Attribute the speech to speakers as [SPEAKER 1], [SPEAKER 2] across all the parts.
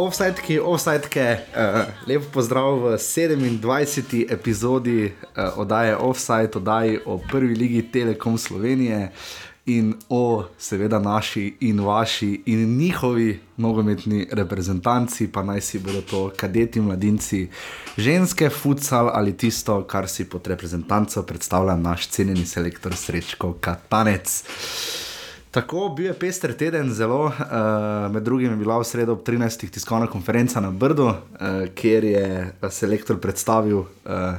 [SPEAKER 1] Offsideki, offsideke, uh, lepo pozdrav v 27. epizodi uh, oddaje Offside, oddaji o prvi ligi Telekom Slovenije in o seveda naši in vaši in njihovi nogometni reprezentanci, pa naj si bodo to kadeti, mladinci, ženske, futsal ali tisto, kar si pod reprezentanco predstavlja naš cenjeni selektor Srečko Katanec. Tako bil je pester teden, zelo, uh, med drugim je bila v sredo ob 13. tiskovna konferenca na Brdu, uh, kjer je selektor predstavil uh,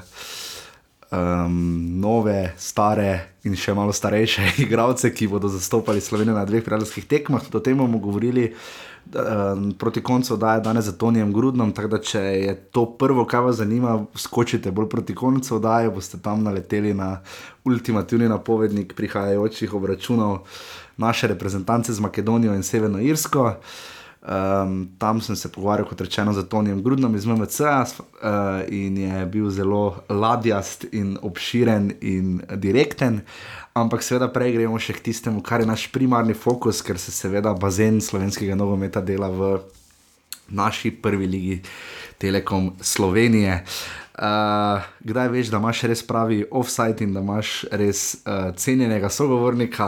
[SPEAKER 1] um, nove, stare in še malo starejše igralce, ki bodo zastopali Slovenijo na dveh prijateljskih tekmah. O tem bomo govorili. Um, proti koncu da je danes za Tonijem Grudnom, tako da če je to prvo, kar vas zanima, skočite bolj proti koncu, da je boste tam naleteli na ultimativni napovednik prihajajočih obračunov naše reprezentance z Makedonijo in Severno Irsko. Um, tam sem se pogovarjal, kot rečeno, z Tonijem Grudnom iz MMC uh, in je bil zelo ladjast in obširen in direkten. Ampak seveda prej gremo še k tistemu, kar je naš primarni fokus, ker se seveda bazen slovenskega nogometa dela v naši prvi ligi Telekom Slovenije. Uh, kdaj veš, da imaš res pravi offside in da imaš res uh, cenjenega sogovornika,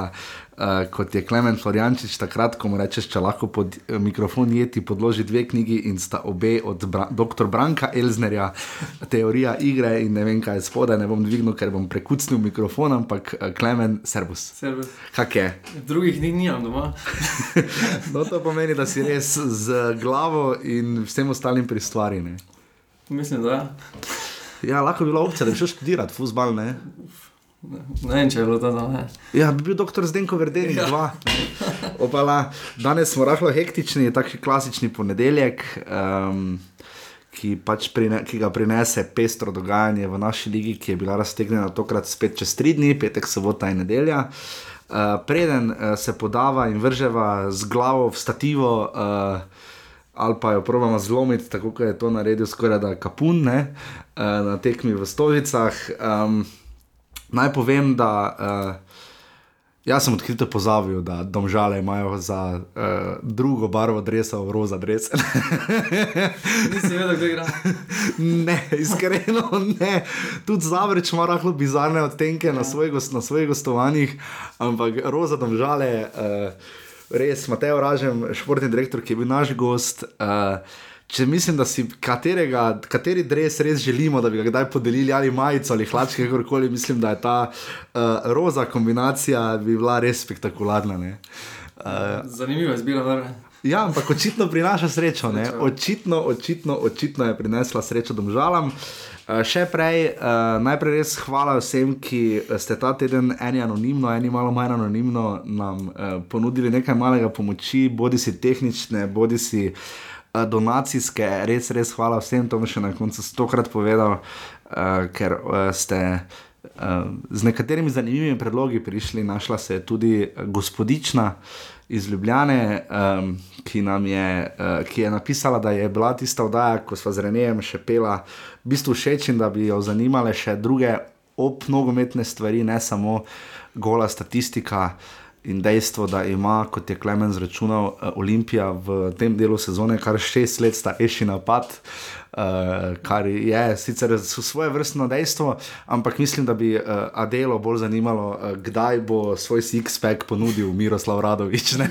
[SPEAKER 1] uh, kot je Klemen Floriančič, takrat, ko mu rečeš, če lahko pod uh, mikrofon jeti, podloži dve knjigi in sta obe od Bra dr. Branka Elznerja, teorija igre in ne vem kaj spodaj, ne bom dvignil, ker bom prekucnil mikrofon, ampak uh, Klemen, servus.
[SPEAKER 2] Servus.
[SPEAKER 1] Kak je?
[SPEAKER 2] Drugih ni nimam doma.
[SPEAKER 1] no, to pomeni, da si res z glavo in vsem ostalim pri stvari. Ne?
[SPEAKER 2] Mislim, da ja.
[SPEAKER 1] Lahko bi bila opcija, da bi šel študirati futbal. Ne?
[SPEAKER 2] Ne vem, če je bilo to me.
[SPEAKER 1] Ja, bi bil doktor Zdenko Verdeni,
[SPEAKER 2] Ja.
[SPEAKER 1] dva. Opala. Danes smo rahlo hektični, takšni klasični ponedeljek, um, ki, pač prine, ki ga prinese pestro dogajanje v naši ligi, ki je bila raztegnjena tokrat spet čez tri dni, petek, sobota in nedelja. Uh, preden uh, se podava in vrževa z glavo v stativo, uh, ali pa jo probamo zlomiti, tako kot je to naredil skoraj da kapun ne, uh, na tekmi v Stovicah. Um, naj povem, da uh, jaz sem odkrito pozabil, da domžale imajo za uh, drugo barvo dresa, roza dres.
[SPEAKER 2] Nisi vedel, kdo igra.
[SPEAKER 1] ne, iskreno ne. Tudi zavreč ima rahlo bizarne odtenke na, svoj, na svojih gostovanjih, ampak roza domžale. Uh, Res, Mateo Ražem, športni direktor, ki je bil naš gost. Uh, če mislim, da si katerega, kateri dres res želimo, da bi ga kdaj podelili, ali majico ali hlačke, kakorkoli, mislim, da je ta uh, roza kombinacija bi bila res spektakularna. ne. Uh,
[SPEAKER 2] Zanimiva izbira, da
[SPEAKER 1] Ja, ampak očitno prinaša srečo. ne. Očitno, očitno, očitno je prinesla srečo domžalam. Uh, še prej, uh, najprej res hvala vsem, ki ste ta teden eni anonimno, eni malo manj anonimno nam uh, ponudili nekaj malega pomoči, bodi si tehnične, bodi si uh, donacijske. Res, res hvala vsem, to bom še na koncu stokrat povedal, uh, ker uh, ste. Uh, z nekaterimi zanimivimi predlogi prišli, našla se je tudi eh, gospodična iz Ljubljane, um, ki, je, uh, ki je napisala, da je bila tista oddaja, ko smo z Renejem še pela, v bistvu všeč in da bi jo zanimale še druge ob nogometne stvari, ne samo gola statistika. In dejstvo, da ima, kot je Klemen zračunal, eh, Olimpija v tem delu sezone kar šest let starejši napad, uh, kar je sicer svoje vrstno dejstvo, ampak mislim, da bi uh, Adelo bolj zanimalo, uh, kdaj bo svoj six-pack ponudil Miroslav Radovič. Ne?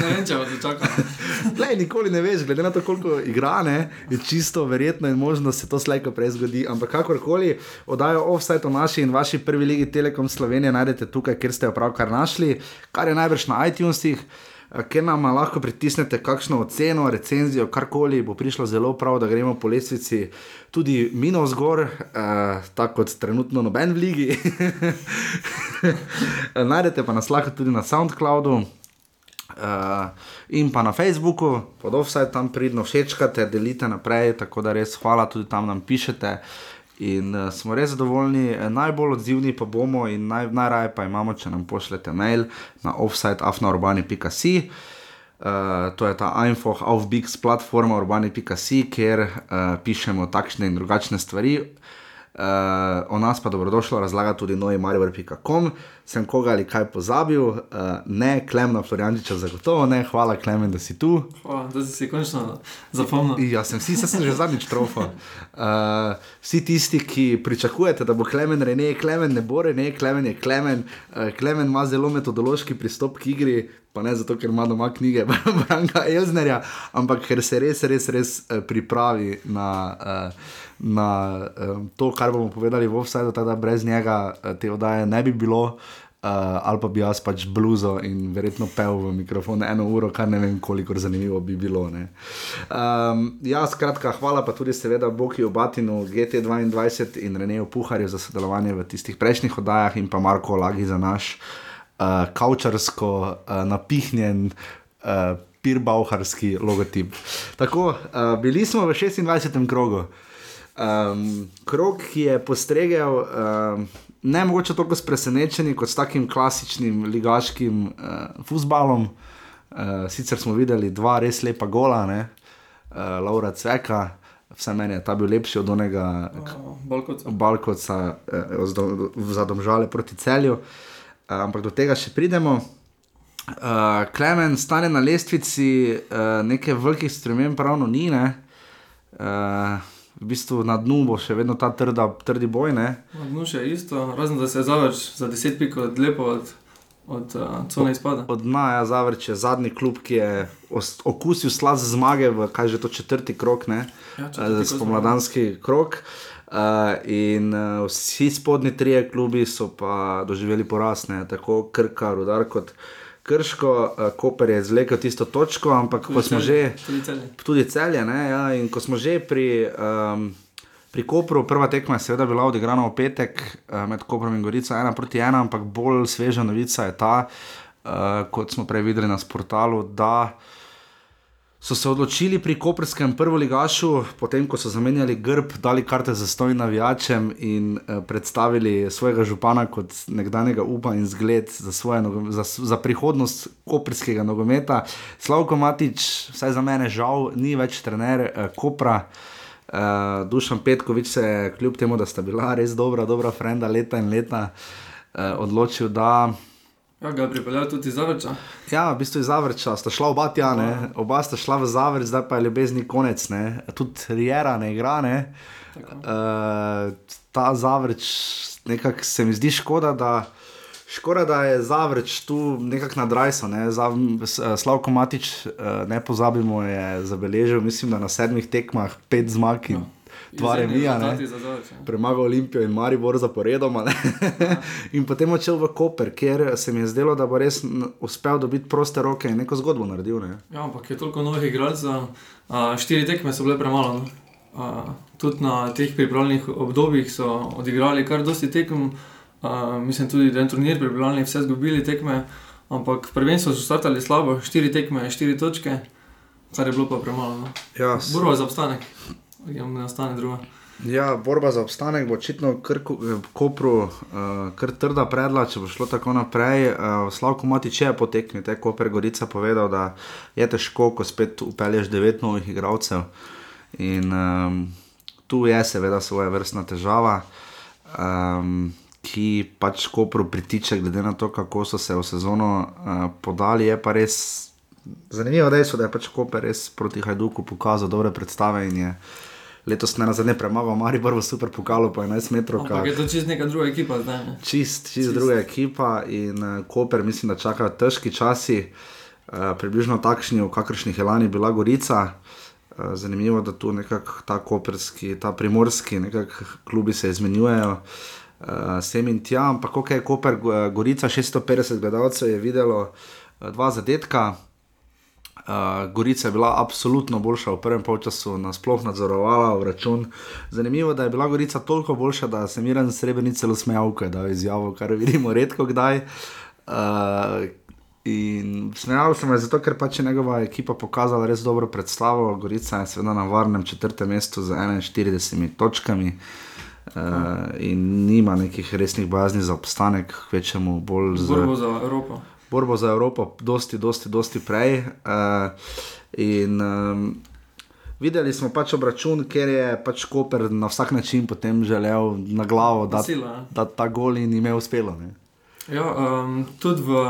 [SPEAKER 2] Ne vem, če bo to čakal.
[SPEAKER 1] Lej, nikoli ne veš, glede na to, koliko igra, ne, je čisto verjetno in možno da se to slejko prej zgodi. Ampak kakorkoli, oddajo offside o naši in vaši prvi ligi Telekom Slovenije najdete tukaj, kjer ste jo pravkar našli, kar je najbrž na iTunesih. Ker nam lahko pritisnete kakšno oceno, recenzijo, karkoli, bo prišlo zelo prav, da gremo po lestvici tudi minus gor, eh, tako kot trenutno noben v ligi. Najdete pa nas lahko tudi na SoundCloudu. Uh, in pa na Facebooku, pod offside tam pridno všečkate, delite naprej, tako da res hvala, tudi tam nam pišete. In uh, smo res zadovoljni, Eh, najbolj odzivni pa bomo in naj, najraje pa imamo, če nam pošljete mail na offside.afnaurbani.si. Uh, to je ta Einfoch Bigs platforma urbani.si, kjer uh, pišemo takšne in drugačne stvari. Uh, o nas pa dobrodošlo razlaga tudi novi Marijo.com. Sem koga ali kaj pozabil, uh, ne, Klemna Floriančiča, zagotovo ne, hvala Klemen, da si tu.
[SPEAKER 2] Hvala, da si si končno zapomnil.
[SPEAKER 1] Ja, sem vsi, sem že zadnjič trofo. Uh, vsi tisti, ki pričakujete, da bo Klemen Rene, Klemen ne bo Rene, Klemen je Klemen. Uh, Klemen ima zelo metodološki pristop k igri, pa ne zato, ker ima doma knjige Branka Elznerja, ampak ker se res, res, res pripravi na. Na to, kar bomo povedali v Offsideu, da brez njega te oddaje ne bi bilo. Uh, ali pa bi jaz pač bluzo in verjetno pel v mikrofon eno uro, kar ne vem, koliko zanimivo bi bilo. Um, ja, skratka, hvala pa tudi, seveda, Boki Obatinu, GT2 in Reneju Puharju za sodelovanje v tistih prejšnjih oddajah in pa Marko Lagi za naš uh, kaučarsko uh, napihnjen. Uh, Pirbauharski logotip. Tako, uh, bili smo v 26. krogu. Um, krok, ki je postregel, um, ne mogoče toliko s presenečenjem kot s takim klasičnim ligaškim uh, futbalom. Uh, sicer smo videli dva res lepa gola, ne? uh, Laura Cveka, vse meni je ta bil lepši od onega Balkoca, uh, za domžale proti celju. Uh, ampak do tega še pridemo. Uh, Klemen, stane na lestvici, uh, nekaj velikih sprememb, pravno ni. Uh, v bistvu na dnu bo še vedno ta trda, trdi boj. Ne?
[SPEAKER 2] Na dnu še isto, razen da se zavrč za deset pik od lepo od, od uh, cone izpada.
[SPEAKER 1] Od dna je zavrč, je zadnji klub, ki je okusil slaz zmage v kaj že to četrti krok, ne?
[SPEAKER 2] Ja,
[SPEAKER 1] uh, spomladanski krok. Uh, in uh, vsi spodnji trije klubi so pa doživeli porasne, tako Krka, Rudar kot Krško, uh, Koper je zlekel tisto točko, ampak
[SPEAKER 2] Tudi
[SPEAKER 1] ko smo
[SPEAKER 2] Celje,
[SPEAKER 1] že,
[SPEAKER 2] tudi celje.
[SPEAKER 1] tudi celje, ne, ja, in ko smo že pri, um, pri Kopru, prva tekma je seveda bila odigrana v petek uh, med Koprom in Gorico, ena proti ena, ampak bolj sveža novica je ta, uh, kot smo prej videli na portalu, da so se odločili pri Koprskem prvoligašu, potem ko so zamenjali grb, dali karte za stoj navijačem in uh, predstavili svojega župana kot nekdanjega upa in zgled za, svoje, za, za prihodnost koprskega nogometa. Slavko Matič, vsaj za mene žal, ni več trener uh, Kopra. Uh, Dušan Petkovič se je, kljub temu, da sta bila res dobra, dobra frenda leta in leta, uh, odločil, da
[SPEAKER 2] Ja, ga je pripeljal tudi zavrča.
[SPEAKER 1] Ja, v bistvu je zavrča, sta šla oba tja, ne? oba sta šla v zavrč, zdaj pa je ljubezni konec. Ne? Tudi Rijera ne igra. Ne?
[SPEAKER 2] Tako.
[SPEAKER 1] Uh, ta zavrč, nekako se mi zdi škoda, da, škoda, da je zavrč tu nekako nadrajso. Ne? Zav, eh, Slavko Matič, uh, ne pozabimo, je zabeležil, mislim, da na sedmih tekmah pet zmag in dva
[SPEAKER 2] Izjemni
[SPEAKER 1] remija. ne.
[SPEAKER 2] Zavrča.
[SPEAKER 1] premagal Olimpijo in Maribor zaporedoma. ne. in potem odšel v Koper, kjer se mi je zdelo, da bo res uspel dobiti proste roke in neko zgodbo naredil. Ne.
[SPEAKER 2] Ja, ampak je toliko novih igralcev, uh, štiri tekme so bile premalo. No? Uh, tudi na teh pripravljenih obdobjih so odigrali kar dosti tekem, uh, mislim tudi, da je en turnir pripravljalni, vse zgubili tekme, ampak prvenstvo so startali slabo, štiri tekme, štiri točke, kar je bilo pa premalo. No?
[SPEAKER 1] Ja,
[SPEAKER 2] Borba za obstanek, jim ne ostane druga.
[SPEAKER 1] ja, borba za obstanek bo očitno kar eh, Kopru, uh, kar trda predla, če bo šlo tako naprej. Uh, Slavko Matič je po tekmi, te Koper Gorica povedal, da je težko, ko spet upelješ devet novih igralcev. In um, tu je seveda svoja vrstna težava. Um, Ki pač Kopru pritiče, glede na to, kako so se v sezono uh, podali, je pa res zanimivo dejstvo, da je pač Koper res proti Hajduku pokazal dobre predstave in je letos ne nazadnje premagal Maribor v super pokalu po 11 metrov.
[SPEAKER 2] Ampak je to čist neka druga ekipa zdaj. Ne?
[SPEAKER 1] Čist, čist druga ekipa in uh, Koper, mislim, da čakajo težki časi, uh, približno takšni, v kakršnih je lani bila Gorica. Uh, zanimivo je, da tu nekako ta koperski, ta primorski, nekako klubi se izmenjujejo. Uh, sem in tja, ampak kako je Koper, Go- Gorica, 650 gledalcev je videlo uh, dva zadetka. Uh, Gorica je bila absolutno boljša v prvem polčasu, nasploh nadzorovala v račun. Zanimivo je, da je bila Gorica toliko boljša, da se Miren Srebrenic celo smejal, ko je dal izjavo, kar vidimo redko kdaj. Uh, in smejal sem se zato, ker pač je njegova ekipa pokazala res dobro predstavo. Gorica je seveda na varnem četrtem mestu z 41 točkami. Uh, in nima nekih resnih bojazni za obstanek, kvečemu bolj za
[SPEAKER 2] Evropo.
[SPEAKER 1] Borbo za Evropo, dosti, dosti, dosti prej. Uh, in um, videli smo pač obračun, ker je pač Koper na vsak način potem želel na glavo, da, da ta gol in ime uspelo. Ne?
[SPEAKER 2] Ja, um, tudi, v,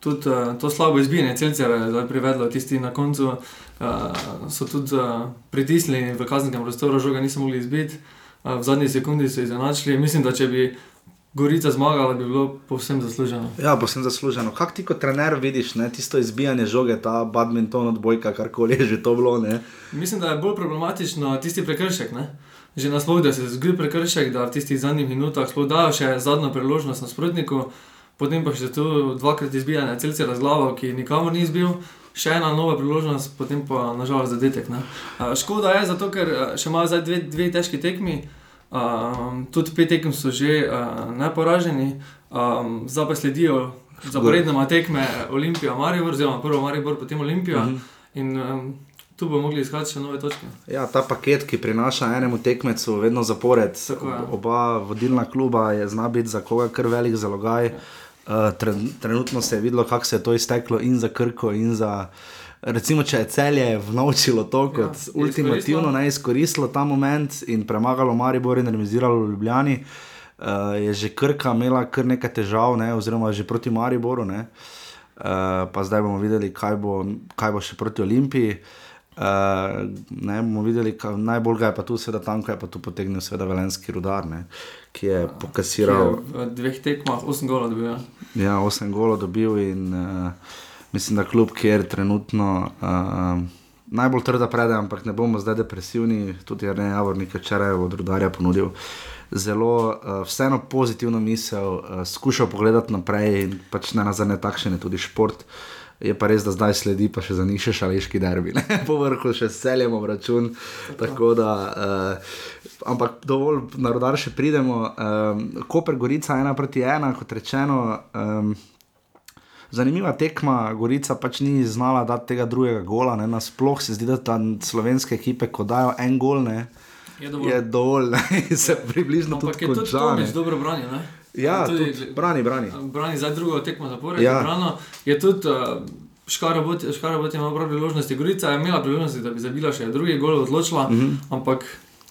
[SPEAKER 2] tudi uh, to slabo izbijanje celcev je privedlo tisti na koncu. Uh, so tudi uh, pritisnili v kazenskem prostoru, žoga niso mogli izbiti. Uh, v zadnji sekundi so izenačili. Mislim, da če bi Gorica zmagala, bi bilo povsem zasluženo.
[SPEAKER 1] Ja, posebno zasluženo. Kaj ti kot trener vidiš, ne? tisto izbijanje žoge, ta badminton odbojka, karkoli je že to bilo? Ne?
[SPEAKER 2] Mislim, da je bolj problematično tisti prekršek. Ne? Že nasploh, da se zgodi prekršek, da v tistih zadnjih minutah sploh dajo še zadnjo priložnost nasprotniku, potem pa še tu dvakrat izbijanje celce razglavo, ki nikamor ni izbil. Še ena nova priložnost, potem pa nažalost zadetek. Ne? Škoda je, zato ker še imajo zdaj dve, dve težki tekmi, tudi pet tekem so že uh, neporaženi, um, zdaj pa sledijo zaporednoma tekme Olimpija, Maribor, oziroma prvo Maribor, potem Olimpija.
[SPEAKER 1] Mhm.
[SPEAKER 2] In um, tu bomo mogli iskati še nove točke.
[SPEAKER 1] Ja, ta paket, ki prinaša enemu tekmecu vedno zapored,
[SPEAKER 2] Tako je.
[SPEAKER 1] oba vodilna kluba, je zna biti za koga kar velik zalogaj. Uh, tren, trenutno se je videlo, kako se je to izteklo in za Krko, in za. Recimo, če je celje vnovčilo to kot
[SPEAKER 2] Ja,
[SPEAKER 1] ja,
[SPEAKER 2] je
[SPEAKER 1] ultimativno, ne izkoristilo ta moment in premagalo Maribor in remisiralo Ljubljani, uh, je že Krka imela kar nekaj težav, ne, oziroma že proti Mariboru. Ne, uh, pa zdaj bomo videli, kaj bo, kaj bo še proti Olimpiji. Uh, ne bomo videli, kaj, najbolj ga je pa tu, seveda, tam, ko je pa tu potegnil, seveda, velenski rudar, ne, ki je pokasiral.
[SPEAKER 2] Ki je V dveh tekmah 8 golov dobil. ja.
[SPEAKER 1] Ja, 8 golov dobil in uh, mislim, da kljub, kjer trenutno uh, najbolj trda prede, ampak ne bomo zdaj depresivni, tudi Rene Javornik je včeraj od rudarja ponudil. Zelo uh, vseeno pozitivno misel, uh, skušal pogledati naprej in pač ne nazadnje takšen je tudi šport. Je pa res, da zdaj sledi pa še za njih še šaleški derbi, ne? po vrhu še seljemo račun. Tako da, uh, ampak dovolj na rodar še pridemo. Um, Koper Gorica ena proti ena, kot rečeno. Um, Zanimiva tekma, Gorica pač ni znala dati tega drugega gola. Ne? Nasploh se zdi, da tam slovenske ekipe, ko dajo en gol, ne,
[SPEAKER 2] Je dovolj.
[SPEAKER 1] je dovolj, ne? se približno
[SPEAKER 2] Ampak
[SPEAKER 1] tudi
[SPEAKER 2] je tudi
[SPEAKER 1] konča.
[SPEAKER 2] Tomič
[SPEAKER 1] ne.
[SPEAKER 2] dobro branil. Ne?
[SPEAKER 1] Ja,
[SPEAKER 2] Tudi-
[SPEAKER 1] tudi, brani, brani.
[SPEAKER 2] Brani za drugo tekmo zapored.
[SPEAKER 1] Ja.
[SPEAKER 2] Ja. Je tudi uh, Škarabot Škarabot ima prav priložnosti. Gorica je imela priložnosti, da bi zabila še drugi gol, odločila, mm. -hmm. ampak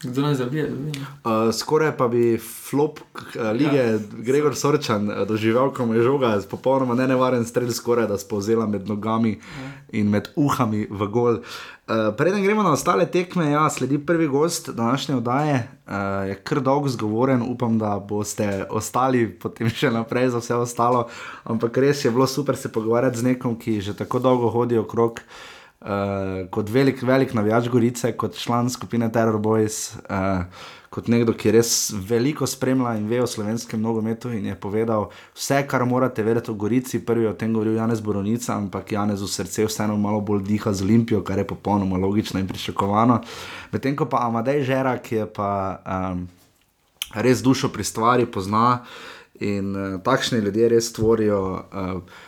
[SPEAKER 2] kdo naj zabije, ne.
[SPEAKER 1] Uh, skoraj pa bi flop uh, lige ja. Gregor Sorčan uh, doživel, ko mu je žoga, popolnoma nenevaren strel, skoraj da spozela med nogami ja. in med uhami v gol. Uh, preden gremo na ostale tekme, ja, sledi prvi gost današnje oddaje, uh, je kar dolg zgovoren, upam, da boste ostali potem še naprej za vse ostalo. Ampak res je bilo super se pogovarjati z nekom, ki že tako dolgo hodi okrog. Uh, kot velik, velik navijač Gorice, kot član skupine Terror Boys, uh, kot nekdo, ki res veliko spremlja in ve o slovenskem nogometu in je povedal vse, kar morate vedeti o Gorici. Prvi je o tem govoril Janez Boronica, ampak Janez v srce vseeno malo bolj diha z Olimpijo, kar je popolnoma logično in pričakovano. Medtem ko pa Amadej Žera, ki je pa um, res dušo pri stvari pozna in uh, takšni ljudje res tvorijo. Uh,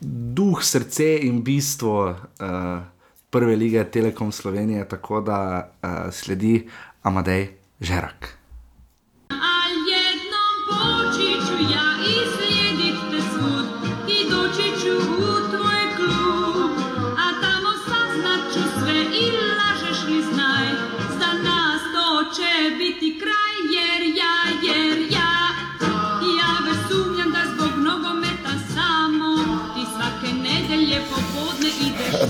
[SPEAKER 1] duh, srce in bistvo uh, prve lige Telekom Slovenije, tako da uh, sledi Amadej Žerak.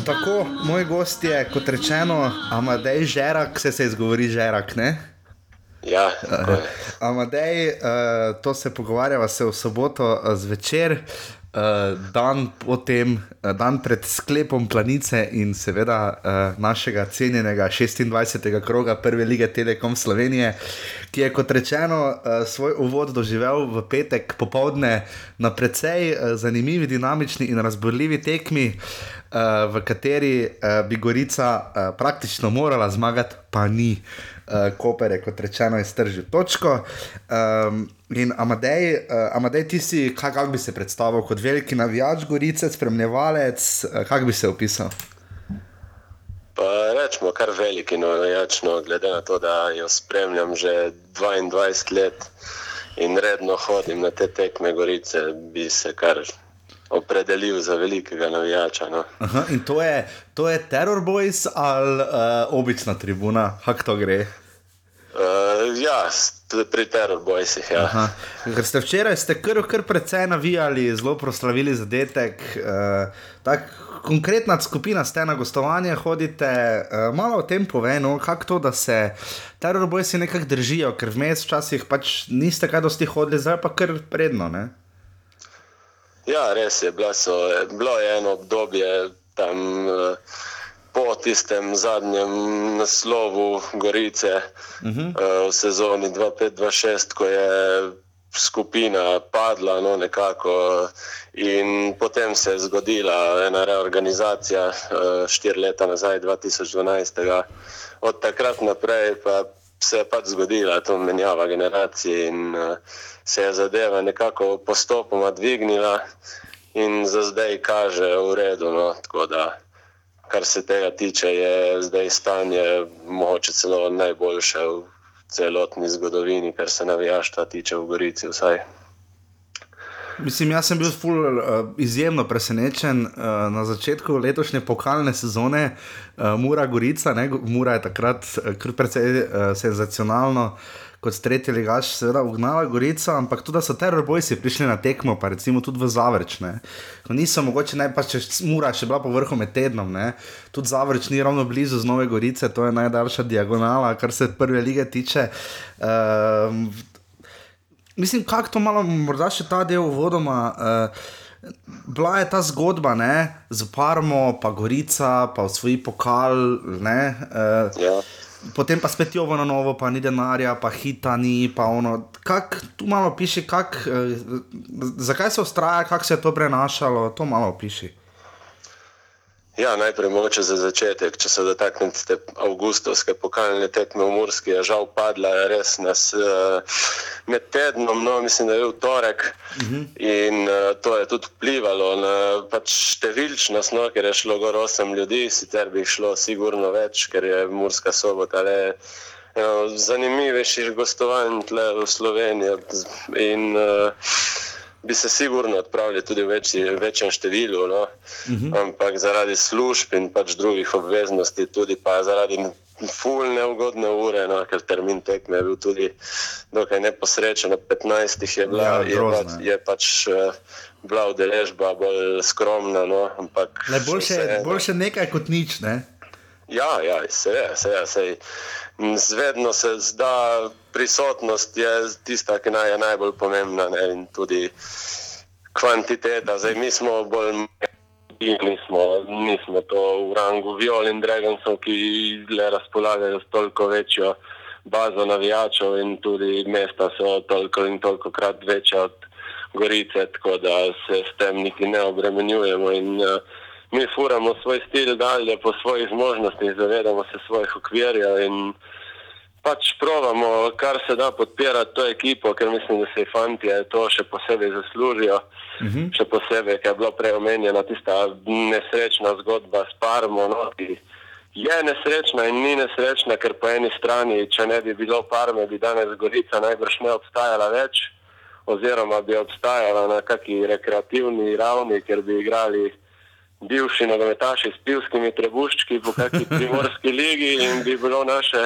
[SPEAKER 1] Tako, moj gost je, kot rečeno, Amadej Žerak, se se izgovori Žerak, ne?
[SPEAKER 3] Ja, je.
[SPEAKER 1] Amadej, uh, to se pogovarjava se v soboto uh, zvečer, uh, dan potem, uh, dan pred sklepom planice in seveda uh, našega cenjenega 26. kroga Prve lige Telekom Slovenije, ki je kot rečeno uh, svoj uvod doživel v petek popovdne na precej uh, zanimivi, dinamični in razborljivi tekmi. Uh, v kateri uh, bi Gorica uh, praktično morala zmagati, pa ni. Uh, Koper je, kot rečeno, iztržil točko. Um, in Amadej, uh, Amadej, ti si, kaj, kak bi se predstavil kot veliki navijač, Gorice, spremljevalec, uh, kako bi se opisal?
[SPEAKER 3] Pa rečemo kar veliki navijač, no, glede na to, da jo spremljam že 22 let in redno hodim na te tekme Gorice, bi se kar opredelil za velikega navijača. No.
[SPEAKER 1] Aha, in to je, to je Terror Boys ali uh, obična tribuna, kako to gre?
[SPEAKER 3] Uh, ja, pri Terror Boysih. Ja.
[SPEAKER 1] Aha. Ker ste včeraj ste kar, kar precej navijali, zelo proslavili zadetek. Uh, tak, konkretna skupina ste na gostovanje, hodite. Uh, malo o tem povej, no, kako to, da se teror boji nekako držijo, ker vmes včasih pač niste kaj dosti hodili, zdaj pa kar predno. Ne?
[SPEAKER 3] Ja, res je. Bila so, bilo je eno obdobje tam eh, po tistem zadnjem naslovu Gorice uh -huh. v sezoni 25-26, ko je skupina padla, no nekako. In potem se je zgodila ena reorganizacija, eh, štiri leta nazaj, 2012. Od takrat naprej pa se je pač zgodila ta menjava generacij in uh, se je zadeva nekako postopoma dvignila in za zdaj kaže v redu. No, tako da, kar se tega tiče, je zdaj stanje mogoče celo najboljše v celotni zgodovini, kar se navijaštva tiče v Gorici. Vsaj.
[SPEAKER 1] Mislim, jaz sem bil ful, uh, izjemno presenečen uh, na začetku letošnje pokalne sezone, uh, Mura Gorica. Ne? Mura je takrat uh, kar precej uh, senzacionalno. Kot tretji ligaš, seveda, ugnala Gorica, ampak tudi, so terorbojci prišli na tekmo, pa recimo tudi v Zavrčne. Niso mogoče najpač, če Mura še bila po vrhu med tednom, ne? tudi Zavrč ni ravno blizu z Nove Gorice, to je najdaljša diagonala, kar se prve lige tiče. Uh, Mislim, kako to malo, morda še ta del vodoma. Uh, bila je ta zgodba ne, z Parmo, pa Gorica, pa osvoji pokal. Ne, uh,
[SPEAKER 3] Ja.
[SPEAKER 1] Potem pa spet jovo na novo, pa ni denarja, pa hita ni, pa ono. Kak, tu malo piši, kak, uh, zakaj se ustraja, kako se je to prenašalo, to malo piši.
[SPEAKER 3] Ja, najprej mogoče za začetek, če se dotaknete te avgustovske pokalne tekme v Murski, je žal padla res nas uh, med tednom, no mislim, da je bil torek uh -huh. in uh, to je tudi vplivalo na pač številčnost, no, ker je šlo gor osem ljudi, sicer bi jih šlo sigurno več, ker je Murska sobota le eno zanimivejših gostovanj tle v Sloveniji in uh, bi se sigurno odpravili tudi v večji, večjem številu, no? uh -huh. ampak zaradi služb in pač drugih obveznosti, tudi pa zaradi ful neugodne ure, no? ker termin tekme je bil tudi dokaj neposrečen, ob 15. je bila,
[SPEAKER 1] Ja,
[SPEAKER 3] je,
[SPEAKER 1] grozno
[SPEAKER 3] pa,
[SPEAKER 1] je.
[SPEAKER 3] je pač uh, bila udeležba bolj skromna, no? ampak
[SPEAKER 1] Le boljše,
[SPEAKER 3] vseeno.
[SPEAKER 1] boljše nekaj kot nič. Ne?
[SPEAKER 3] Ja, ja, seveda, seveda. Sej, Zvedno se zda, prisotnost je tista, ki naj, je najbolj pomembna ne, in tudi kvantiteta. Zdaj, mi smo bolj mi nismo, nismo to v rangu Viol in Dragonsov, ki le razpolagajo s toliko večjo bazo navijačev in tudi mesta so toliko in toliko krat večja od Gorice, tako da se s tem niti ne obremenjujemo. In, uh, mi furamo svoj stil dalje po svojih zmožnostih, zavedamo se svojih okvirjev in pač provamo, kar se da podpirati to ekipo, ker mislim, da se fanti to še posebej zaslužijo. Uh -huh. Še posebej, ker je bila prej omenjena tista nesrečna zgodba s Parmo. No, je nesrečna in ni nesrečna, ker po eni strani, če ne bi bilo Parme, bi danes Gorica najbrž ne obstajala več, oziroma bi obstajala na kakšni rekreativni ravni, ker bi igrali bivši nogometaši s pivskimi trebuščki po kakšni primorski ligi in bi bilo naše,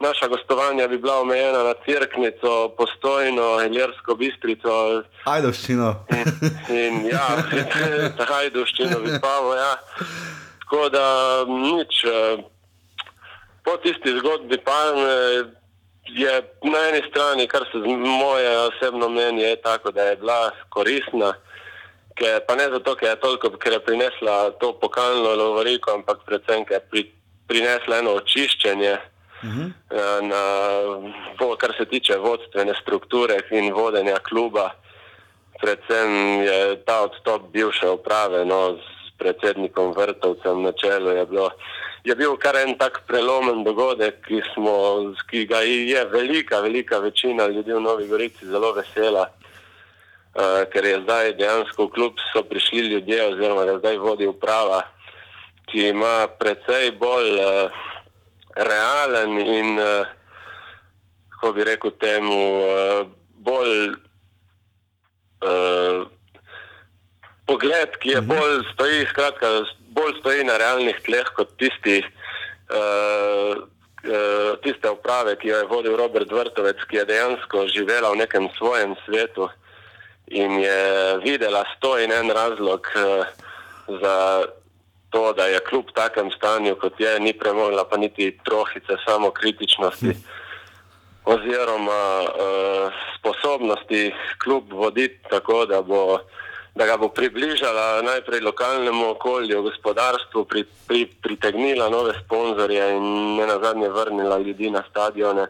[SPEAKER 3] naša gostovanja bi bila omejena na Cirknico, Postojno, Iljersko bistrico
[SPEAKER 1] Ajdoščino.
[SPEAKER 3] in, in ja, Hajduščino, Vipavo, ja. Tako da nič. eh, Po tisti zgodbi Palme je na eni strani, kar se moje osebno mnenje, je tako, da je bila koristna. Ker, pa ne zato, ker je toliko, ker je prinesla to pokalno lovoriko, ampak predvsem, ker je pri, prinesla eno očiščenje, uh -huh. na, vo- kar se tiče vodstvene strukture in vodenja kluba. Predvsem je ta odstop bivše uprave no, s predsednikom Vrtovcem na čelu je, bilo, je bil kar en tak prelomen dogodek, ki, smo, ki ga je velika, velika večina ljudi v Novi Gorici zelo vesela. Uh, ker je zdaj dejansko v klub so prišli ljudje, oziroma da zdaj vodi uprava, ki ima precej bolj uh, realen in, uh, kako bi rekel, temu uh, bolj uh, pogled, ki je bolj stoji, skratka, bolj stoji na realnih tleh kot tisti. Uh, Tiste uprave, ki jo je vodil Robert Vrtovec, ki je dejansko živela v nekem svojem svetu in je videla sto in en razlog uh, za to, da je kljub takem stanju, kot je, ni premogla pa niti trohice samo kritičnosti oziroma uh, sposobnosti kljub voditi tako, da, bo, da ga bo približala najprej lokalnemu okolju, gospodarstvu, pri, pri, pritegnila nove sponzorje in ne na zadnje vrnila ljudi na stadione,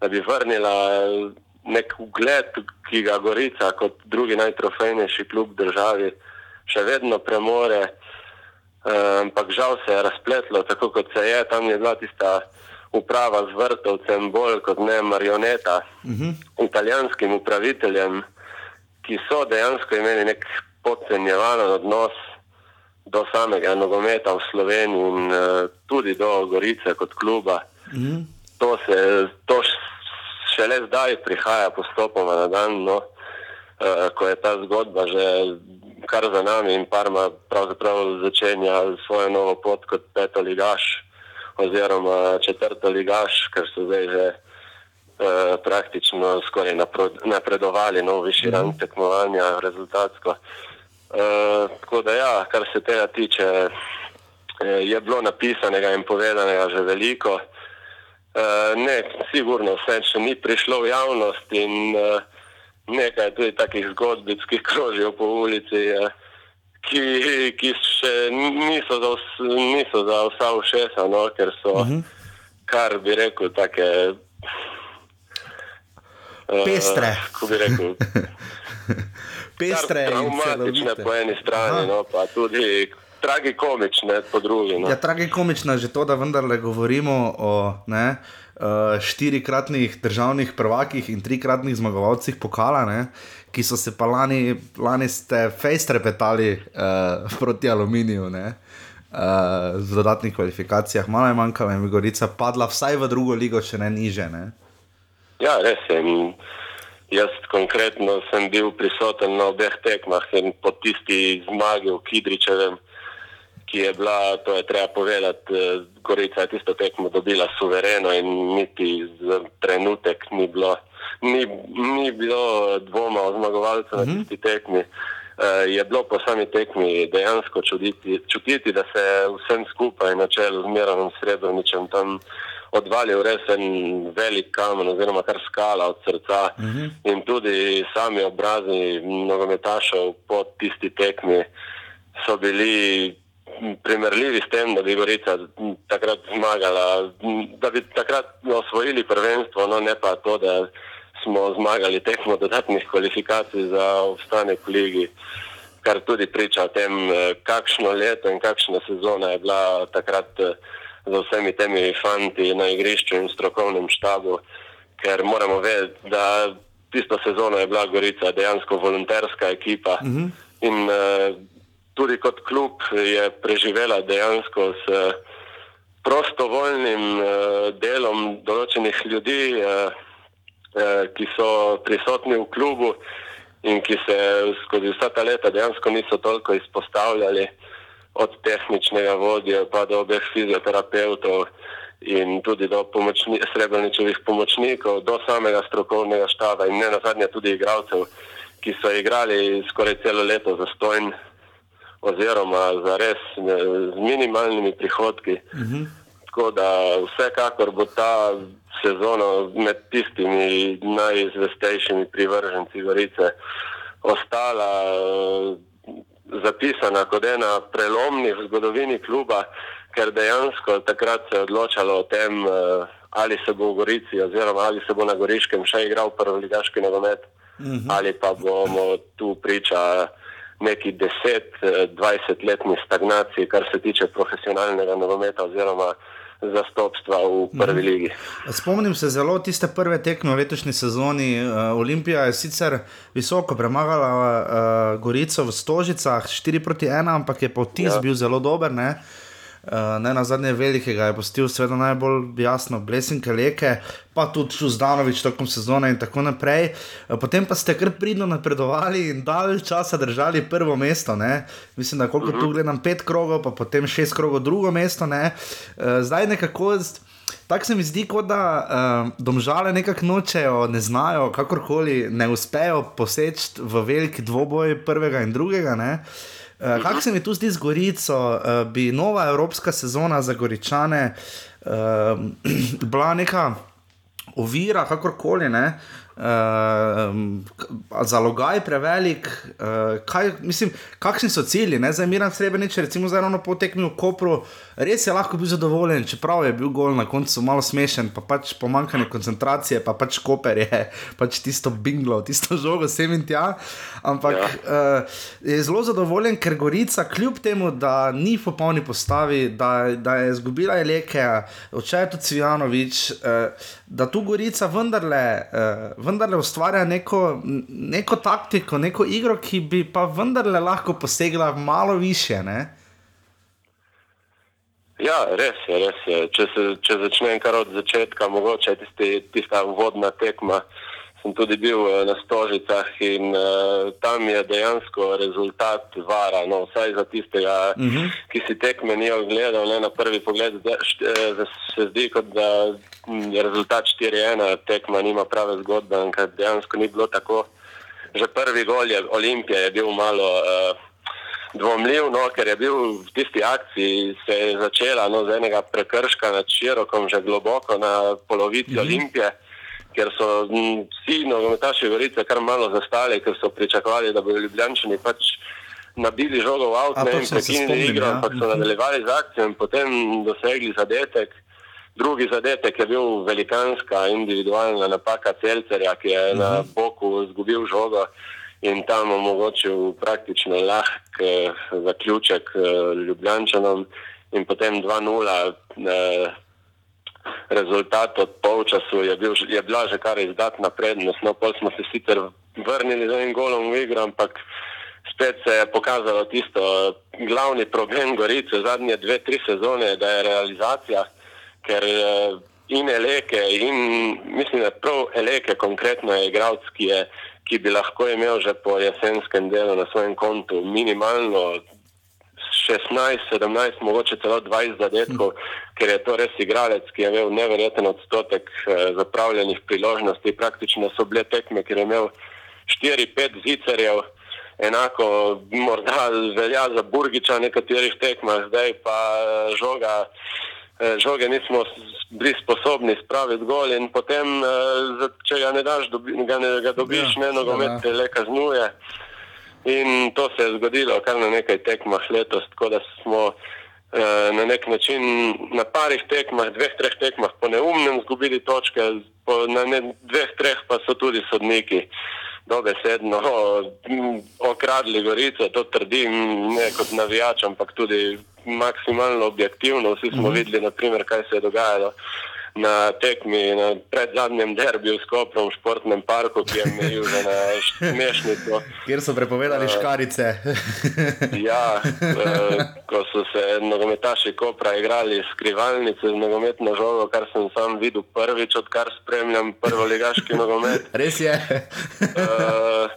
[SPEAKER 3] da bi vrnila nek ugled, ki ga Gorica kot drugi najtrofejnejši klub državi še vedno premore. Uh, ampak žal se je razpletlo tako, kot se je. Tam je bila tista uprava z vrtovcem bolj kot ne marioneta, uh -huh. italijanskim upraviteljem, ki so dejansko imeli nek podcenjevalen odnos do samega nogometa v Sloveniji in uh, tudi do Gorice kot kluba. Uh -huh. To se to šele zdaj prihaja postopoma na dan, no, uh, ko je ta zgodba že kar za nami in Parma pravzaprav začenja svojo novo pot kot peto ligaš oziroma četrto ligaš, ker so zdaj že uh, praktično skoraj napredovali na no, višji rang mhm. tekmovanja rezultatsko. Uh, tako da ja, kar se tega tiče, je bilo napisanega in povedanega že veliko. Uh, ne, sigurno vse še ni prišlo v javnost in uh, nekaj tudi takih zgodbic, ki krožijo po ulici. Uh, ki, ki še niso za, niso za vsa ušesa, no, ker so, uh mhm. -huh. kar bi rekel, tako
[SPEAKER 1] uh, pestre.
[SPEAKER 3] Kako bi rekel?
[SPEAKER 1] pestre.
[SPEAKER 3] Traumatične po eni strani, no, pa tudi. Tragikomične, po drugi. No.
[SPEAKER 1] Ja, tragikomično je že to, da vendarle govorimo o ne, uh, štirikratnih državnih prvakih in trikratnih zmagovalcih pokala. Ne ki so se pa lani, lani ste fejst repetali uh, proti aluminiju. Ne? Uh, v dodatnih kvalifikacijah, malo je manjkalo, in Gorica padla vsaj v drugo ligo, če ne niže. Ne?
[SPEAKER 3] Ja, res je. Jaz konkretno sem bil prisoten na obeh tekmah in po tisti zmagi v Kidričevem, ki je bila, to je treba povedati, eh, Gorica je tisto tekmo dobila suvereno in niti za trenutek ni bilo ni, ni bilo dvoma o zmagovalcu uh -huh. na mhm. tisti tekmi. Uh, je bilo po sami tekmi dejansko čuditi, čutiti, da se vsem skupaj na čelu z Miranom Srebrničem tam odvalil res en velik kamen oziroma kar skala od srca uh -huh. in tudi sami obrazi nogometašev po tisti tekmi so bili primerljivi s tem, da bi Gorica takrat zmagala, da bi takrat osvojili prvenstvo, no ne pa to, da smo zmagali tekmo dodatnih kvalifikacij za obstanek v ligi, kar tudi priča o tem, eh, kakšno leto in kakšna sezona je bila takrat eh, za vsemi temi fanti na igrišču in strokovnem štabu, ker moramo vedeti, da tisto sezono je bila Gorica dejansko volonterska ekipa uh mhm. -huh. in uh, tudi kot klub je preživela dejansko s prostovoljnim uh, delom določenih ljudi. Eh, ki so prisotni v klubu in ki se skozi vsa ta leta dejansko niso toliko izpostavljali, od tehničnega vodja pa do obeh fizioterapeutov in tudi do pomočni, srebrničevih pomočnikov, do samega strokovnega štaba in ne nazadnje tudi igralcev, ki so igrali skoraj celo leto za stojn oziroma za res ne, z minimalnimi prihodki. Uh mhm. -huh. Tako da vsekakor bo ta sezono med tistimi najzvestejšimi privrženci Gorice ostala uh, zapisana kot ena prelomnih v zgodovini kluba, ker dejansko takrat se je odločalo o tem, uh, ali se bo v Gorici oziroma ali se bo na Goriškem še igral prvoligaški nogomet uh mhm. -huh. ali pa bomo tu priča neki 10-20 letni stagnaciji, kar se tiče profesionalnega nogometa oziroma zastopstva v prvi mhm. ligi.
[SPEAKER 1] Spomnim se zelo tiste prve tekme v letošnji sezoni. Uh, Olimpija je sicer visoko premagala uh, Gorico v Stožicah 4 proti 1, ampak je potis ja. bil zelo dober. Ne? Uh, ne na zadnje velikega je postil, seveda najbolj jasno, Blesinke Leke, pa tudi Šuzdanovič tokom sezone in tako naprej. Uh, potem pa ste kar pridno napredovali in dalj časa držali prvo mesto. Ne? Mislim, da koliko tu gledam, pet krogov, pa potem šest krogov drugo mesto. Ne? Uh, zdaj nekako. Tako se mi zdi, kot da uh, domžale nekako nočejo, ne znajo, kakorkoli ne uspejo poseči v veliki dvoboj prvega in drugega. Uh, Kako se mi tu zdi z Gorico, uh, bi nova evropska sezona za Goričane uh, bila neka ovira, kakorkoli ne. Uh, zalogaj prevelik, uh, kaj, mislim, kakšni so cilji, ne? zdaj Miren Srebrenic, recimo zdaj ravno po tekmi v Kopru, res je lahko bil zadovoljen, čeprav je bil gol na koncu malo smešen, pa pač pomankanje koncentracije, pa pač Koper je pač tisto binglo, tisto žogo sem in tja, ampak ja. uh, je zelo zadovoljen, ker Gorica kljub temu, da ni v popolni postavi, da, da je izgubila Eleke, je tudi Cvijanovič, uh, da tu Gorica vendarle, uh, vendarle ustvarja neko, neko taktiko, neko igro, ki bi pa vendarle lahko posegla malo više. Ne?
[SPEAKER 3] Ja, res je, res je. Če, se, če začnem kar od začetka, mogoče tisti, tista vodna tekma. Sem tudi bil eh, na Stožicah in uh, tam je dejansko rezultat vara. No, vsaj za tistega, uh
[SPEAKER 1] Mhm.
[SPEAKER 3] -huh. ki si tekme ni ogledal, ne, na prvi pogled da, št, eh, se zdi, kot da mm, je rezultat 4-1, tekma nima prave zgodbe, ker dejansko ni bilo tako. Že prvi gol je Olimpije je bil malo. Uh, dvomljiv, no, ker je bil v tisti akciji, se je začela no, z enega prekrška nad širokom, že globoko na polovici -hmm. Olimpije, ker so m, vsi nogometaši Gorice kar malo zastali, ker so pričakovali, da bodo Ljubljančani pač nabili žogo v avto in prekinili igro,
[SPEAKER 1] ja.
[SPEAKER 3] ampak so
[SPEAKER 1] Mhm.
[SPEAKER 3] nadaljevali z akcijo in potem dosegli zadetek. Drugi zadetek je bil velikanska individualna napaka Celcerja, ki je
[SPEAKER 1] Mhm.
[SPEAKER 3] na boku izgubil žogo in tam omogočil praktično lahk eh, zaključek eh, Ljubljančanom in potem 2-0. Eh, rezultat od polčasu je, bil, je bila že kar izdatna prednost. No, pol smo se sicer vrnili z enim golom v igro, ampak spet se je pokazalo tisto eh, glavni problem Gorice zadnje dve, tri sezone, da je realizacija, ker eh, in Eleke in mislim, da prav Eleke konkretno je igralec, ki, je, ki bi lahko imel že po jesenskem delu na svojem kontu minimalno 16, 17, mogoče celo 20 zadetkov, ker je to res igralec, ki je imel neverjeten odstotek eh, zapravljenih priložnosti. Praktično so bile tekme, ker je imel 4-5 zicerjev, enako morda velja za Burgiča na nekaterih tekmah, zdaj pa eh, žoga. Eh, Žoge nismo bili sposobni spraviti gol, in potem, eh, če ga ne daš, dobi, ga, ne, ga dobiš,
[SPEAKER 1] Ja,
[SPEAKER 3] ne nogomet te le kaznuje. In to se je zgodilo kar na nekaj tekmah letos, tako da smo eh, na nek način na parih tekmah, dveh, treh tekmah po neumnem izgubili točke, po, na ne, dveh, treh pa so tudi sodniki dobesedno okradli Gorico, to trdim ne kot navijač, ampak tudi maksimalno objektivno. Vsi smo mm -hmm. videli, naprimer, kaj se je dogajalo na tekmi, na predzadnjem derbiju s Koprom v športnem parku, ki je imel že na smešnico.
[SPEAKER 1] Kjer so prepovedali škarice.
[SPEAKER 3] Ja, eh, ko so se nogometaši Kopra igrali skrivalnice z nogometno žogo, kar sem sam videl prvič, odkar spremljam prvoligaški nogomet.
[SPEAKER 1] Res je.
[SPEAKER 3] Eh,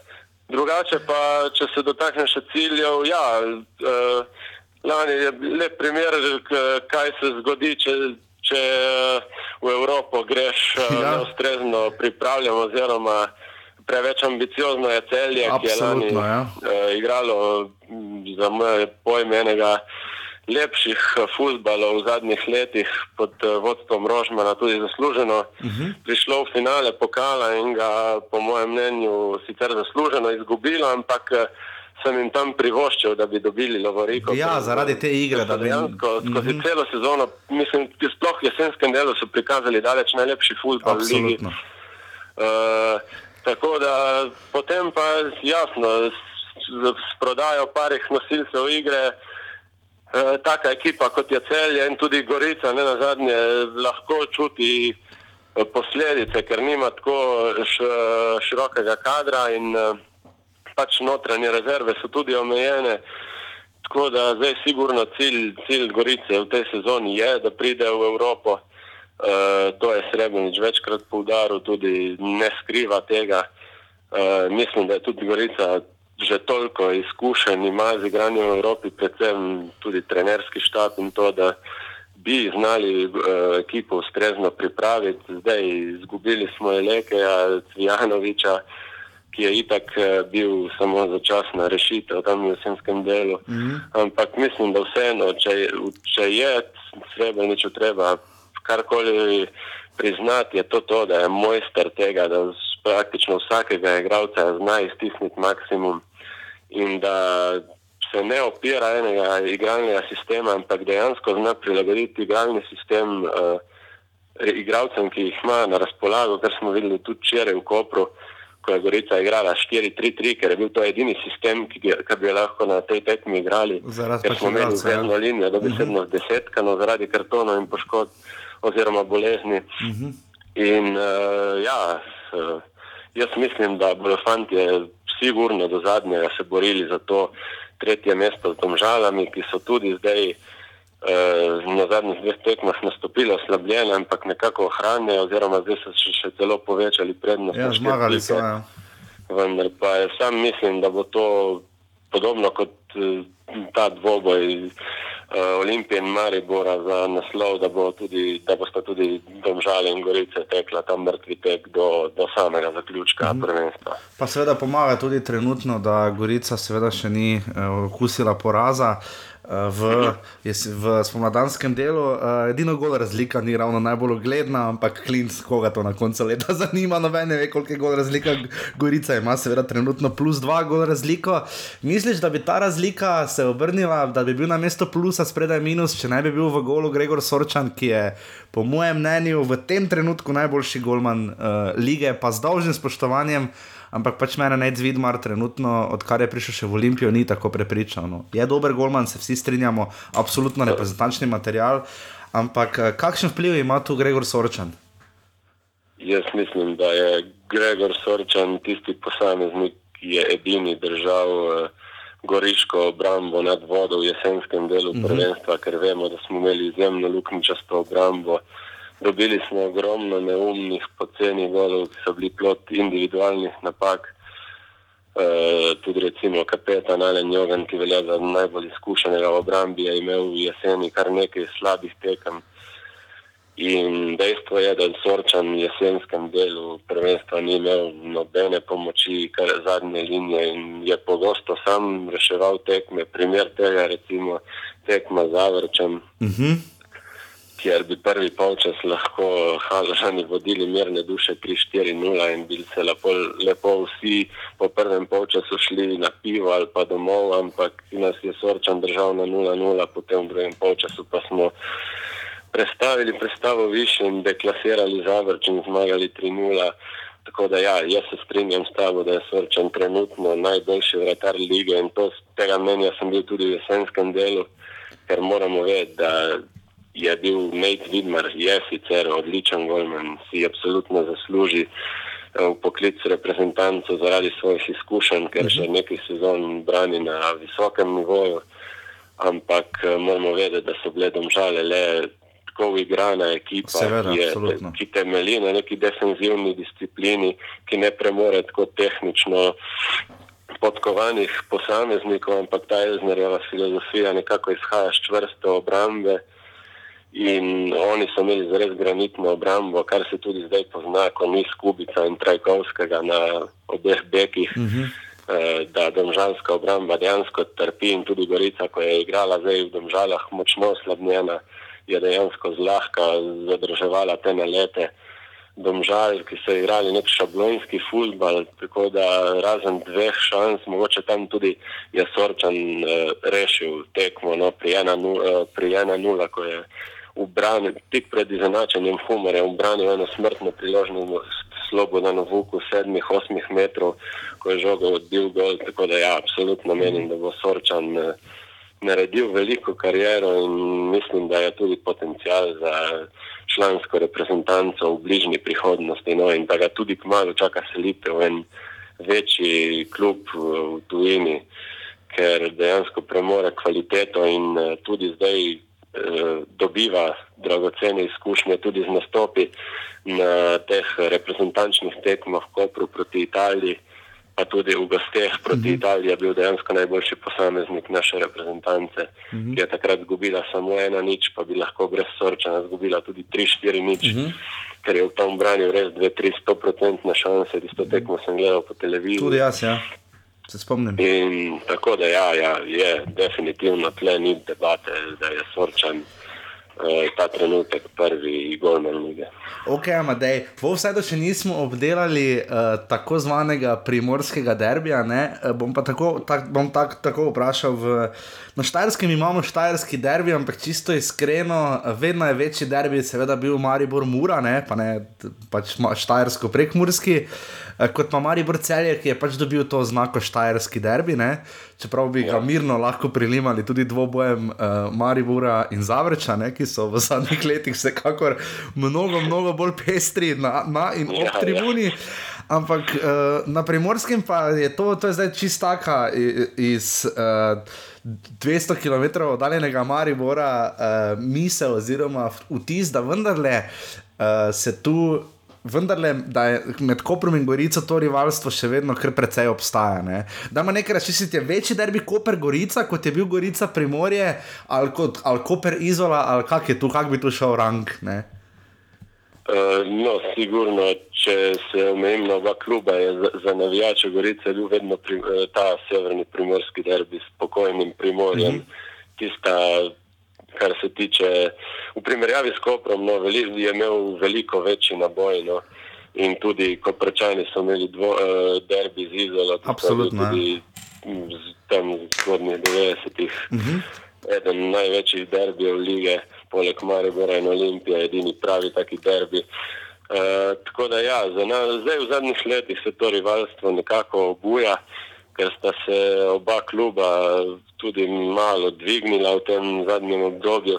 [SPEAKER 3] drugače pa, če se dotaknem še ciljev, ja, uh, lani je lep primer, kaj se zgodi, če, če eh, v Evropo greš uh,
[SPEAKER 1] Ja.
[SPEAKER 3] neustrezno pripravljen oziroma preveč ambiciozno je celje, ki je lani
[SPEAKER 1] ja.
[SPEAKER 3] uh, igralo mm, za moje pojme enega lepših eh, futbalov v zadnjih letih pod eh, vodstvom Rožmana, tudi zasluženo, uh -huh. prišlo v finale pokala in ga, po mojem mnenju, sicer zasluženo izgubilo, ampak eh, sem jim tam privoščil, da bi dobili Lovoriko.
[SPEAKER 1] Ja, zaradi te igre, da bi-
[SPEAKER 3] Dejansko skozi
[SPEAKER 1] Mhm.
[SPEAKER 3] celo sezono, mislim, sploh v jesenskem delu so prikazali daleč najlepši futbol v ligi. Uh, tako da potem pa jasno, s, s prodajo parih nosilcev igre, uh, taka ekipa kot je Celje in tudi Gorica, ne na zadnje, lahko čuti eh, posledice, ker nima tako š, širokega kadra in uh, pač notranje rezerve so tudi omejene. Tako da zdaj sigurno cilj, cilj Gorice v tej sezoni je, da pride v Evropo. Uh, to je Srebrenic večkrat poudaril, tudi ne skriva tega. Uh, mislim, da je tudi Gorica že toliko izkušenj ima z igranjem v Evropi, predvsem tudi trenerski štab in to, da bi znali uh, ekipo ustrezno pripraviti. Zdaj izgubili smo Elekeja, Cvijanoviča, ki je itak uh, bil samo začasna rešitev tam v jesenskem delu. Mm -hmm. Ampak mislim, da vseeno, če, če je Srebreniču treba karkoli priznati, je to to, da je mojster tega, da praktično vsakega igralca zna iztisniti maksimum in da se ne opira enega igralnega sistema, ampak dejansko zna prilagoditi igralni sistem uh, igralcem, ki jih ima na razpolago, kar smo videli tudi včeraj v Kopru, ko je Gorica igrala 4-3-3, ker je bil to edini sistem, ki, ki bi lahko na tej tekmi igrali.
[SPEAKER 1] Zaradi
[SPEAKER 3] ker smo imeli
[SPEAKER 1] ja.
[SPEAKER 3] eno linijo, da bi se
[SPEAKER 1] Mhm.
[SPEAKER 3] nas desetkano zaradi kartonov in poškodb oziroma bolezni.
[SPEAKER 1] Mhm.
[SPEAKER 3] In uh, ja, uh, jaz mislim, da bodo fanti sigurno do zadnjega se borili za to tretje mesto z domžalami, ki so tudi zdaj na zadnjih dveh tekmah nastopili oslabljene, ampak nekako ohranjajo, oziroma zdaj so še, še celo povečali prednost.
[SPEAKER 1] Ja, zmagali so. Ja.
[SPEAKER 3] Vendar pa sam mislim, da bo to podobno kot eh, ta dvoboj uh, Olimpije in Maribora za naslov, da, bo tudi, da bosta tudi Domžale in Gorice tekla tam mrtvi tek do, do samega zaključka mm. prvenstva.
[SPEAKER 1] Pa seveda pomaga tudi trenutno, da Gorica seveda še ni okusila poraza. uh, V, jes- v spomladanskem delu, uh, edino gol razlika ni ravno najbolj ogledna, ampak klinc, koga to na koncu leta zanima, noben ne ve, koliko je gol razlika. Gorica ima seveda trenutno plus dva gol razliko. Misliš, da bi ta razlika se obrnila, da bi bil na mesto plusa spredaj minus, če ne bi bil v golu Gregor Sorčan, ki je po mojem mnenju v tem trenutku najboljši golman uh, lige, pa z dolžnim spoštovanjem. Ampak pač mene ne Zvidmar trenutno, odkar je prišel še v Olimpijo, ni tako prepričan. No. Je dober golman, se vsi strinjamo, absolutno reprezentančni material. Ampak eh, kakšen vpliv ima tu Gregor Sorčan?
[SPEAKER 3] Jaz mislim, da je Gregor Sorčan tisti posameznik, ki je edini držal uh, goriško obrambo nad vodo v jesenskem delu mm -hmm. prvenstva, ker vemo, da smo imeli izjemno luknjičasto obrambo. Dobili smo ogromno neumnih, poceni golov, ki so bili plot individualnih napak. Uh, tudi recimo kapetan Alen Jogan, ki velja za najbolj izkušenega v obrambi, je imel v jeseni kar nekaj slabih tekem. In dejstvo je, da Sorčan v jesenskem delu prvenstva ni imel nobene pomoči, kar zadnje linije in je pogosto sam reševal tekme. Primer tega je recimo tekma z Avrčem,
[SPEAKER 1] Uh -huh.
[SPEAKER 3] Kjer bi prvi polčas lahko Haložani vodili mirne duše 3-4-0 in bili se lepo, lepo vsi po prvem polčasu šli na pivo ali pa domov, ampak nas je Sorčan držal na 0-0, potem v drugem polčasu pa smo prestavili predstavo više in deklasirali Zavrč in zmagali 3-0. Tako da ja, jaz se strinjam s tabo, da je Sorčan trenutno najboljši vratar lige in to, z tega mnenja sem bil tudi v jesenskem delu, ker moramo vedeti, da je bil Nate Vidmar, je sicer odličen golman, si absolutno zasluži eh, v poklic reprezentanco zaradi svojih izkušenj, ker že nekaj sezon brani na visokem nivoju ampak eh, moramo vedeti, da so bile domžale le tako uigrana ekipa,
[SPEAKER 1] Seveda,
[SPEAKER 3] ki, je,
[SPEAKER 1] absolutno.
[SPEAKER 3] ki temelji na neki defenzivni disciplini, ki ne premore tako tehnično podkovanih posameznikov, ampak ta Elznerjeva filozofija nekako izhaja iz čvrste obrambe. In oni so imeli zares granitno obrambo, kar se tudi zdaj pozna, ko ni Skubica in Trajkovskega na obeh bekih, uh -huh. da domžalska obramba dejansko trpi in tudi Gorica, ko je igrala zdaj v domžalah močno oslabljena, je dejansko zlahka zadrževala te nalete. Domžal, ki so igrali nek šablonski futbal, tako da razen dveh šans, mogoče tam tudi je Sorčan eh, rešil tekmo no, pri 1-0, eh, pri 1-0, ko je ubranil tik pred izenačenjem Humarja, ubranil eno smrtno priložnost Slobodano Vuku sedmih, osmih metrov, ko je žogo odbil gol, tako da ja, absolutno menim, da bo Sorčan eh, naredil veliko kariero in mislim, da je tudi potencial za člansko reprezentanco v bližnji prihodnosti. No, in da ga tudi kmalo čaka selitev v en večji klub v tujini, ker dejansko premore kvaliteto in uh, tudi zdaj dobiva dragocene izkušnje tudi z nastopi na teh reprezentančnih tekmah v Kopru proti Italiji. Pa tudi v gosteh proti uh -huh. Italiji je bil dejansko najboljši posameznik naše reprezentance, uh -huh. ki je takrat izgubila samo ena nič, pa bi lahko brez sorčana izgubila tudi 3-4 nič, uh -huh. ker je v tom branju res 2-3-100% šanse, tisto tekmo sem gledal po televiziji.
[SPEAKER 1] Tudi jaz, ja. Se spomnim.
[SPEAKER 3] In tako da ja, ja, je definitivno tle ni debate, da je sorčan ta trenutek prvi golman lige.
[SPEAKER 1] Ok, Amadej, v vsedu še nismo obdelali uh, tako zvanega primorskega derbija. Uh, bom pa tako, tak, bom tak, tako vprašal. V, na Štajerskem imamo Štajerski derbi, ampak čisto iskreno, vedno je večji derbi, seveda bil Maribor Mura, ne, pa ne pač Štajersko prek Murski. Uh, kot pa Maribor Celje, ki je pač dobil to znako Štajerski derbi. Ne čeprav bi ga ja. mirno lahko prilimali tudi dvobojem uh, Maribora in Zavrča, ne, ki so v zadnjih letih vsekakor mnogo, mnogo bolj pestri na, na in ob ja, ja. tribuni. Ja. Ampak uh, na primorskem pa je to, to je zdaj čistaka iz uh, 200 km oddaljenega Maribora, uh, misel oziroma vtis, da vendarle uh, se tu vendar le, da je med Koprom in Gorico to rivalstvo še vedno kar precej obstaja. Ne? Da ima nekaj razčistiti, je večji derbi Koper Gorica, kot je bil Gorica Primorje, ali, kot, ali Koper Izola, ali kak je tu, kak bi tu šel rang. Ne?
[SPEAKER 3] Uh, no, sigurno, če se omejim na oba kluba, je za, za navijače Gorice bil vedno pri, eh, ta severni primorski derbi s pokojnim primorjem, mm -hmm. tista kar se tiče v primerjavi s Koprom, no, veli, je imel veliko večji naboj. No, in tudi, ko prečani so imeli dvo, uh, derbi z Izola, tudi z, tam zgodnjih 90-ih, uh -huh. eden največjih derbijev lige, poleg Maribora in Olimpije, edini pravi taki derbi. Uh, tako da ja, nas, zdaj v zadnjih letih se to rivalstvo nekako obuja, ker sta se oba kluba tudi malo dvignila v tem zadnjem obdobju.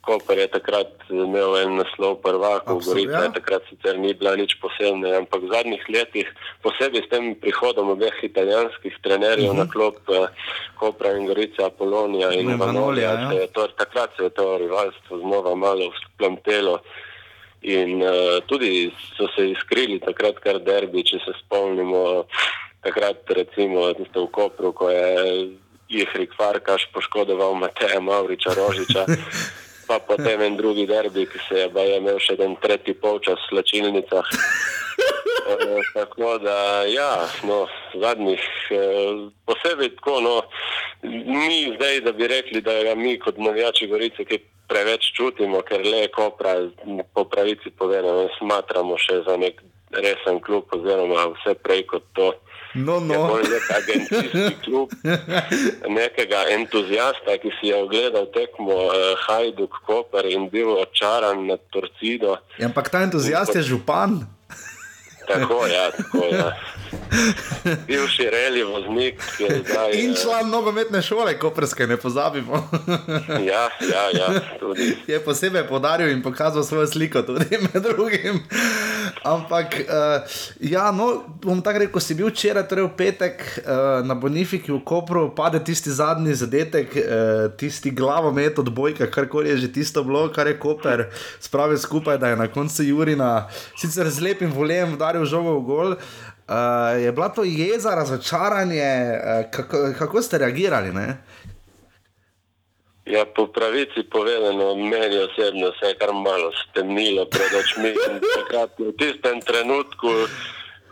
[SPEAKER 3] Koper je takrat imel en naslov prvaka, Gorica ja. takrat sicer ni bila nič posebna, ampak v zadnjih letih, posebej s tem prihodom obeh italijanskih trenerjev uh -huh. na klop eh, Kopra in Gorica, Apolonija in Manolija, ja. takrat se je to rivalstvo znova malo splamtelo. In uh, tudi so se izkrili takrat kar derbi, če se spomnimo, takrat recimo v Kopru, ko je Ihrik Farkaš poškodoval Mateja Mauriča Rožiča, pa potem en drugi derbi, ki se je baje imel še en tretji polčas v slačilnicah. E, tako da, ja, no, zadnjih, e, posebej tako, no, ni zdaj, da bi rekli, da ga mi kot navijači Gorice, ki preveč čutimo, ker le kopra, po pravici povedano, smatramo še za nek resen klub oziroma vse prej kot to.
[SPEAKER 1] No, no.
[SPEAKER 3] Nek agencijski klub, nekega entuzijasta, ki si je ogledal tekmo uh, Hajduk Koper in bil očaran nad Torcido.
[SPEAKER 1] Ja, ampak ta entuzijast je župan.
[SPEAKER 3] Tako, ja, tako je. Ja. Bivši reli voznik. Zdaj,
[SPEAKER 1] In član nogometne šole, koperske, ne pozabimo.
[SPEAKER 3] ja, ja, ja, tudi.
[SPEAKER 1] Je posebej podaril in pokazal svojo sliko, tudi med drugim. Ampak, uh, ja, no, bom tako rekel, si bil včeraj, torej v petek uh, na Bonifiki v Kopru, pade tisti zadnji zadetek, uh, tisti glavomet od bojka, karkoli je že tisto bilo, kar je Koper spravil skupaj, da je na koncu Jurina, sicer z lepim voljem, udaril žogo v gol. Uh, je bila to jeza, razočaranje, uh, kako, kako ste reagirali? Ne?
[SPEAKER 3] Ja, po pravici povedano, meni osebno se je kar malo stemnilo pred očmi. V tistem trenutku,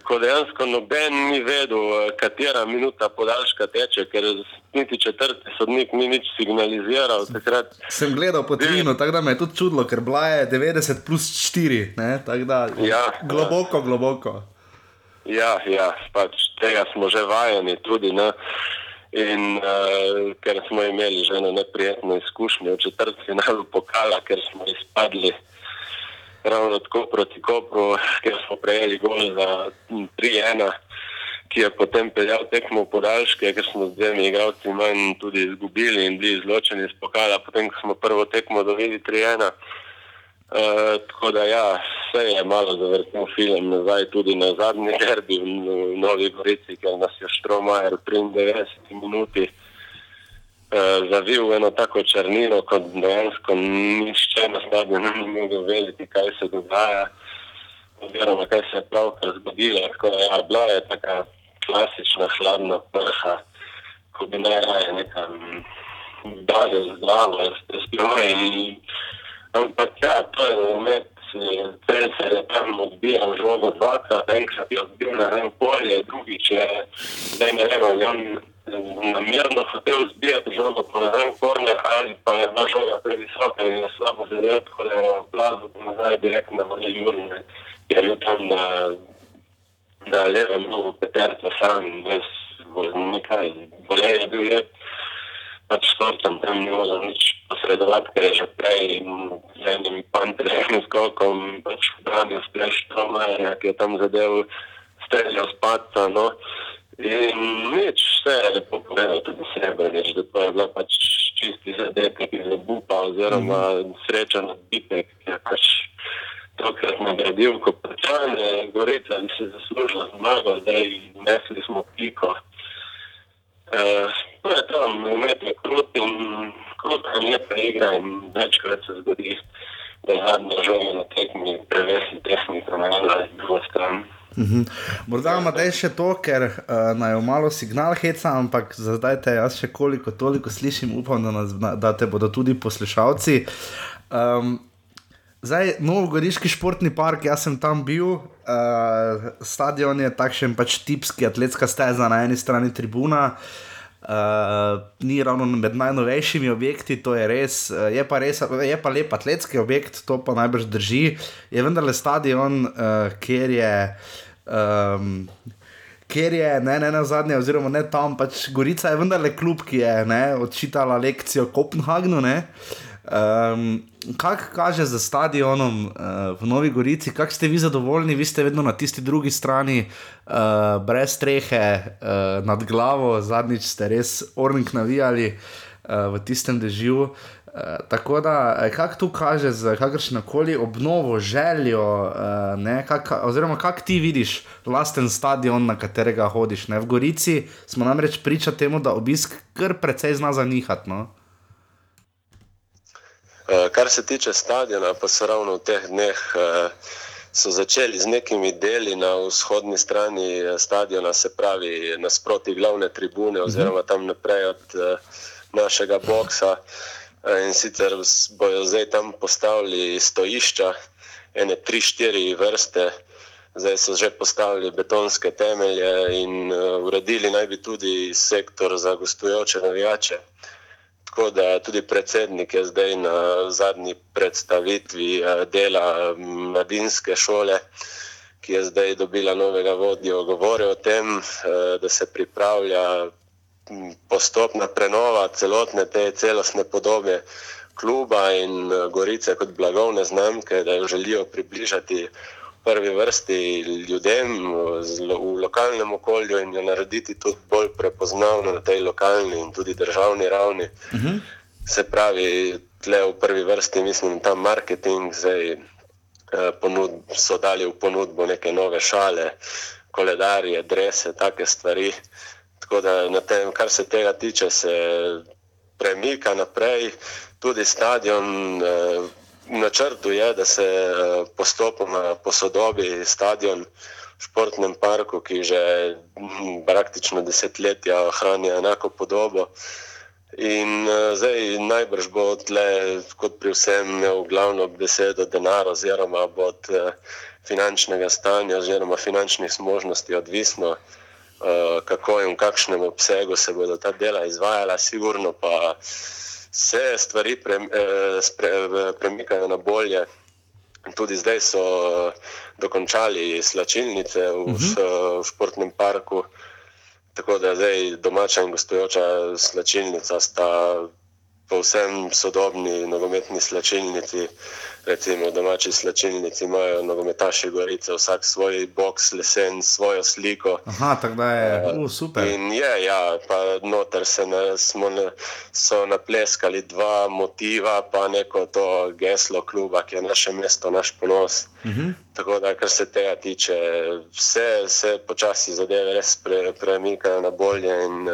[SPEAKER 3] ko dejansko noben ni vedel, katera minuta podaljška teče, ker niti četrti sodnik ni nič signaliziral. Takrat...
[SPEAKER 1] Sem gledal po Twinu, tako da me je tudi čudilo, ker bila je 90 plus 4, tako da ja, globoko, ja. globoko.
[SPEAKER 3] Ja, ja pač tega smo že vajeni tudi. Ne? In uh, ker smo imeli že eno neprijetno izkušnjo v četrti finalu pokala, ker smo izpadli ravno tako proti Kopru, ker smo prejeli gol za 3-1, ki je potem peljal tekmo podaljške, ker smo z dvemi igralci manj tudi izgubili in bili izločeni iz pokala, potem ko smo prvo tekmo dobili 3-1. Uh, tako da, ja, vse je malo zavrtel film nazaj, tudi na zadnji derbi v Novi Gorici, ker nas je Štromajer v 93 minuti uh, zavil v eno tako črnino, kot dejansko nišče na stadionu ni mogel vedeti, kaj se dogaja, oziroma kaj se je pravkar zgodilo. Tako da ja, bila je taka klasična hladna prha, ko bi najraje nekam dalje zdravo, stroje. Ampak ja, to je moment. Celcer je tam odbijal žogo dvakrat, enkrat je odbil na en polje, drugič je, zdaj ne vem, je on namerno hotel zbijati žogo po ne vem korner, ali pa je bila žoga previsoka in je slabo zadel, tako da je plazil po nazaj direktno na vode Jurne, je bil tam na, na levem nogu peterca sam, bez nekaj, bolej je bil lep, pač športom tam ni mogel nič posredovati, ker je že prej z enim panterjem skokom pač branil spleš Tomaja, ki je tam zadev streljal spadca, no. In nič, vse je lepo povedal tudi Srebrenič, da to je bila pač čisti zadetek iz obupa oziroma sreča na bitek, ki je pač tokrat nagradil kot pečanje, Gorica bi se zaslužila zmago, zdaj nesli smo piko. Uh, to je tam, umet je krut in krut je lepa igra in večkrat se zgodi, da je zadnja žoga na tekmi prevesi tehnika na eno ali drugo stran.
[SPEAKER 1] Mhm. Morda ima zdaj še to, ker uh, naj jo malo signal heca, ampak za zdaj te jaz še koliko toliko slišim, upam, da, nas, da te bodo tudi poslušalci. Um, zdaj, Novogoriški športni park, jaz sem tam bil, uh, stadion je takšen pač tipski, atletska steza na eni strani tribuna. Uh, ni ravno med najnovejšimi objekti, to je res, uh, je pa res, je pa lep atletski objekt, to pa najbrž drži. Je vendarle stadion, uh, kjer je. Um, Ker je ne, ne na zadnje, oziroma ne tam, pač Gorica je vendarle klub, ki je ne, odčitala lekcijo Kopenhagnu. Um, kaj kaže za stadionom uh, v Novi Gorici, kako ste vi zadovoljni, vi ste vedno na tisti drugi strani, uh, brez strehe uh, nad glavo, zadnjič ste res ornik navijali uh, v tistem dežju. Uh, tako da, kako tu kaže z kakršno koli obnovo, željo, uh, ne, kak, oziroma kako ti vidiš lasten stadion, na katerega hodiš. Ne? V Gorici smo namreč priča temu, da obisk kar precej zna zanihati. No?
[SPEAKER 3] Uh, kar se tiče stadiona, pa so ravno v teh dneh uh, so začeli z nekimi deli na vzhodni strani stadiona, se pravi nasproti glavne tribune, oziroma tam naprej od uh, našega boksa. In sicer bojo zdaj tam postavili stojišča, ene tri, štiri vrste, zdaj so že postavili betonske temelje in uredili naj bi tudi sektor za gostujoče navijače. Tako da tudi predsednik je zdaj na zadnji predstavitvi dela mladinske šole, ki je zdaj dobila novega vodjo, govoril o tem, da se pripravlja postopna prenova celotne te celostne podobe kluba in Gorice kot blagovne znamke, da jo želijo približati prvi vrsti ljudem v lokalnem okolju in jo narediti tudi bolj prepoznavno na tej lokalni in tudi državni ravni. Uh -huh. Se pravi, tle v prvi vrsti mislim, ta marketing zdaj ponud, so dali v ponudbo neke nove šale, koledarje, drese, take stvari. Tako da na tem, kar se tega tiče, se premika naprej. Tudi stadion, v načrtu je, da se postopoma posodobi stadion v športnem parku, ki že praktično desetletja ohranja enako podobo. In zdaj najbrž bo tle, kot pri vsem, imel glavno besedo denar, oziroma bo od finančnega stanja, oziroma finančnih zmožnosti odvisno. Kako in v kakšnem obsegu se bodo ta dela izvajala, sigurno pa se stvari pre, eh, spre, premikajo na bolje. Tudi zdaj so dokončali slačilnice v, uh -huh. v športnem parku, tako da zdaj domača in gostujoča slačilnica sta povsem sodobni nogometni slačilnici. Recimo domači slačilnici imajo nogometaši Gorice, vsak svoj box, lesen, svojo sliko.
[SPEAKER 1] Aha, tako da je uh, super.
[SPEAKER 3] In je, ja, pa noter se na, smo na, so napleskali dva motiva, pa neko to geslo kluba, ki je naše mesto, naš ponos. Uh -huh. Tako da, kar se tega tiče, vse se počasi zadeve res pre, premikajo na bolje. In,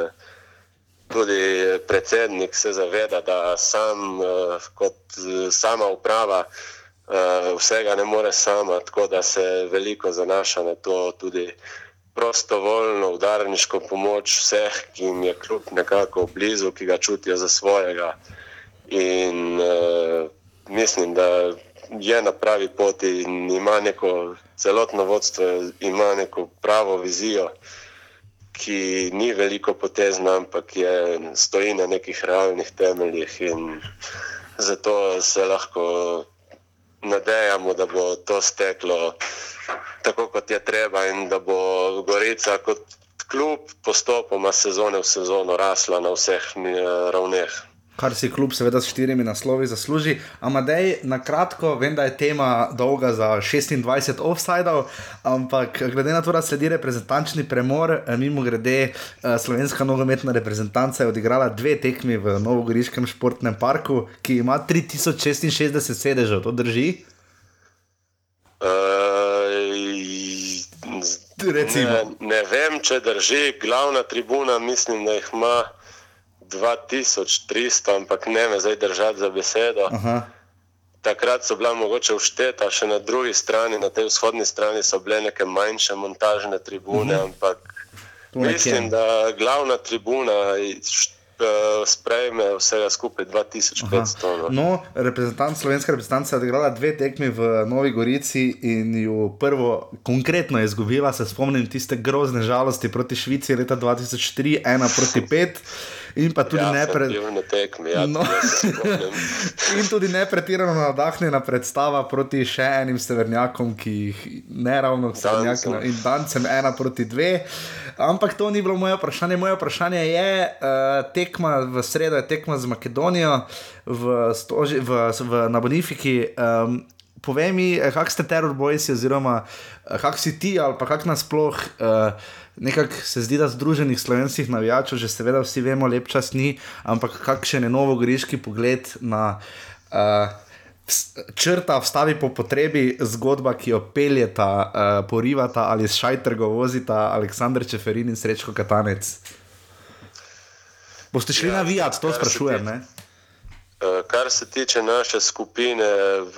[SPEAKER 3] tudi predsednik se zaveda, da sam eh, kot eh, sama uprava eh, vsega ne more sama, tako da se veliko zanaša na to tudi prostovoljno udarniško pomoč vseh, ki jim je kljub nekako blizu, ki ga čutijo za svojega. In uh, mislim, da je na pravi poti in ima neko celotno vodstvo, ima neko pravo vizijo, ki ni veliko potezna, ampak je, stoji na nekih realnih temeljih. In zato se lahko nadejamo, da bo to steklo tako, kot je treba, in da bo Gorica kot klub postopoma sezone v sezono rasla na vseh eh, ravneh.
[SPEAKER 1] Kar si kljub, seveda, s štirimi naslovi zasluži. Amadej, na kratko, vem, da je tema dolga za 26 offsajdov, ampak glede na to, da sledi reprezentančni premor, eh, mimo grede, eh, slovenska nogometna reprezentanca je odigrala dve tekmi v Novogoriškem športnem parku, ki ima 3066 sedežev, to drži?
[SPEAKER 3] Recimo. Ne, ne vem, če drži. Glavna tribuna, mislim, da jih ima 2300, ampak ne me zdaj držati za besedo.
[SPEAKER 1] Aha.
[SPEAKER 3] Takrat so bila mogoče ušteta, še na drugi strani, na tej vzhodni strani so bile neke manjše montažne tribune, uh -huh. ampak mislim, da glavna tribuna eh, sprejme vsega skupaj 2500. No.
[SPEAKER 1] No, reprezentant, slovenska reprezentanca je odigrala dve tekmi v Novi Gorici in jo prvo konkretno je izgubila. Se spomnim tiste grozne žalosti proti Švici leta 2003, ena proti pet. In pa tudi
[SPEAKER 3] ja,
[SPEAKER 1] ne
[SPEAKER 3] na tekmi, ja,
[SPEAKER 1] No. In tudi ne pretirano navdahnjena predstava proti še enim severnjakom, ki jih ne ravno severnjakom in dancem ena proti dve. Ampak to ni bilo moje vprašanje. Moje vprašanje je, uh, tekma v sredo je tekma z Makedonijo v, stoži, v, v, na Bonifiki. Um, Povej mi, eh, kak ste teror bojci, oziroma eh, kak si ti, ali pa kak nasploh. Uh, Nekako se zdi, da združenih slovenskih navijačev, že seveda vsi vemo, lep čas ni, ampak kakšen je novogoriški pogled na uh, črta, vstavi po potrebi zgodba, ki jo peljeta, uh, porivata ali s šajtrgo vozita Aleksandr Čeferin in Srečko Katanec. Boste šli ja,
[SPEAKER 3] Ja,
[SPEAKER 1] navijati, to sprašujem.
[SPEAKER 3] tiče-
[SPEAKER 1] Ne?
[SPEAKER 3] Eh, Kar se tiče naše skupine, v,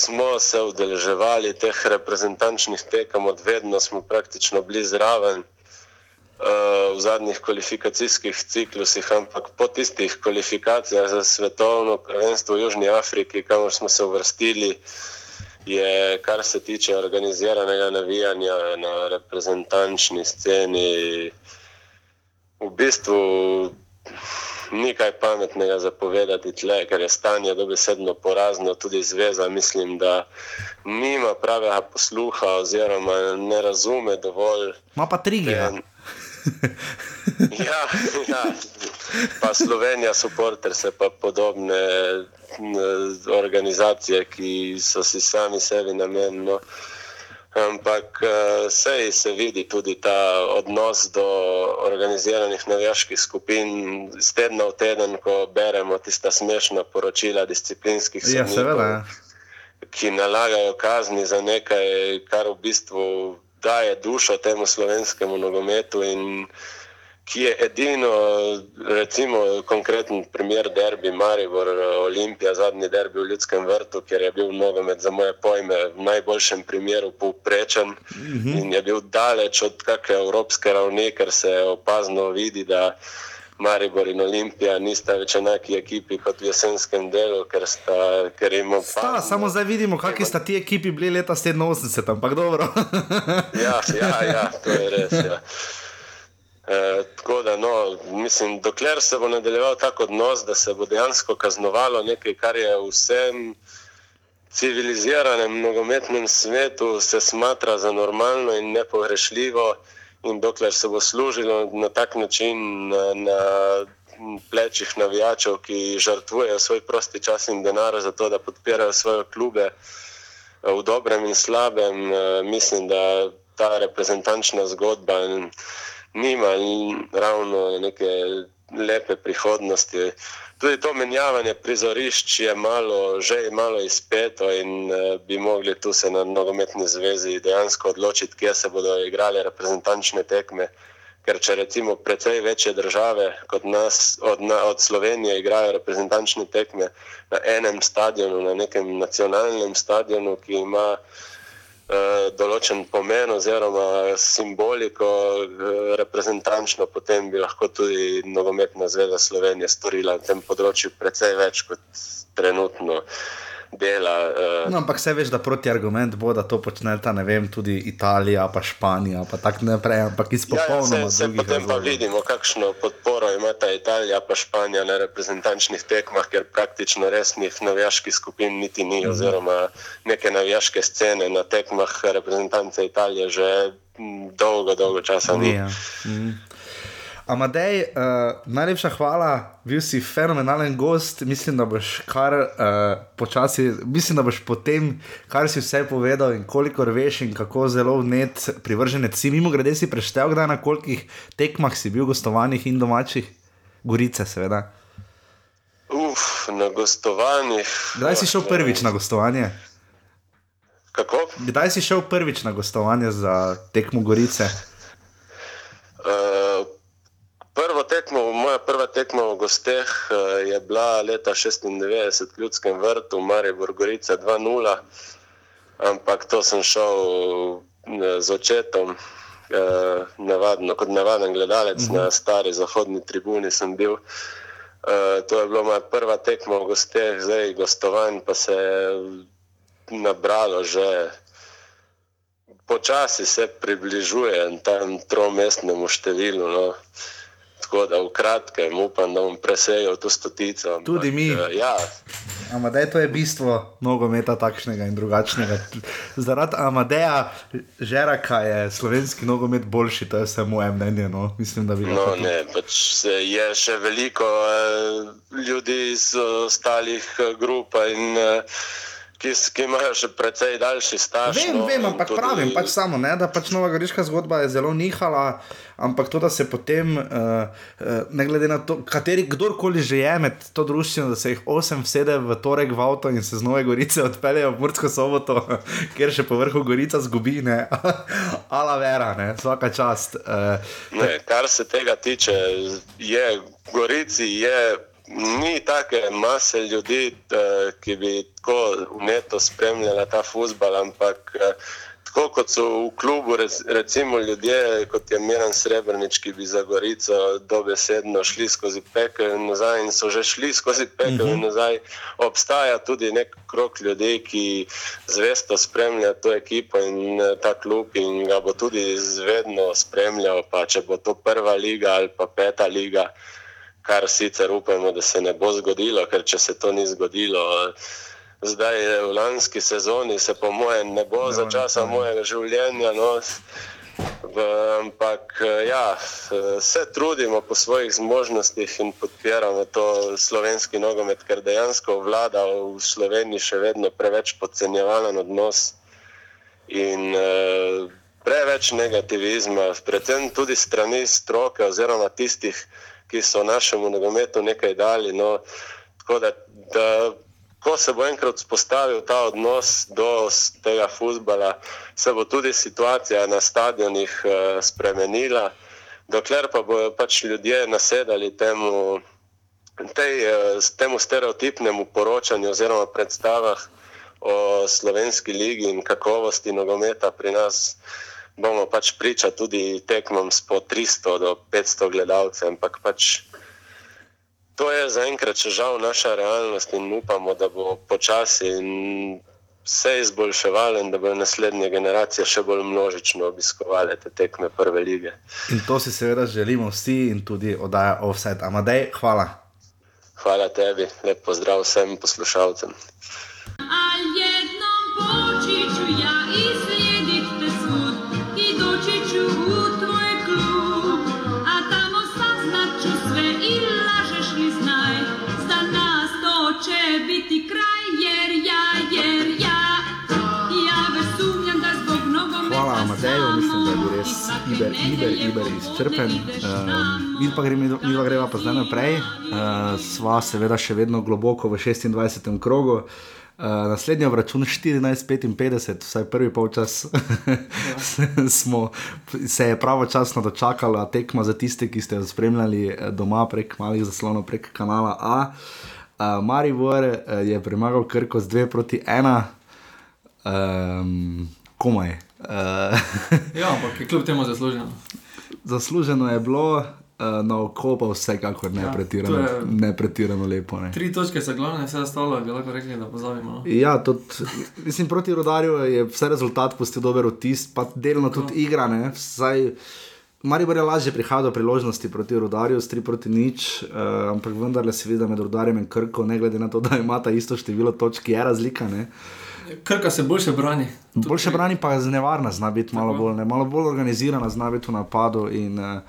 [SPEAKER 3] smo se udeleževali teh reprezentančnih tekem, od vedno smo praktično bili zraven eh, v zadnjih kvalifikacijskih ciklusih, ampak po tistih kvalifikacijah za svetovno prvenstvo v Južni Afriki, kamor smo se uvrstili, je, kar se tiče organiziranega navijanja na reprezentančni sceni, v bistvu ni kaj pametnega zapovedati tle, ker je stanje dobesedno porazno, tudi zveza mislim, da nima pravega posluha oziroma ne razume dovolj.
[SPEAKER 1] Ma pa trigger.
[SPEAKER 3] En- Ja, ja. Pa Slovenija, supporters, pa podobne organizacije, ki so si sami sebi namenjeni. No. Ampak eh, sej se vidi tudi ta odnos do organiziranih navijaških skupin, iz tedna v teden, ko beremo tista smešna poročila disciplinskih
[SPEAKER 1] Ja,
[SPEAKER 3] sodnikov
[SPEAKER 1] seveda. ja.
[SPEAKER 3] ki nalagajo kazni za nekaj, kar v bistvu daje dušo temu slovenskemu nogometu in ki je edino, recimo konkreten primer derbi Maribor, Olimpija, zadnji derbi v Ljudskem vrtu, kjer je bil nogomet za moje pojme v najboljšem primeru povprečen mm -hmm. in je bil daleč od kakšne evropske ravni, ker se opazno vidi, da Maribor in Olimpija nista več enaki ekipi kot v jesenskem delu, ker, sta, ker jim
[SPEAKER 1] Sta,
[SPEAKER 3] opazno.
[SPEAKER 1] samo zdaj vidimo, kakšni sta ti ekipi bili leta 87, ampak dobro.
[SPEAKER 3] Ja, ja, ja, to je res. Ja. E, tako da, no, mislim, dokler se bo nadaljeval tako odnos, da se bo dejansko kaznovalo nekaj, kar je vsem civiliziranem nogometnem svetu, se smatra za normalno in nepogrešljivo, in dokler se bo služilo na tak način na, na plečih navijačev, ki žrtvujejo svoj prosti čas in denar za to, da podpirajo svoje klube v dobrem in slabem, eh, mislim, da ta reprezentančna zgodba nima ravno neke lepe prihodnosti. Tudi to menjavanje prizorišč je malo, že malo izpeto in eh, bi mogli tu se na nogometni zvezi dejansko odločiti, kje se bodo igrale reprezentančne tekme. Ker če recimo precej večje države kot nas, od, od Slovenije igrajo reprezentančne tekme na enem stadionu, na nekem nacionalnem stadionu, ki ima določen pomen oziroma simboliko eh, reprezentančno, potem bi lahko tudi nogometna zveza Slovenije storila na tem področju precej več kot trenutno dela. eh,
[SPEAKER 1] No, ampak vse veš, da proti argument bo, da to počneta, ne vem, tudi Italija, pa Španija, pa tako naprej, ampak iz
[SPEAKER 3] Ja, ja, se, se
[SPEAKER 1] drugih
[SPEAKER 3] potem pa vidimo, kakšno podporo imata Italija in Španija na reprezentančnih tekmah, ker praktično resnih navijaških skupin niti ni,
[SPEAKER 1] Mhm.
[SPEAKER 3] oziroma neke navijaške scene na tekmah reprezentance Italije že mm, dolgo, dolgo časa ni.
[SPEAKER 1] Ni, ja. Mhm. Amadej, uh, najlepša hvala, bil si fenomenalen gost. Mislim, da boš kar uh, počasi, mislim, da boš po tem, kar si vse povedal in kolikor veš, in kako zelo vnet privrženec si. Mimo grede si preštel, kdaj na kolikih tekmah si bil gostovanih in domačih, Gorice, seveda.
[SPEAKER 3] Uf, na gostovanjih.
[SPEAKER 1] Kdaj si šel prvič na gostovanje?
[SPEAKER 3] Kako?
[SPEAKER 1] Kdaj si šel prvič na gostovanje za tekmo Gorice?
[SPEAKER 3] Uh, prvo tekmo, moja prva tekma v gosteh uh, je bila leta 96 v Ljudskem vrtu, Maribor Gorica 2-0, ampak to sem šel uh, z očetom, uh, navadno, kot navaden gledalec -hmm. na stari zahodni tribuni sem bil. Uh, to je bila moja prva tekma v gosteh, zdaj gostovanj pa se je nabralo že počasi se približuje tam tromestnemu številu. No. Tako da v kratkem upam, da bom presegel to stotico. ampak,
[SPEAKER 1] Tudi mi.
[SPEAKER 3] eh, Ja,
[SPEAKER 1] Amadej, to je bistvo nogometa takšnega in drugačnega. Zaradi Amadeja Žeraka je slovenski nogomet boljši, to je vse moje mnenje. No. Mislim, da bi
[SPEAKER 3] no,
[SPEAKER 1] to-
[SPEAKER 3] ne, pač se je še veliko eh, ljudi iz ostalih eh, grup, in, eh, ki, ki imajo še precej daljši staž.
[SPEAKER 1] Vem,
[SPEAKER 3] no,
[SPEAKER 1] vem, ampak tudi... pravim pač samo, ne, da pač Nova Goriška zgodba je zelo nihala, ampak to, da se potem, uh, uh, ne glede na to, kateri, kdorkoli že je med to družščino, da se jih osem sede v torek v avto in se z Nove Gorice odpeljejo v Mursko soboto, kjer še po vrhu Gorica zgubi, ne, ala vera, ne, vsaka čast. Uh,
[SPEAKER 3] Ne, kar se tega tiče, je Gorici je, ni take mase ljudi, eh, ki bi tako vneto spremljala ta futbal, ampak eh, tako kot so v klubu, rec- recimo ljudje, kot je Miran Srebrenic, ki bi za Gorico dobesedno šli skozi pekel in nazaj in so že šli skozi pekel in nazaj, obstaja tudi nek krok ljudi, ki zvesto spremlja to ekipo in eh, ta klub in ga bo tudi vedno spremljal, pa če bo to prva liga ali pa peta liga, kar sicer upamo, da se ne bo zgodilo, ker če se to ni zgodilo. Zdaj v lanski sezoni se po mojem ne bo za časa mojega življenja, no, v, ampak ja, se trudimo po svojih zmožnostih in podpiramo to slovenski nogomet, ker dejansko vlada v Sloveniji še vedno preveč podcenjevalen odnos in preveč negativizma, predvsem tudi strani stroke oziroma tistih, ki so našemu nogometu nekaj dali. No, tako da, da ko se bo enkrat vzpostavil ta odnos do tega futbala, se bo tudi situacija na stadionih eh, spremenila, dokler pa bodo pač ljudje nasedali temu, tej, s temu stereotipnemu poročanju oziroma predstavah o slovenski ligi in kakovosti nogometa pri nas, bomo pač priča tudi tekmam s po 300 do 500 gledalcev, ampak pač to je zaenkrat še žal naša realnost in upamo, da bo počasi se izboljševalo in da bodo naslednje generacije še bolj množično obiskovali te tekme prve lige.
[SPEAKER 1] in to si seveda želimo vsi in tudi oddaja Offset. Amadej, hvala.
[SPEAKER 3] Hvala tebi, lep pozdrav vsem poslušalcem.
[SPEAKER 4] A
[SPEAKER 1] iber, iber, iber izčrpen. Uh,
[SPEAKER 4] tamo.
[SPEAKER 1] mi pa gremo, mi pa greva pa zdaj naprej. Uh, sva seveda še vedno globoko v 26. krogu. naslednji obračun 14:55, vsaj prvi polčas, smo, se je pravočasno dočakala tekma za tiste, ki ste jo spremljali eh, doma prek malih zaslonov, prek kanala A. Uh, Maribor uh, je premagal Krko z 2 proti 1, um, komaj. Uh,
[SPEAKER 2] Ja, ampak je kljub temu zasluženo.
[SPEAKER 1] zasluženo je bilo, uh, na oko pa vsekakor ne
[SPEAKER 2] Ja,
[SPEAKER 1] pretirano,
[SPEAKER 2] je-
[SPEAKER 1] ne pretirano lepo. Ne.
[SPEAKER 2] Tri točke so glavne, vse ostalo bi lahko rekli, da pozabimo. No.
[SPEAKER 1] Ja, tudi, mislim, proti rodarju je vse rezultat pustil dober vtis, pa delno tudi igra. Ne, vsaj, Maribor je lažje prihajal do priložnosti proti rodarju, s 3 proti nič, uh, ampak vendarle se vidi, da med rodarjem in krko, ne glede na to, da imata isto število točk, je razlika. Ne.
[SPEAKER 2] Krka se boljše brani. Tudi
[SPEAKER 1] Boljše brani pa je nevarna, zna biti malo bolj, ne, malo bolj organizirana, zna biti v napadu. In, uh,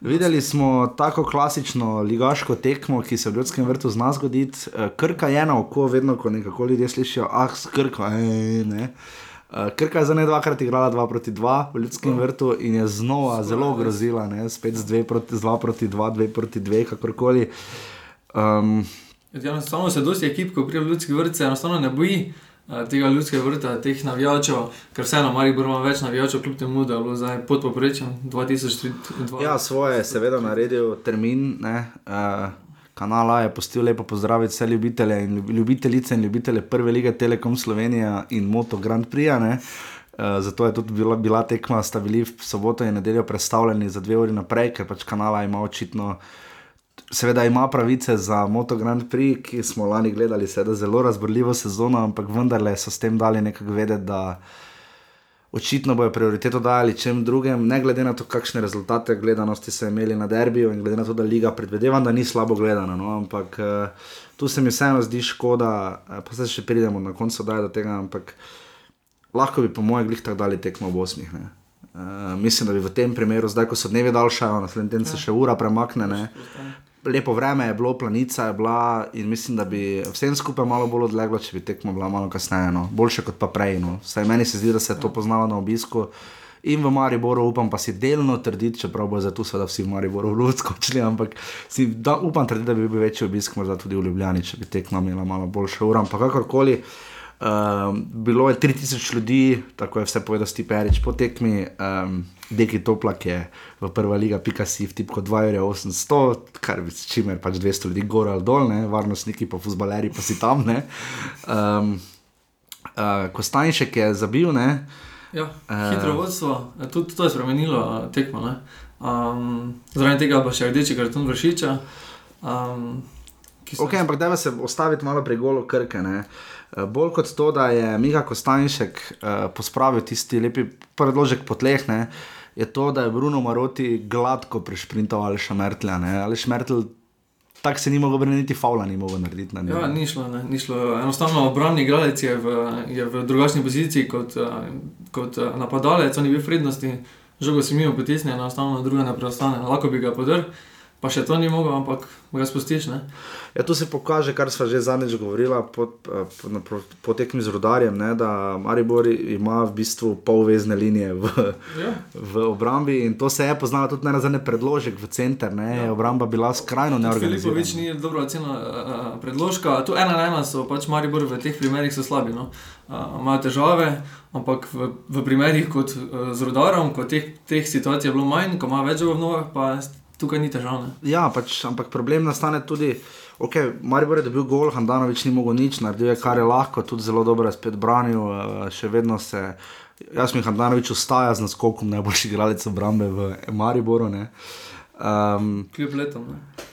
[SPEAKER 1] videli smo tako klasično ligaško tekmo, ki se v ljudskem vrtu zna zgoditi. Uh, krka je na oko, vedno ko nekako ljudje slišijo, ah, skrka, ne. Uh, Krka je za ne dvakrat igrala 2 proti 2 v ljudskem vrtu in je znova zelo ogrozila, ne? spet z 2 proti 2, proti 2, 2 proti 2, kakorkoli. Um,
[SPEAKER 2] Enostavno se dosti ekip, ko pride v ljudski vrt, se enostavno ne boji eh, tega ljudskega vrta, teh navijačev, ker vseeno Maribor ima več navijačev, kljub temu, da je bilo zdaj pod poprečjem 2002.
[SPEAKER 1] Ja, svoje je seveda naredil termin. Ne, uh, kanala je postil lepo pozdraviti vse ljubitelje in ljub- ljubitelice in ljubitelje prve lige Telekom Slovenija in Moto Grand Prix. Uh, zato je tudi bila, bila tekma, sta bili v soboto in nedeljo predstavljeni za dve uri naprej, ker pač kanala ima očitno. Seveda ima pravice za Moto Grand Prix, ki smo lani gledali, seveda zelo razborljivo sezono, ampak vendarle so s tem dali nekako vedeti, da očitno bojo prioriteto dali čem drugem, ne glede na to, kakšne rezultate gledanosti so imeli na derbiju in glede na to, da liga predvidevam, da ni slabo gledana. No? Ampak uh, tu se mi vseeno zdi škoda, uh, pa se še pridemo na koncu do tega, ampak lahko bi po mojem glih tako dali tekmo v osmih. Ne? Uh, mislim, da bi v tem primeru, zdaj ko so dnevi daljšajo, naslednji teden se še ura premakne. Ne? Lepo vreme je bilo, planica je bila in mislim, da bi vsem skupaj malo bolj odleglo, če bi tekmo bila malo kasneje, no. boljše kot pa prej. No. Vsaj meni se zdi, da se je to poznalo na obisku. In v Mariboru upam pa si delno trditi, čeprav bo zato seveda vsi v Mariboru vluskočili, ampak si da, upam trditi, da bi bil večji obisk morda tudi v Ljubljani, če bi tekma imela malo boljše ura. Ampak kakorkoli, um, bilo je 3000 ljudi, tako je vse povedal Stiperič po tekmi. Um, Deki Toplak je v prva liga, pika si v tipko 2,800, kar bi s čimer pač 200 ljudi gor ali dol, ne? varnostniki pa fuzbaleri pa si tam. Ne? Um, uh, Kostanjšek je zabil, ne?
[SPEAKER 2] Ja, hitro vodstvo, eh, tudi to je spremenilo eh, tekmo. ne. Um, Zaradi tega pa še rdeči karton vršiča. Um,
[SPEAKER 1] Ok, ampak da se ostaviti malo pri golu krke. Ne? Eh, Bolj kot to, da je Miha Kostanjšek uh, pospravil tisti lepi predložek po tleh, ne? je to, da je Bruno Maroti gladko prešprintal ali šmertlja. Ali šmertlj, tako se ni mogel obrniti, faula ni mogel narediti na njega.
[SPEAKER 2] Ja, ni šlo, ne, ni šlo. Enostavno obrambni igralec je v, je v drugačni poziciji kot, eh, kot napadalec, on je bil v prednosti, žogo si mimo potisne, enostavno druga ne preostane. Lahko bi ga podrl, pa še to ni mogel, ampak ga spustiš. Ne?
[SPEAKER 1] Ja, tu se pokaže, kar smo že zadnjič govorili po, po, na- po, po tekmi z rodarjem, ne, da Maribor ima v bistvu polvezne linije v,
[SPEAKER 2] Ja.
[SPEAKER 1] v obrambi in to se je poznalo tudi na zadnje predložek v center. Ne, ja. Obramba bila skrajno neorganizirana.
[SPEAKER 2] ni dobro ocenil uh, predložka. Tu ena na ena so pač Maribor v teh primerih so slabi. No. Uh, imajo težave, ampak v, v primerih kot uh, z rodarom, ko teh, teh situacij je bilo manj, ko ima več v nogah, pa tukaj ni težav. Ne.
[SPEAKER 1] Ja, pač, ampak problem nastane tudi. Okay, Maribor je dobil gol, Handanovič ni mogel nič, naredil je kar je lahko, tudi zelo dobro je spet branil, eh, še vedno se. Jaz mi Handanovič ostaja z naskokom najboljši igralec obrambe v Mariboru. ne. Um,
[SPEAKER 2] Kljub letom. Ne.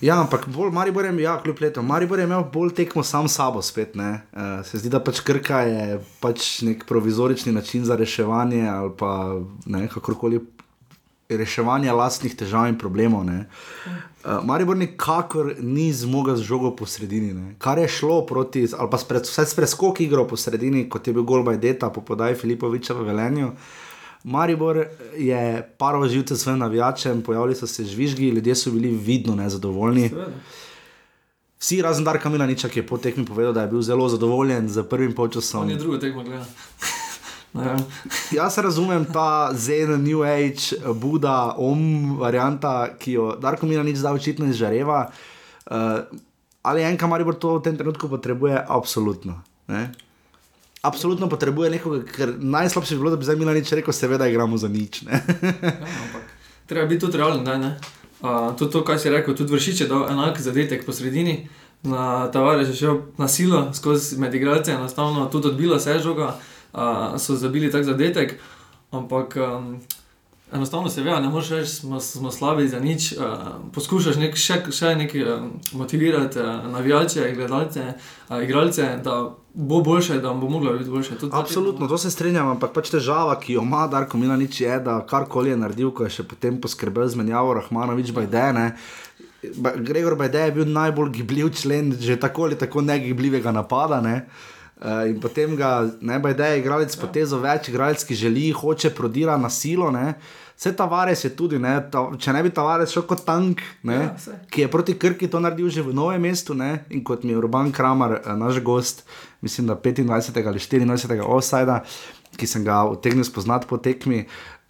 [SPEAKER 1] Ja, ampak bolj Maribor je, ja, kljub letu, Maribor je imel bolj tekmo sam s sabo spet. Uh, se zdi, da pač Krka je pač nek provizorični način za reševanje ali pa ne, kakorkoli reševanje lastnih težav in problemov. ne. Uh, Maribor nikakor ni zmogel z žogo po sredini, ne. kar je šlo proti, ali pa spred, vsaj s preskok igro po sredini, kot je bil Golbaj Deta po podaji Filipoviča v Velenju. Maribor je paro živce svojim navijačem, pojavili so se žvižgi, ljudje so bili vidno nezadovoljni.
[SPEAKER 2] Seveda.
[SPEAKER 1] Vsi, razen Darka Milaniča, ki je po tekmi povedal, da je bil zelo zadovoljen z prvim polčasom.
[SPEAKER 2] On je drugo tekmo gledal. Vem.
[SPEAKER 1] Jaz razumem ta Zen, New Age, Buda, Om varianta, ki jo Darko Milanič zdaj očitno izžareva. Uh, ali enka Maribor to v tem trenutku potrebuje? Absolutno. Ne? Absolutno potrebuje nekoga, ker najslabše bi bilo, da bi zdaj Milanič rekel, seveda igramo za nič.
[SPEAKER 2] Ja, ampak treba biti tudi realen, da ne. Uh, tudi to, kar si rekel, tudi vršič je dal enak zadetek po sredini. Na tavare je šel na silo skozi med igralce, enostavno tudi odbila se je žoga, uh, so zabili tak zadetek, ampak um, enostavno se ve, ne moreš reči, smo, smo slabi za nič. Uh, poskušaš nek, še, še nekaj uh, motivirati uh, navijače, gledalce, uh, igralce, bo boljše, da bo moglo biti boljše. Tudi
[SPEAKER 1] Absolutno, to se strinjam, ampak pač težava, ki jo ima Darko Milanič, je, da karkoli je naredil, ko je še potem poskrbel z menjavo Rahmanovič Bajdene. Ba- Gregor Bajde je bil najbolj gibljiv člen, že tako ali tako negibljivega napada. Ne? Uh, in potem ga ne Bajde je igralec potezo več, igralec, ki želi, hoče, prodira na silo. Ne? Vse Tavares je tudi, ne? ta, če ne bi Tavares šel kot tank, ne?
[SPEAKER 2] Ja, saj.
[SPEAKER 1] ki je proti Krki to naredil že v novem mestu, ne? in kot mi je Urban Kramer, eh, naš gost, mislim, da 25. ali 24. offsajda, ki sem ga utegnil spoznati po tekmi.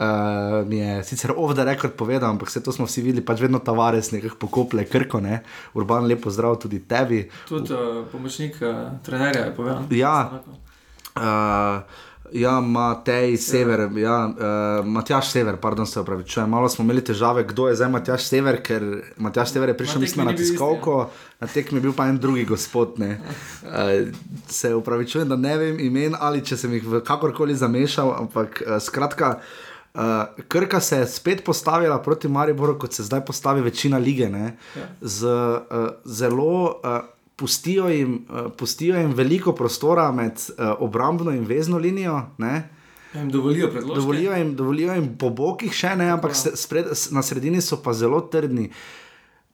[SPEAKER 1] Uh, mi je sicer off the record povedal, ampak vse to smo vsi videli, pač vedno Tavares nekako pokople krko, ne? Urban lepo zdrav tudi tebi.
[SPEAKER 2] Tudi uh, pomočnik uh, trenerja je povedal.
[SPEAKER 1] Ja. Uh, ja, Matej Sever, ja, uh, Matjaš Sever, pardon, se opravičujem. Malo smo imeli težave, kdo je zdaj Matjaš Sever, ker Matjaš Sever je prišel, mislim, na tiskovko, na tekmi je bil pa en drugi gospod. ne. Uh, se upravičujem, da ne vem imen ali če sem jih kakorkoli zamešal, ampak uh, skratka. Uh, Krka se je spet postavila proti Mariboru, kot se zdaj postavi večina lige. ne,
[SPEAKER 2] Ja.
[SPEAKER 1] Z uh, zelo uh, pustijo, jim, uh, pustijo jim veliko prostora med uh, obrambno in vezno linijo. Ne?
[SPEAKER 2] Ja, jim dovolijo predložiti.
[SPEAKER 1] Dovolijo jim, dovolijo jim po bokih še ne, ampak se, spred, na sredini so pa zelo trdni.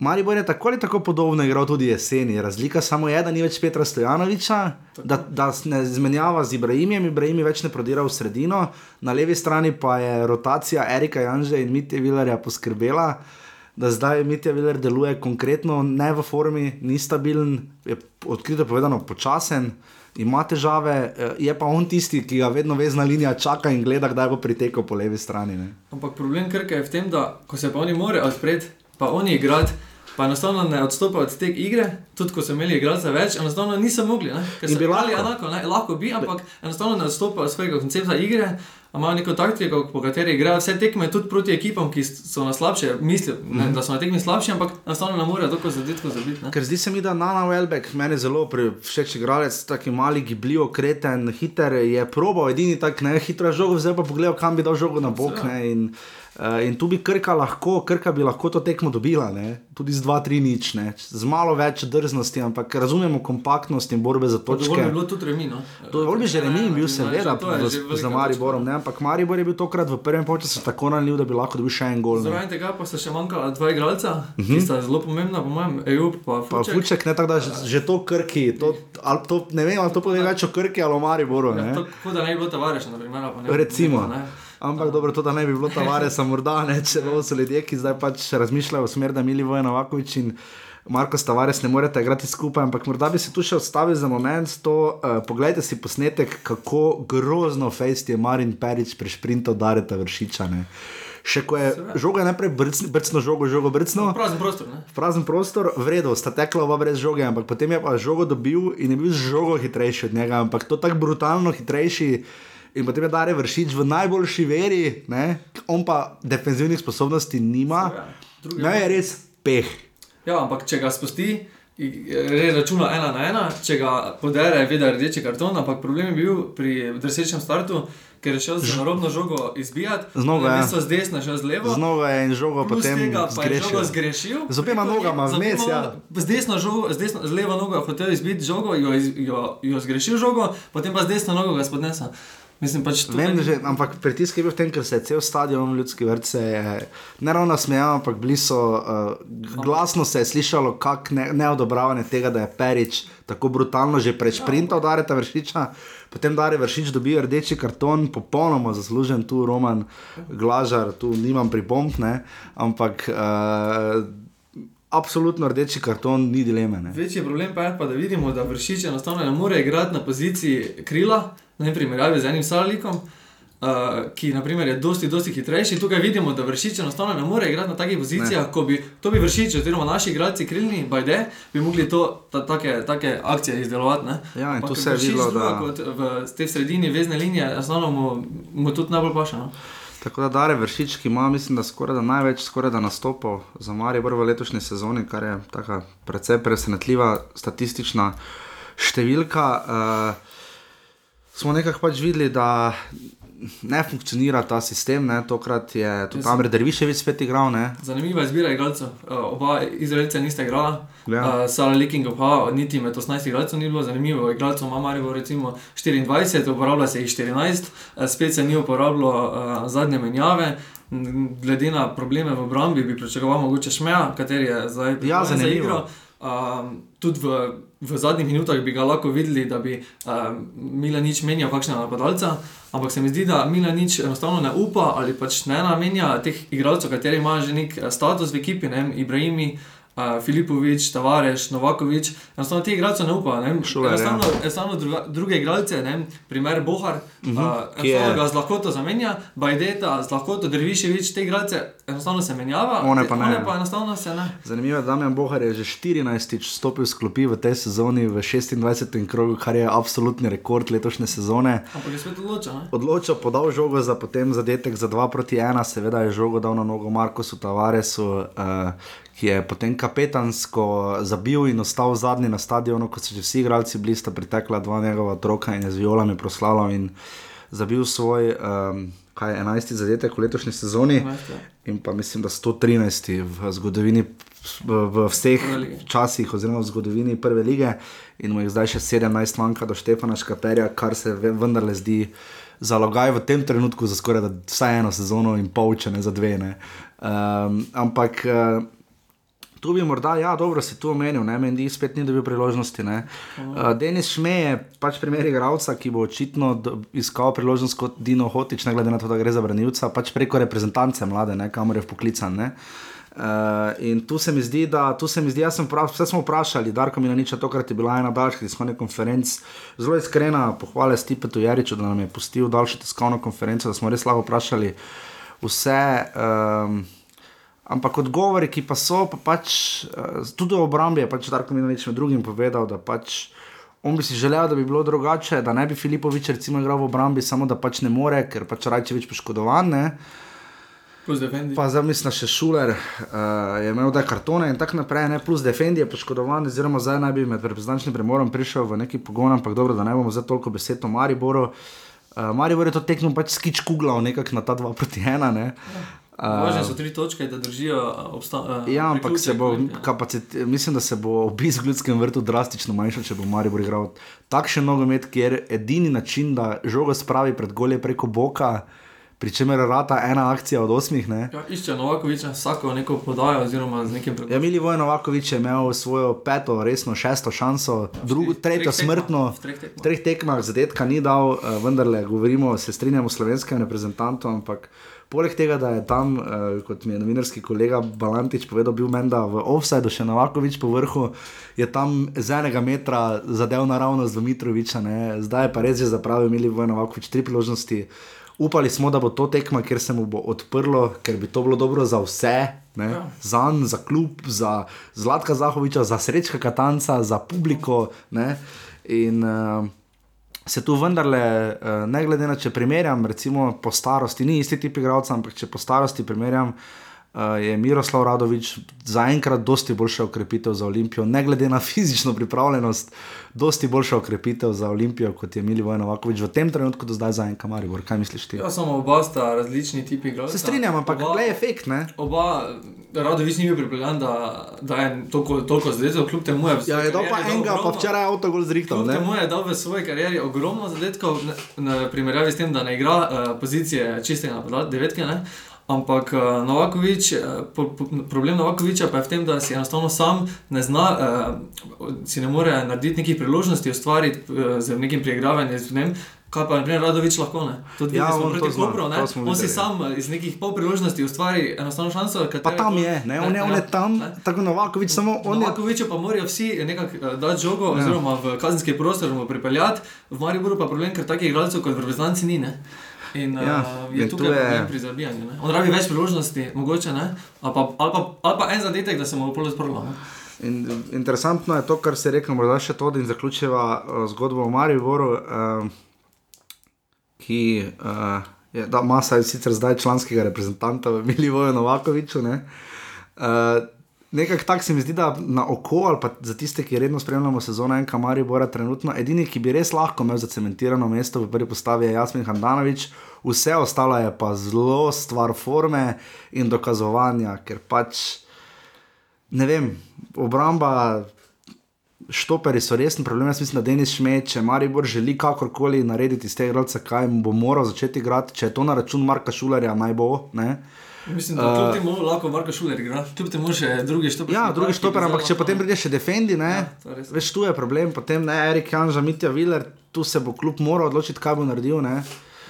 [SPEAKER 1] Maribor je tako ali tako podobno igral tudi jeseni. Razlika samo je, da ni več Petra Stojanoviča, da, da s- ne zmenjava z Ibrahimom, Ibrahim več ne prodira v sredino, na levi strani pa je rotacija Erika Janže in Mitja Vilarja poskrbela. Da zdaj Mitja Viler deluje konkretno, ne v formi, ni stabilen, je odkrito povedano počasen, ima težave, eh, je pa on tisti, ki ga vedno vezna linija čaka in gleda, kdaj bo pritekel po levi strani. Ne.
[SPEAKER 2] Ampak problem Krke je v tem, da ko se pa oni morajo odpreti, pa oni igrati, pa enostavno ne odstopajo od te igre, tudi ko so imeli igralce več, enostavno niso mogli.
[SPEAKER 1] Bi lahko.
[SPEAKER 2] enako, ne? lahko bi, ampak enostavno ne odstopajo od svojega koncepta igre. Imajo neko taktiko, po kateri igrajo vse tekme, tudi proti ekipam, ki so na slabše, mislijo,
[SPEAKER 1] Mhm.
[SPEAKER 2] ne, da so na tekmi slabši, ampak enostavno ne morejo toliko zadetkov zabiti. ne.
[SPEAKER 1] Ker zdi se mi, da Nana Welbeck, meni zelo všeč igralec, taki mali, gibljiv, kreten, hiter, je probal, edini tak ne, hitro žogo vzel, pa pogledal, kam bi dal žogo na bok.
[SPEAKER 2] Seveda.
[SPEAKER 1] Ne, in, uh, in tu bi Krka lahko, Krka bi lahko to tekmo dobila, ne, tudi z 2-3 nič, ne, z malo več drznosti, ampak razumemo kompaktnost in borbe za
[SPEAKER 2] Dovolj
[SPEAKER 1] točke.
[SPEAKER 2] bi bilo tudi remi. No?
[SPEAKER 1] Dovolj bi že remi bil, seveda,
[SPEAKER 2] To je že
[SPEAKER 1] v-
[SPEAKER 2] velika
[SPEAKER 1] za Mariborom, ne, ampak Maribor je bil tokrat v prvem času tako ranljiv, da bi lahko dobil še en gol. ne.
[SPEAKER 2] Zraven tega pa sta še manjkala dva igralca, ki sta zelo pomembna, po mojem, EU pa
[SPEAKER 1] Mhm. Pa
[SPEAKER 2] Fuček.
[SPEAKER 1] Fuček, ne tako da že, že to krki, to, ali to, ne vem, ali to pove več o krki ali o Mariboru.
[SPEAKER 2] Ja,
[SPEAKER 1] Ne?
[SPEAKER 2] to, kot da ne bi bilo na primer. Ne,
[SPEAKER 1] Recimo.
[SPEAKER 2] Ne,
[SPEAKER 1] Ampak dobro, to da ne bi bilo tavaresa, morda ne, če so ljudje, ki zdaj pač razmišljajo v smer, da Mili Vojen Novakovič in Marko Tavares ne morete igrati skupaj, ampak morda bi se tu še odstavil za moment. To, uh, poglejte si posnetek, kako grozno fejst je Marin Perič prešprintal Dareta Vršiča. Ne. Še ko je žoga najprej brcno, brcno žogo, žogo brcno.
[SPEAKER 2] Prazen prostor. Ne?
[SPEAKER 1] v prazen prostor, v redu, sta tekla oba brez žoge, ampak potem je pa žogo dobil in je bil z žogo hitrejši od njega, ampak to tako brutalno hitrejši. In potem je Dare vršič v najboljši veri, ne? on pa defenzivnih sposobnosti nima.
[SPEAKER 2] Drugi
[SPEAKER 1] Ne, je res peh.
[SPEAKER 2] Ja, ampak če ga spusti, res računa ena na ena, če ga podere, vidi da je rdeči karton, ampak problem je bil pri drsečem startu, ker je šel z narobno žogo izbijati.
[SPEAKER 1] Znova, ja.
[SPEAKER 2] Mesto z desne, šel z levo.
[SPEAKER 1] Znova je in žogo
[SPEAKER 2] Plus
[SPEAKER 1] potem
[SPEAKER 2] tega je žogo
[SPEAKER 1] zgrešil.
[SPEAKER 2] zgrešil.
[SPEAKER 1] Z obema nogama vmes, ja.
[SPEAKER 2] Z desno žogo, z, desno, z levo nogo je hotel izbiti žogo, jo, iz- jo, jo zgrešil žogo, potem pa z desno nogo ga spodnesa. Mislim pač to.
[SPEAKER 1] Vem, že, ampak pritisk je bil v tem, ker se je cel stadion ljudski vrtce ne ravno smejal, ampak bili so, uh, glasno se je slišalo, kako ne, neodobravanje tega, da je Perič tako brutalno že prešprintal Dareta Vršiča, potem Dare Vršič dobi rdeči karton, popolnoma zaslužen tu Roman Glažar, tu nimam pripomp, ne, ampak uh, absolutno rdeči karton ni dileme. Ne.
[SPEAKER 2] Večji problem pa je, pa, da vidimo, da vršič enostavno ne more igrati na poziciji krila, ne primerjavi z enim salnikom. Uh, ki naprimer, je dosti, dosti hitrejši. Tukaj vidimo, da vršič enostavno ne more igrati na takih pozicijah, ko bi to bi vršič, oziroma naši igralci krilni, bajde, bi mogli to, ta, take, take akcije izdelovati. Ne?
[SPEAKER 1] Ja, in
[SPEAKER 2] Ampak
[SPEAKER 1] tu se je videlo, da-
[SPEAKER 2] Kot v tej sredini vezne linije, enostavno mu, mu tudi najbolj paša. No?
[SPEAKER 1] Tako da Dare Vršič, ki ima, mislim, da skoraj da največ skoraj da nastopov za Maribor v letošnji sezoni, kar je taka precej presenetljiva statistična številka. Uh, smo nekako pač videli, da ne funkcionira ta sistem, ne? tokrat je tudi tam Rederviševič spet igral. Ne?
[SPEAKER 2] Zanimiva izbira igralcev. Uh, oba Izraelca nista igrala.
[SPEAKER 1] Ja.
[SPEAKER 2] Uh, Sara Liking, pa niti med 18 igralcev ni bilo zanimivo. Igralcev ima Marijo recimo 24, uporablja se jih 14, uh, spet se ni uporabljalo uh, zadnje menjave. Glede na probleme v obrambi bi pričakoval mogoče Šmeja, kateri je zdaj pripravljen za
[SPEAKER 1] zanimivo.
[SPEAKER 2] igro. Um, tudi v, v zadnjih minutah bi ga lahko videli, da bi um, Milanič menjal kakšnega napadalca, ampak se mi zdi, da Milanič enostavno ne upa ali pač ne namenja teh igralcev, kateri imajo že nek eh, status v ekipi, ne vem, Ibrahimi. Filipovič, Tavares, Novakovič, enostavno ti igralci ne upajo. ne
[SPEAKER 1] Šuler, ja.
[SPEAKER 2] Enostavno, enostavno druga, druge igralce, ne primer Bohar, uh -huh, uh, enostavno ga z lahkoto zamenja, Bajdeta, z lahkoto Drviševič, te igralce enostavno se menjava,
[SPEAKER 1] One pa ne.
[SPEAKER 2] one pa enostavno se ne.
[SPEAKER 1] Zanimivo je, da Damjan Bohar je že 14-tič stopil s klopi v tej sezoni, v 26. krogu, kar je absolutni rekord letošnje sezone.
[SPEAKER 2] Ampak je spet odločil.
[SPEAKER 1] odločil, podal žogo za potem zadetek za 2 proti 1, seveda je žogo dal na nogo Markosu Tavaresu, uh, je potem kapetansko zabil in ostal zadnji na stadionu, ko so že vsi igralci bili, sta pritekla dva njegova otroka in je z violami proslavljal in zabil svoj. Um, Kaj je 11. zadetek v letošnji sezoni,
[SPEAKER 2] 11, ja.
[SPEAKER 1] in pa mislim, da 113. v zgodovini, v, vseh časih, oziroma v zgodovini prve lige, in mu je zdaj še 17 manjka do Štefana Škaterja, kar se ve- vendarle zdi zalogaj v tem trenutku za skoraj da vsaj eno sezono in pol, če ne za dve. Ne. Um, ampak. Uh, Tu bi morda, ja, dobro si tu omenil, ne, Mendi spet ni dobil priložnosti. Uh, Denis Šmej je pač primer igralca, ki bo očitno iskal priložnost kot Dino Hotič, ne glede na to, da gre za branilca, pač preko reprezentance mlade, ne, kamor je vpoklican. Ne. Uh, in tu se mi zdi, da, se mi zdi, sem prav, vse smo vprašali, Darko Milaniča, tokrat je bila ena daljših tiskovnih konferenc, zelo iskrena pohvale Stipetu Jariču, da nam je pustil daljšo tiskovno konferenco, da smo res lahko vprašali vse. Um, Ampak odgovori, ki pa so, pa pač eh, tudi v obrambi, je pač Darko Minovič med drugim povedal, da pač on bi si želel, da bi bilo drugače, da ne bi Filipovič recimo igral v obrambi, samo da pač ne more, ker pač Rajčevič poškodovan. Ne? Pa zdaj mislim, še Šuler uh, je imel da kartone in tako naprej, ne? plus Defendi je poškodovan, oziroma zdaj naj bi med reprezentančnim premorom prišel v neki pogon, ampak dobro, da ne bomo zdaj toliko besed o Mariboru. Uh, Maribor je to tekmo pač skič kuglal nekako na ta 2 proti 1. Ne?
[SPEAKER 2] Važne so tri točke, da držijo obstanek.
[SPEAKER 1] Ja, ampak se bo, kapacit, mislim, da se bo obisk v ljudskem vrtu drastično manjšal, če bo Maribor igral takšen nogomet, kjer edini način, da žogo spravi pred golje preko boka, pri čemer rata ena akcija od osmih. Ne?
[SPEAKER 2] Ja, išče Novakoviča, vsako neko podajo, oziroma z nekim
[SPEAKER 1] Ja, Mili Vojno Novakovič je imel svojo peto, resno šesto šanso, drugo, tretjo smrtno.
[SPEAKER 2] v treh tekmah.
[SPEAKER 1] Tekmah zadetka ni dal, uh, vendarle govorimo, se strinjamo s slovenskim reprezentantom, ampak poleg tega, da je tam, uh, kot mi je novinarski kolega Balantič povedal, bil menda v offsajdu še Novakovič po vrhu, je tam z enega metra zadev naravnost do Mitroviča, ne. zdaj je pa res že zapravil Mili Vojno Novakovič tri priložnosti. Upali smo, da bo to tekma, kjer se mu bo odprlo, ker bi to bilo dobro za vse, ne,
[SPEAKER 2] Ja.
[SPEAKER 1] za njega, za klub, za Zlatka Zahoviča, za Srečka Katanca, za publiko. Ne, in uh, se tu vendarle, uh, ne glede na če primerjam, recimo po starosti, ni isti tip igralca, ampak če po starosti primerjam. Uh, je Miroslav Radovič zaenkrat dosti boljša ukrepitev za Olimpijo, ne glede na fizično pripravljenost, dosti boljša ukrepitev za Olimpijo, kot je Mili Vojna Vakovič v tem trenutku do zdaj za enka Maribor. Kaj misliš ti?
[SPEAKER 2] Ja, samo oba sta različni tipi igralcev.
[SPEAKER 1] Se strinjam, ampak
[SPEAKER 2] oba,
[SPEAKER 1] gledaj efekt, ne?
[SPEAKER 2] Oba, Radovič ni bil pripravljen, da, da je toliko, toliko zadetkov, kljub temu je v
[SPEAKER 1] Ja, je dal pa enega, pa
[SPEAKER 2] ogromno-
[SPEAKER 1] včeraj je avto gol zrihtal.
[SPEAKER 2] Kljub temu je dal v svoji karieri ogromno zadetkov, na primerjavi s tem, da ne igra uh, pozicije čistega napada, devetke. Ne? Ampak uh, Novakovič, po, problem Novakoviča pa je v tem, da si enostavno sam ne zna, uh, si ne more narediti nekih priložnosti, ustvariti z nekim preigravanjem. z ne vem, Kaj pa, na primer, Radovič lahko ne. To
[SPEAKER 1] Ja, on to
[SPEAKER 2] proti
[SPEAKER 1] zna,
[SPEAKER 2] Kopru, ne.
[SPEAKER 1] to
[SPEAKER 2] On si sam eh, iz nekih pol priložnosti ustvari enostavno šanso.
[SPEAKER 1] Pa tam je, ne, on je, on je
[SPEAKER 2] ja,
[SPEAKER 1] tam,
[SPEAKER 2] ne.
[SPEAKER 1] tako Novakovič, samo on.
[SPEAKER 2] Novakoviču pa morajo vsi nekako dati žogo, ja. oziroma v kazenski prostor mu pripeljati, v Mariboru pa problem, ker takih igralcev kot v reprezentanci ni. Ne? In
[SPEAKER 1] Ja,
[SPEAKER 2] ja, je tukaj
[SPEAKER 1] je-
[SPEAKER 2] pri zabijanju. Ne? On rabi več priložnosti, mogoče ne, ali pa, ali pa, ali pa en zadetek, da se mu polo sprlo.
[SPEAKER 1] In, interesantno je to, kar se reče, morda še to, da zaključiva uh, zgodbo o Mariboru, uh, ki uh, je, da, ima saj sicer zdaj članskega reprezentanta v Milivoju Novakoviču. Ne? Uh, Nekako tako se mi zdi, da na oko ali pa za tiste, ki redno spremljamo sezono enega Maribora, trenutno edini, ki bi res lahko imel zacementirano mesto v prvi postavi, je Jasmin Handanovič, vse ostalo je pa zelo stvar forme in dokazovanja, ker pač ne vem, obramba, štoperi so resen problem. Jaz mislim, da Denis Šmet, če Maribor želi kakorkoli narediti iz tega igralca, kaj mu bo moral začeti igrati, če je to na račun Marka Šulerja, naj bo. Ne?
[SPEAKER 2] Mislim, da kljub temu lahko Marko Šuler igra, kljub temu še drugi štoper.
[SPEAKER 1] Ja, drugi štoper, ampak če potem pride še defendi, ne,
[SPEAKER 2] Ja,
[SPEAKER 1] veš, tu je problem, potem ne, Erik Janža, Mitja Viler, tu se bo klub moral odločiti, kaj bo naredil. Ne.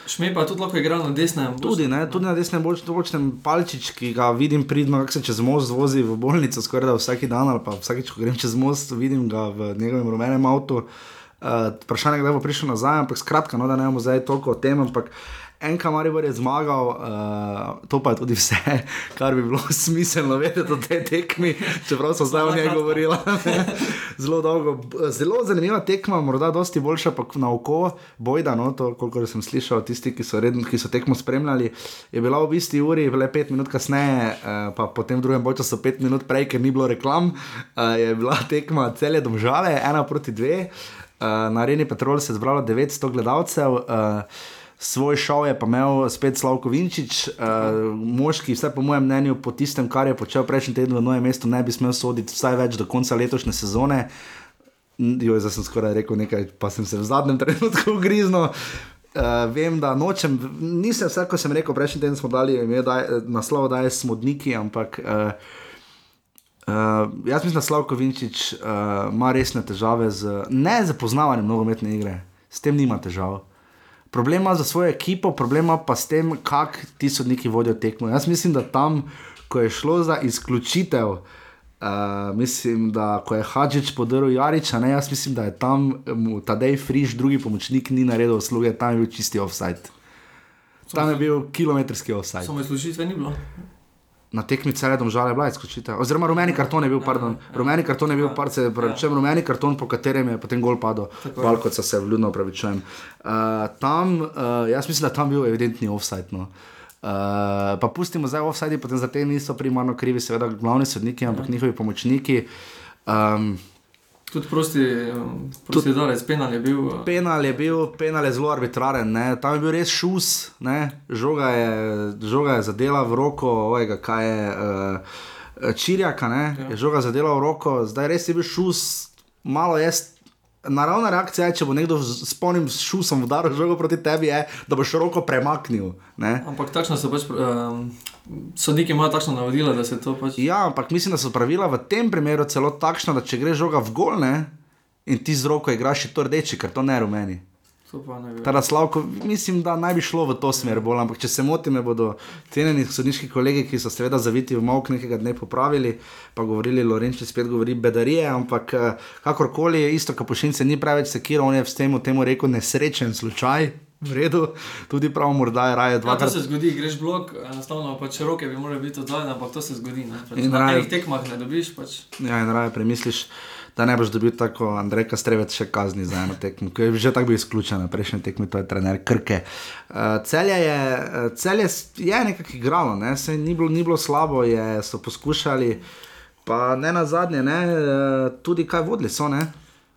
[SPEAKER 2] Šme pa tudi lahko igra na desnem.
[SPEAKER 1] Tudi, ne, tudi na desnem boč- bočnem palčič, ki ga vidim pridno, kako se čez most vozi v bolnico, skoraj da vsak dan ali pa vsakeč, ko grem čez most, vidim ga v njegovem rumenem avtu. Uh, vprašanje je, kdaj bo prišel nazaj, ampak skratka, no, da ne bomo zdaj toliko o tem, ampak en kamaribor je zmagal, uh, to pa je tudi vse, kar bi bilo smiselno vedeti o tej tekmi, čeprav so zdaj o njej govorila. zelo dolgo, zelo zanimiva tekma, morda dosti boljša, pa na oko, bojda, no, to, koliko sem slišal, tisti, ki so, redno, ki so tekmo spremljali, je bila v isti uri, le pet minut kasneje, uh, pa potem v drugem času pet minut prej, ker ni bilo reklam, uh, je bila tekma celje domžale, ena proti dve. Uh, na areni Petrol se je zbralo 900 gledalcev. Uh, Svoj šov je pa imel spet Slavko Vinčič, uh, moški, vse po mojem mnenju, po tistem, kar je počel prejšnji teden v novem mestu, ne bi smel soditi vsaj več do konca letošnje sezone. Joj, zdaj sem skoraj rekel nekaj, pa sem se v zadnjem trenutku ugriznil. Uh, vem, da nočem, nisem vse, ko sem rekel, prejšnji teden smo dali ime, daj, naslov, da je smodniki, ampak uh, uh, jaz mislim, da Slavko Vinčič uh, ima resne težave z ne z poznavanjem nogometne igre, s tem nima težav. Problem ima za svojo ekipo, problem ima pa s tem, kako ti sodniki vodijo tekmo. Jaz mislim, da tam, ko je šlo za izključitev, uh, mislim, da ko je Hadžič podaril Jariča, ne, jaz mislim, da je tam mu Tadej Friž, drugi pomočnik, ni naredil usluge, tam je bil čisti offside. Tam je bil kilometrski offside.
[SPEAKER 2] Samo izločitve ni bilo.
[SPEAKER 1] Na tekmi cele domžale bila izključitev. Oziroma, rumeni karton je bil, pardon, rumeni karton je bil, par se pravičujem, rumeni karton, po katerem je potem gol padel, Valko se vljudno pravičujem. Uh, tam, uh, jaz mislim, da tam bil evidentni offside. No. Uh, pa pustimo zdaj offside, potem za te niso primarno krivi, seveda glavni sodniki, ampak njihovi pomočniki. Um,
[SPEAKER 2] Tudi prosti, um, prosti darec, penal je bil. uh,
[SPEAKER 1] Penal je bil, penal je zelo arbitraren, ne? tam je bil res šus, ne? žoga je, žoga je zadela v roko, ovega, kaj je uh, Čirjaka, ne?
[SPEAKER 2] Ja.
[SPEAKER 1] je žoga zadela v roko, zdaj res je bil šus, malo je. Naravna reakcija je, če bo nekdo s polnim šusom udaril žogo proti tebi, je, da boš roko premaknil. Ne?
[SPEAKER 2] Ampak takšno so pač, um, sodniki imajo takšno navodilo, da se to pač.
[SPEAKER 1] Ja, ampak mislim, da so pravila v tem primeru celo takšna, da če gre žoga v gol ne, in ti z roko igraš, je to rdeči, ker to ne rumeni. Teda Slavko, mislim, da naj bi šlo v to smer bolj, ampak če se motim, me bodo cenjeni sodniški kolegi, ki so seveda zaviti v mok nekega dne popravili, pa govorili, Lorenči spet govori bedarije, ampak eh, kakorkoli je isto, kapušin se ni preveč sekiral, on je s tem temu rekel nesrečen slučaj. V redu, tudi prav, morda je raje
[SPEAKER 2] Ja, to se zgodi, greš blok, enostavno pač roke bi morale biti oddane, ampak to se zgodi. Ne? Pač
[SPEAKER 1] In
[SPEAKER 2] na
[SPEAKER 1] raje-
[SPEAKER 2] enih tekmah ne dobiš. Pač.
[SPEAKER 1] Ja, in raje premisliš, da ne boš dobil tako Andrejka Strevec še kazni za eno tekmo, ki je že tako bil izključen, prejšnji tekmi to je trener Krke. Uh, celje je, celje je nekako igralo, ne? se ni bilo, ni bilo slabo, je, so poskušali, pa ne na zadnje, ne? Uh, tudi kaj vodili so. Ne?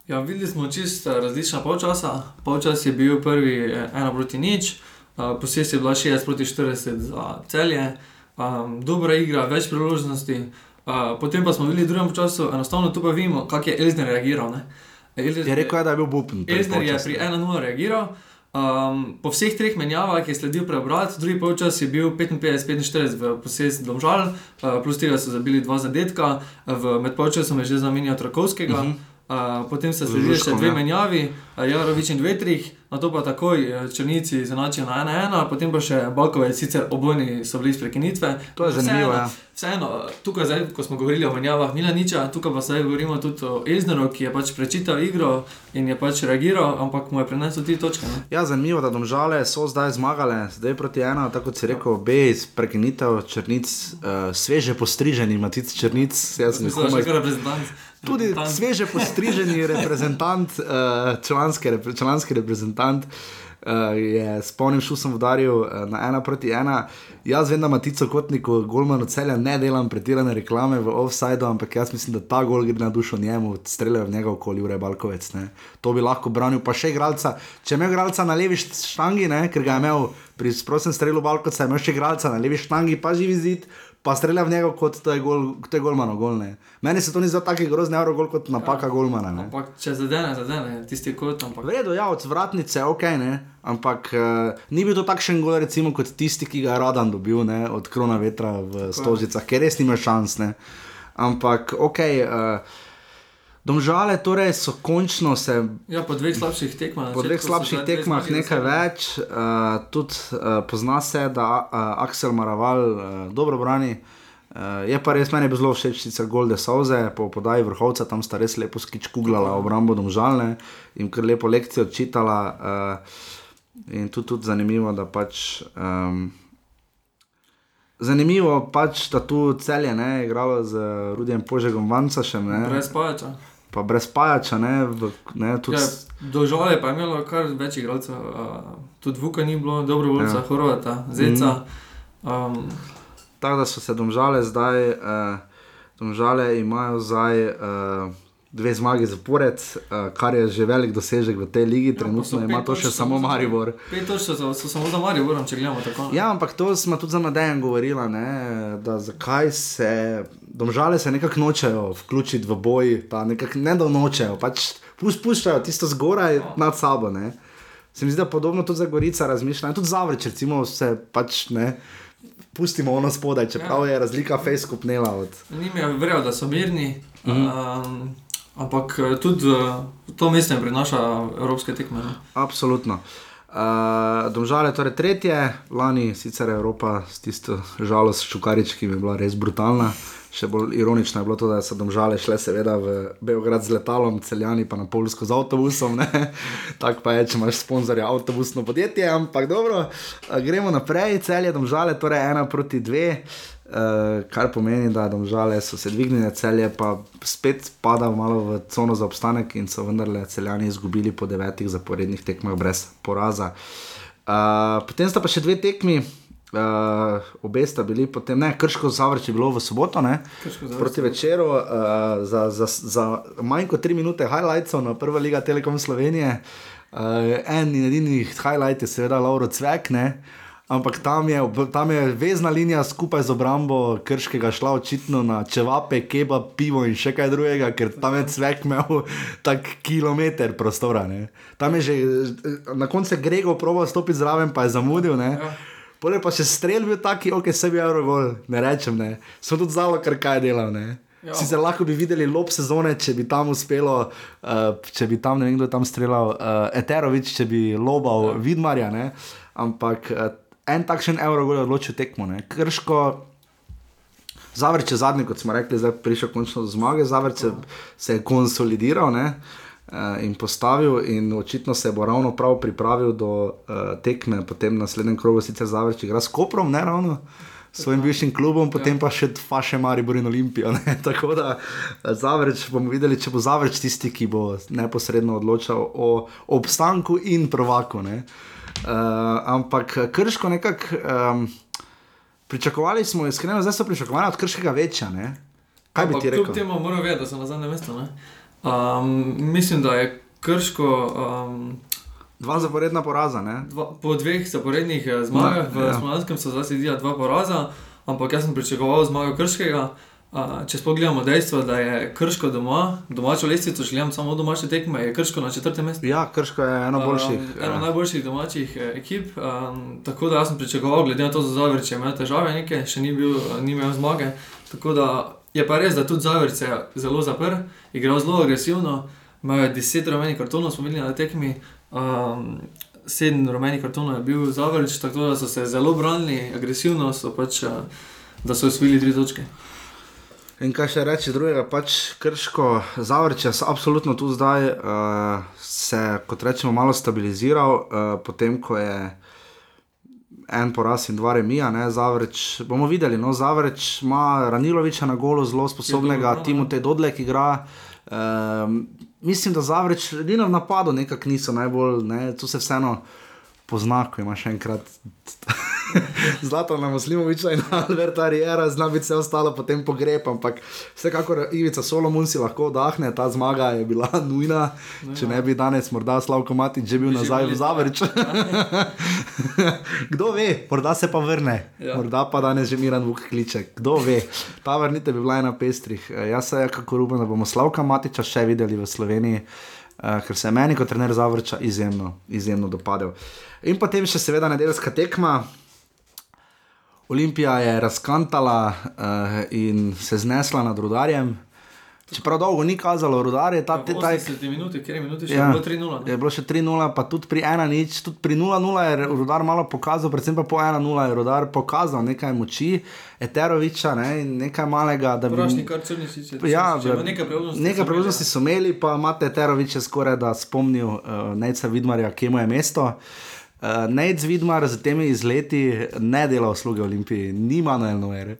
[SPEAKER 2] Ja, videli smo čisto različna polčasa. Polčas je bil prvi eh, ena proti nič, uh, posest je bila 60 proti 40 za celje, um, dobra igra, več priložnosti. Uh, potem pa smo videli v drugem času, enostavno tu pa vidimo, kako je Elzner reagiral. ne. Elzner
[SPEAKER 1] Je rekel, je, da je bil bupen.
[SPEAKER 2] Elzner je pri 1-0 reagiral. Um, po vseh treh menjavah je sledil preobrat, drugi polčas je bil 55-45 v posest Domžal, uh, plus tega so zabili dva zadetka, v med polčasom je že zamenjal Trakovskega. Uh potem se sledijo še dve
[SPEAKER 1] ja.
[SPEAKER 2] menjavi, uh, Jarovič in Vetrih, na to pa takoj eh, Črnici zanačijo na 1-1, potem pa še Balkovec, sicer obojni so bili iz prekinitve.
[SPEAKER 1] To je zanimivo, ja.
[SPEAKER 2] Vseeno, tukaj, zdaj, ko smo govorili o menjavah Milaniča, tukaj pa zdaj govorimo tudi o Ezneru, ki je pač prečital igro in je pač reagiral, ampak mu je prenesel tri točke. Ne?
[SPEAKER 1] Ja, zanimivo, da domžale so zdaj zmagale, zdaj proti ena, tako kot si rekel, B iz prekinitev črnic, uh, sveže postriženi, matic črnic, jaz sem jih
[SPEAKER 2] Mislim,
[SPEAKER 1] Tudi
[SPEAKER 2] reprezentant.
[SPEAKER 1] sveže postriženi reprezentant, uh, članski, repre, članski reprezentant. Uh, je s polnim šusom udaril uh, na ena proti ena. Jaz vem, da Matico Kotniku, Golmanu celja, ne delam pretirane reklame v offsajdu, ampak jaz mislim, da ta gol gre na dušo njemu, streljajo v njega okoli Ure Balkovec. Ne. To bi lahko branil, pa še igralca. Če ima igralca na levi št- štangi, ne, ker ga je imel pri sprostem strelu Balkovca, ima še igralca na levi štangi, pa živi zid. Pa strelja v njega kot to je, gol, to je golmano gol. Ne. Meni se to ni zdelo tako grozni euro gol kot napaka ja. golmana. Ne.
[SPEAKER 2] Ampak če zadene, zadene, tisti kot. Ampak...
[SPEAKER 1] V redu, ja, od vratnice, ok, ne. Ampak uh, ni bil to takšen gol, recimo, kot tisti, ki ga je Radan dobil ne, od krona vetra v Stožicah, ker res nima šans. Ne. Ampak, ok, uh, domžale torej so končno se
[SPEAKER 2] Ja, po dveh slabših tekmah.
[SPEAKER 1] po dveh slabših tekmah nekaj več, uh, tudi uh, pozna se, da uh, Aksel Maraval uh, dobro brani. Uh, je pa res meni zelo všeč, sicer Golde Sauze, po podaji vrhovca, tam sta res lepo skičkuglala obrambo domžalne in kar lepo lekcijo čitala. Uh, in tudi, tudi zanimivo, da pač. Um, Zanimivo pač, da tu celje ne je igralo z Rudijem Požegom Vancašem, ne,
[SPEAKER 2] Brez pajača.
[SPEAKER 1] Pa brez Pajača, ne, v, ne tudi
[SPEAKER 2] Ja, Dožale pa je imelo kar več igralcev, uh, tudi Vuka ni bilo, dobro volca,
[SPEAKER 1] Ja.
[SPEAKER 2] ja. Horvata, Zeca. Um,
[SPEAKER 1] Tako da so se domžale zdaj, uh, domžale imajo zdaj uh, dve zmagi zapored, uh, kar je že velik dosežek v tej ligi,
[SPEAKER 2] pa
[SPEAKER 1] trenutno ima to še samo Maribor.
[SPEAKER 2] pet točk so, so samo za Maribor, če gledamo tako.
[SPEAKER 1] Ja, ampak to smo tudi za Madejem govorila, ne, da zakaj se domžale se nekako nočejo vključiti v boj, pa nekako ne da nočejo, pač puščajo tisto zgoraj nad sabo. Ne. Se mi zdi, da podobno tudi za Gorica razmišlja, tudi Zavrč, recimo, se pač ne. Pustimo ono spodaj, čeprav je razlika fejs kupnela od.
[SPEAKER 2] Njim je verjel, da so mirni,
[SPEAKER 1] Mhm.
[SPEAKER 2] um, ampak eh, tudi uh, to mesto jim prinaša evropske tekme. Ne?
[SPEAKER 1] Absolutno. Uh, domžale, torej tretje, lani sicer je Evropa s tisto žalost ščukarič, ki bi bila res brutalna. Še bolj ironično je bilo to, da so domžale šle seveda v Beograd z letalom, celjani pa na Polsko z avtobusom. Tako pa je, če imaš sponzorja avtobusno podjetje, ampak dobro, gremo naprej, celje domžale, torej ena proti dve. Uh, kar pomeni, da domžale so se dvignile, celje pa spet pada malo v cono za obstanek in so vendarle celjani izgubili po devetih zaporednih tekmah brez poraza. Uh, potem sta pa še dve tekmi, uh, obe sta bili potem, ne, krško zavrč je bilo v soboto, ne, proti večeru, uh, za, za, za manj kot tri minute highlightsov na prva liga Telekom Slovenije. Uh, en in edini highlight je seveda Lauro Cvek, ne. Ampak tam je, tam je vezna linija skupaj z obrambo Krškega šla očitno na čevape, keba, pivo in še kaj drugega, ker tam je cvek imel tak kilometr prostora. Ne. Tam je že na koncu je Gregor proval stopiti zraven, pa je zamudil. Ne.
[SPEAKER 2] Ja.
[SPEAKER 1] Pole pa še strelj bil taki, ok, sebi je Eurogol, ne rečem, ne. Sem tudi zalo, kar kaj je delal, ne.
[SPEAKER 2] Ja.
[SPEAKER 1] Sicer lahko bi videli lob sezone, če bi tam uspelo, uh, če bi tam, ne vem, kdo je tam streljal, uh, Eterovič, če bi lobal ja. Vidmarja, ne. Ampak uh, en takšen Eurogol je odločil tekmo, ne. Krško, Zavrč je zadnji, kot smo rekli, zdaj prišel končno do zmage, Zavrč se, se je konsolidiral ne, eh, in postavil, in očitno se bo ravno prav pripravil do uh, tekme, potem na naslednjem krogu, sicer Zavrč igra s Koprom, ne ravno. s Svojim bivšim klubom, potem pa še Faše Maribor in Olimpijo. ne. Tako da eh, Zavrč bomo videli, če bo Zavrč tisti, ki bo neposredno odločal o obstanku in provaku. Uh, ampak krško nekako. Um, Pričakovali smo, iskreno, zdaj so pričakovali od krškega večja. Ne? Kaj bi
[SPEAKER 2] Ampak
[SPEAKER 1] ti rekel?
[SPEAKER 2] Kljub temu moram vedeti, da so na zadnjem mestu. ne. Um, mislim, da je Krško um,
[SPEAKER 1] Dva zaporedna poraza. Ne?
[SPEAKER 2] dva, po dveh zaporednih eh, zmagah v
[SPEAKER 1] ja.
[SPEAKER 2] Smolanskem so zdaj sedela dva poraza, ampak jaz sem pričakoval zmago Krškega. Če spogledamo dejstvo, da je Krško doma, domačo lestvico, če gledam samo domače tekme, je Krško na četrtem mestu.
[SPEAKER 1] Ja, krško je eno boljših.
[SPEAKER 2] Um,
[SPEAKER 1] eh,
[SPEAKER 2] najboljših domačih eh, ekip. Um, tako da sem pričakoval, glede na to, da Zavrč je imel težave, neke, še ni, bil, ni imel zmage. Tako da je pa res, da tudi Zavrč je zelo zaprl, igral zelo agresivno. imajo 10 rumenih kartonov, smo videli na tekmi. Um, Sedem rumenih kartonov je bil zavrč, tako da so se zelo branili, agresivno so pač, da so osvojili tri točke.
[SPEAKER 1] In kaj še reči drugega, pač krško zavrče, so absolutno tu zdaj uh, se, kot rečemo, malo stabiliziral, uh, potem ko je en poraz in dva remija, ne, Zavrč, bomo videli, no, Zavrč ima Raniloviča na golu, zelo sposobnega,
[SPEAKER 2] dobro, no,
[SPEAKER 1] Timotej Dodlek igra. Um, mislim, da Zavrč, edino v napadu nekako niso najbolj, ne, tu se vseeno pozna, ko imaš enkrat. Zlato na Muslimoviča in Alberta Riera, zna biti vse ostalo potem pogreb, ampak vsekakor Ivica Solomon si lahko oddahne, ta zmaga je bila nujna, če ne bi danes morda Slavko Matič že bil nazaj v Zavrč. Kdo ve, morda se pa vrne,
[SPEAKER 2] Ja.
[SPEAKER 1] morda pa danes že Miran Vuk kliče, kdo ve. Ta vrnitev bi bila ena pestrih. Jaz se kako upam, da bomo Slavka Matiča še videli v Sloveniji. Uh, ker se je meni kot trener zavrča izjemno, izjemno dopadel. In potem še seveda nedeljska tekma. Olimpija je razkantala uh, in se znesla nad rudarjem. Čeprav dolgo ni kazalo rudarje, ta te
[SPEAKER 2] V
[SPEAKER 1] taj.
[SPEAKER 2] 80 minuti, kjer je minuti še
[SPEAKER 1] Ja.
[SPEAKER 2] ja. bilo 3-0.
[SPEAKER 1] Je bilo še 3-0, pa tudi pri 1-0, tudi pri 0-0 je rudar malo pokazal, predvsem pa po 1-0 je rudar pokazal nekaj moči, Eteroviča ne, in nekaj malega, bi.
[SPEAKER 2] Prašnik, kar črni si če.
[SPEAKER 1] Ja,
[SPEAKER 2] če nekaj priložnosti.
[SPEAKER 1] nekaj priložnosti so imeli, pa imate Terovič je skoraj da spomnil uh, Nejca Vidmarja, kje mu je mesto. Uh, Nejc Vidmar z temi izleti ne dela usluge Olimpiji, nima na Elnoere.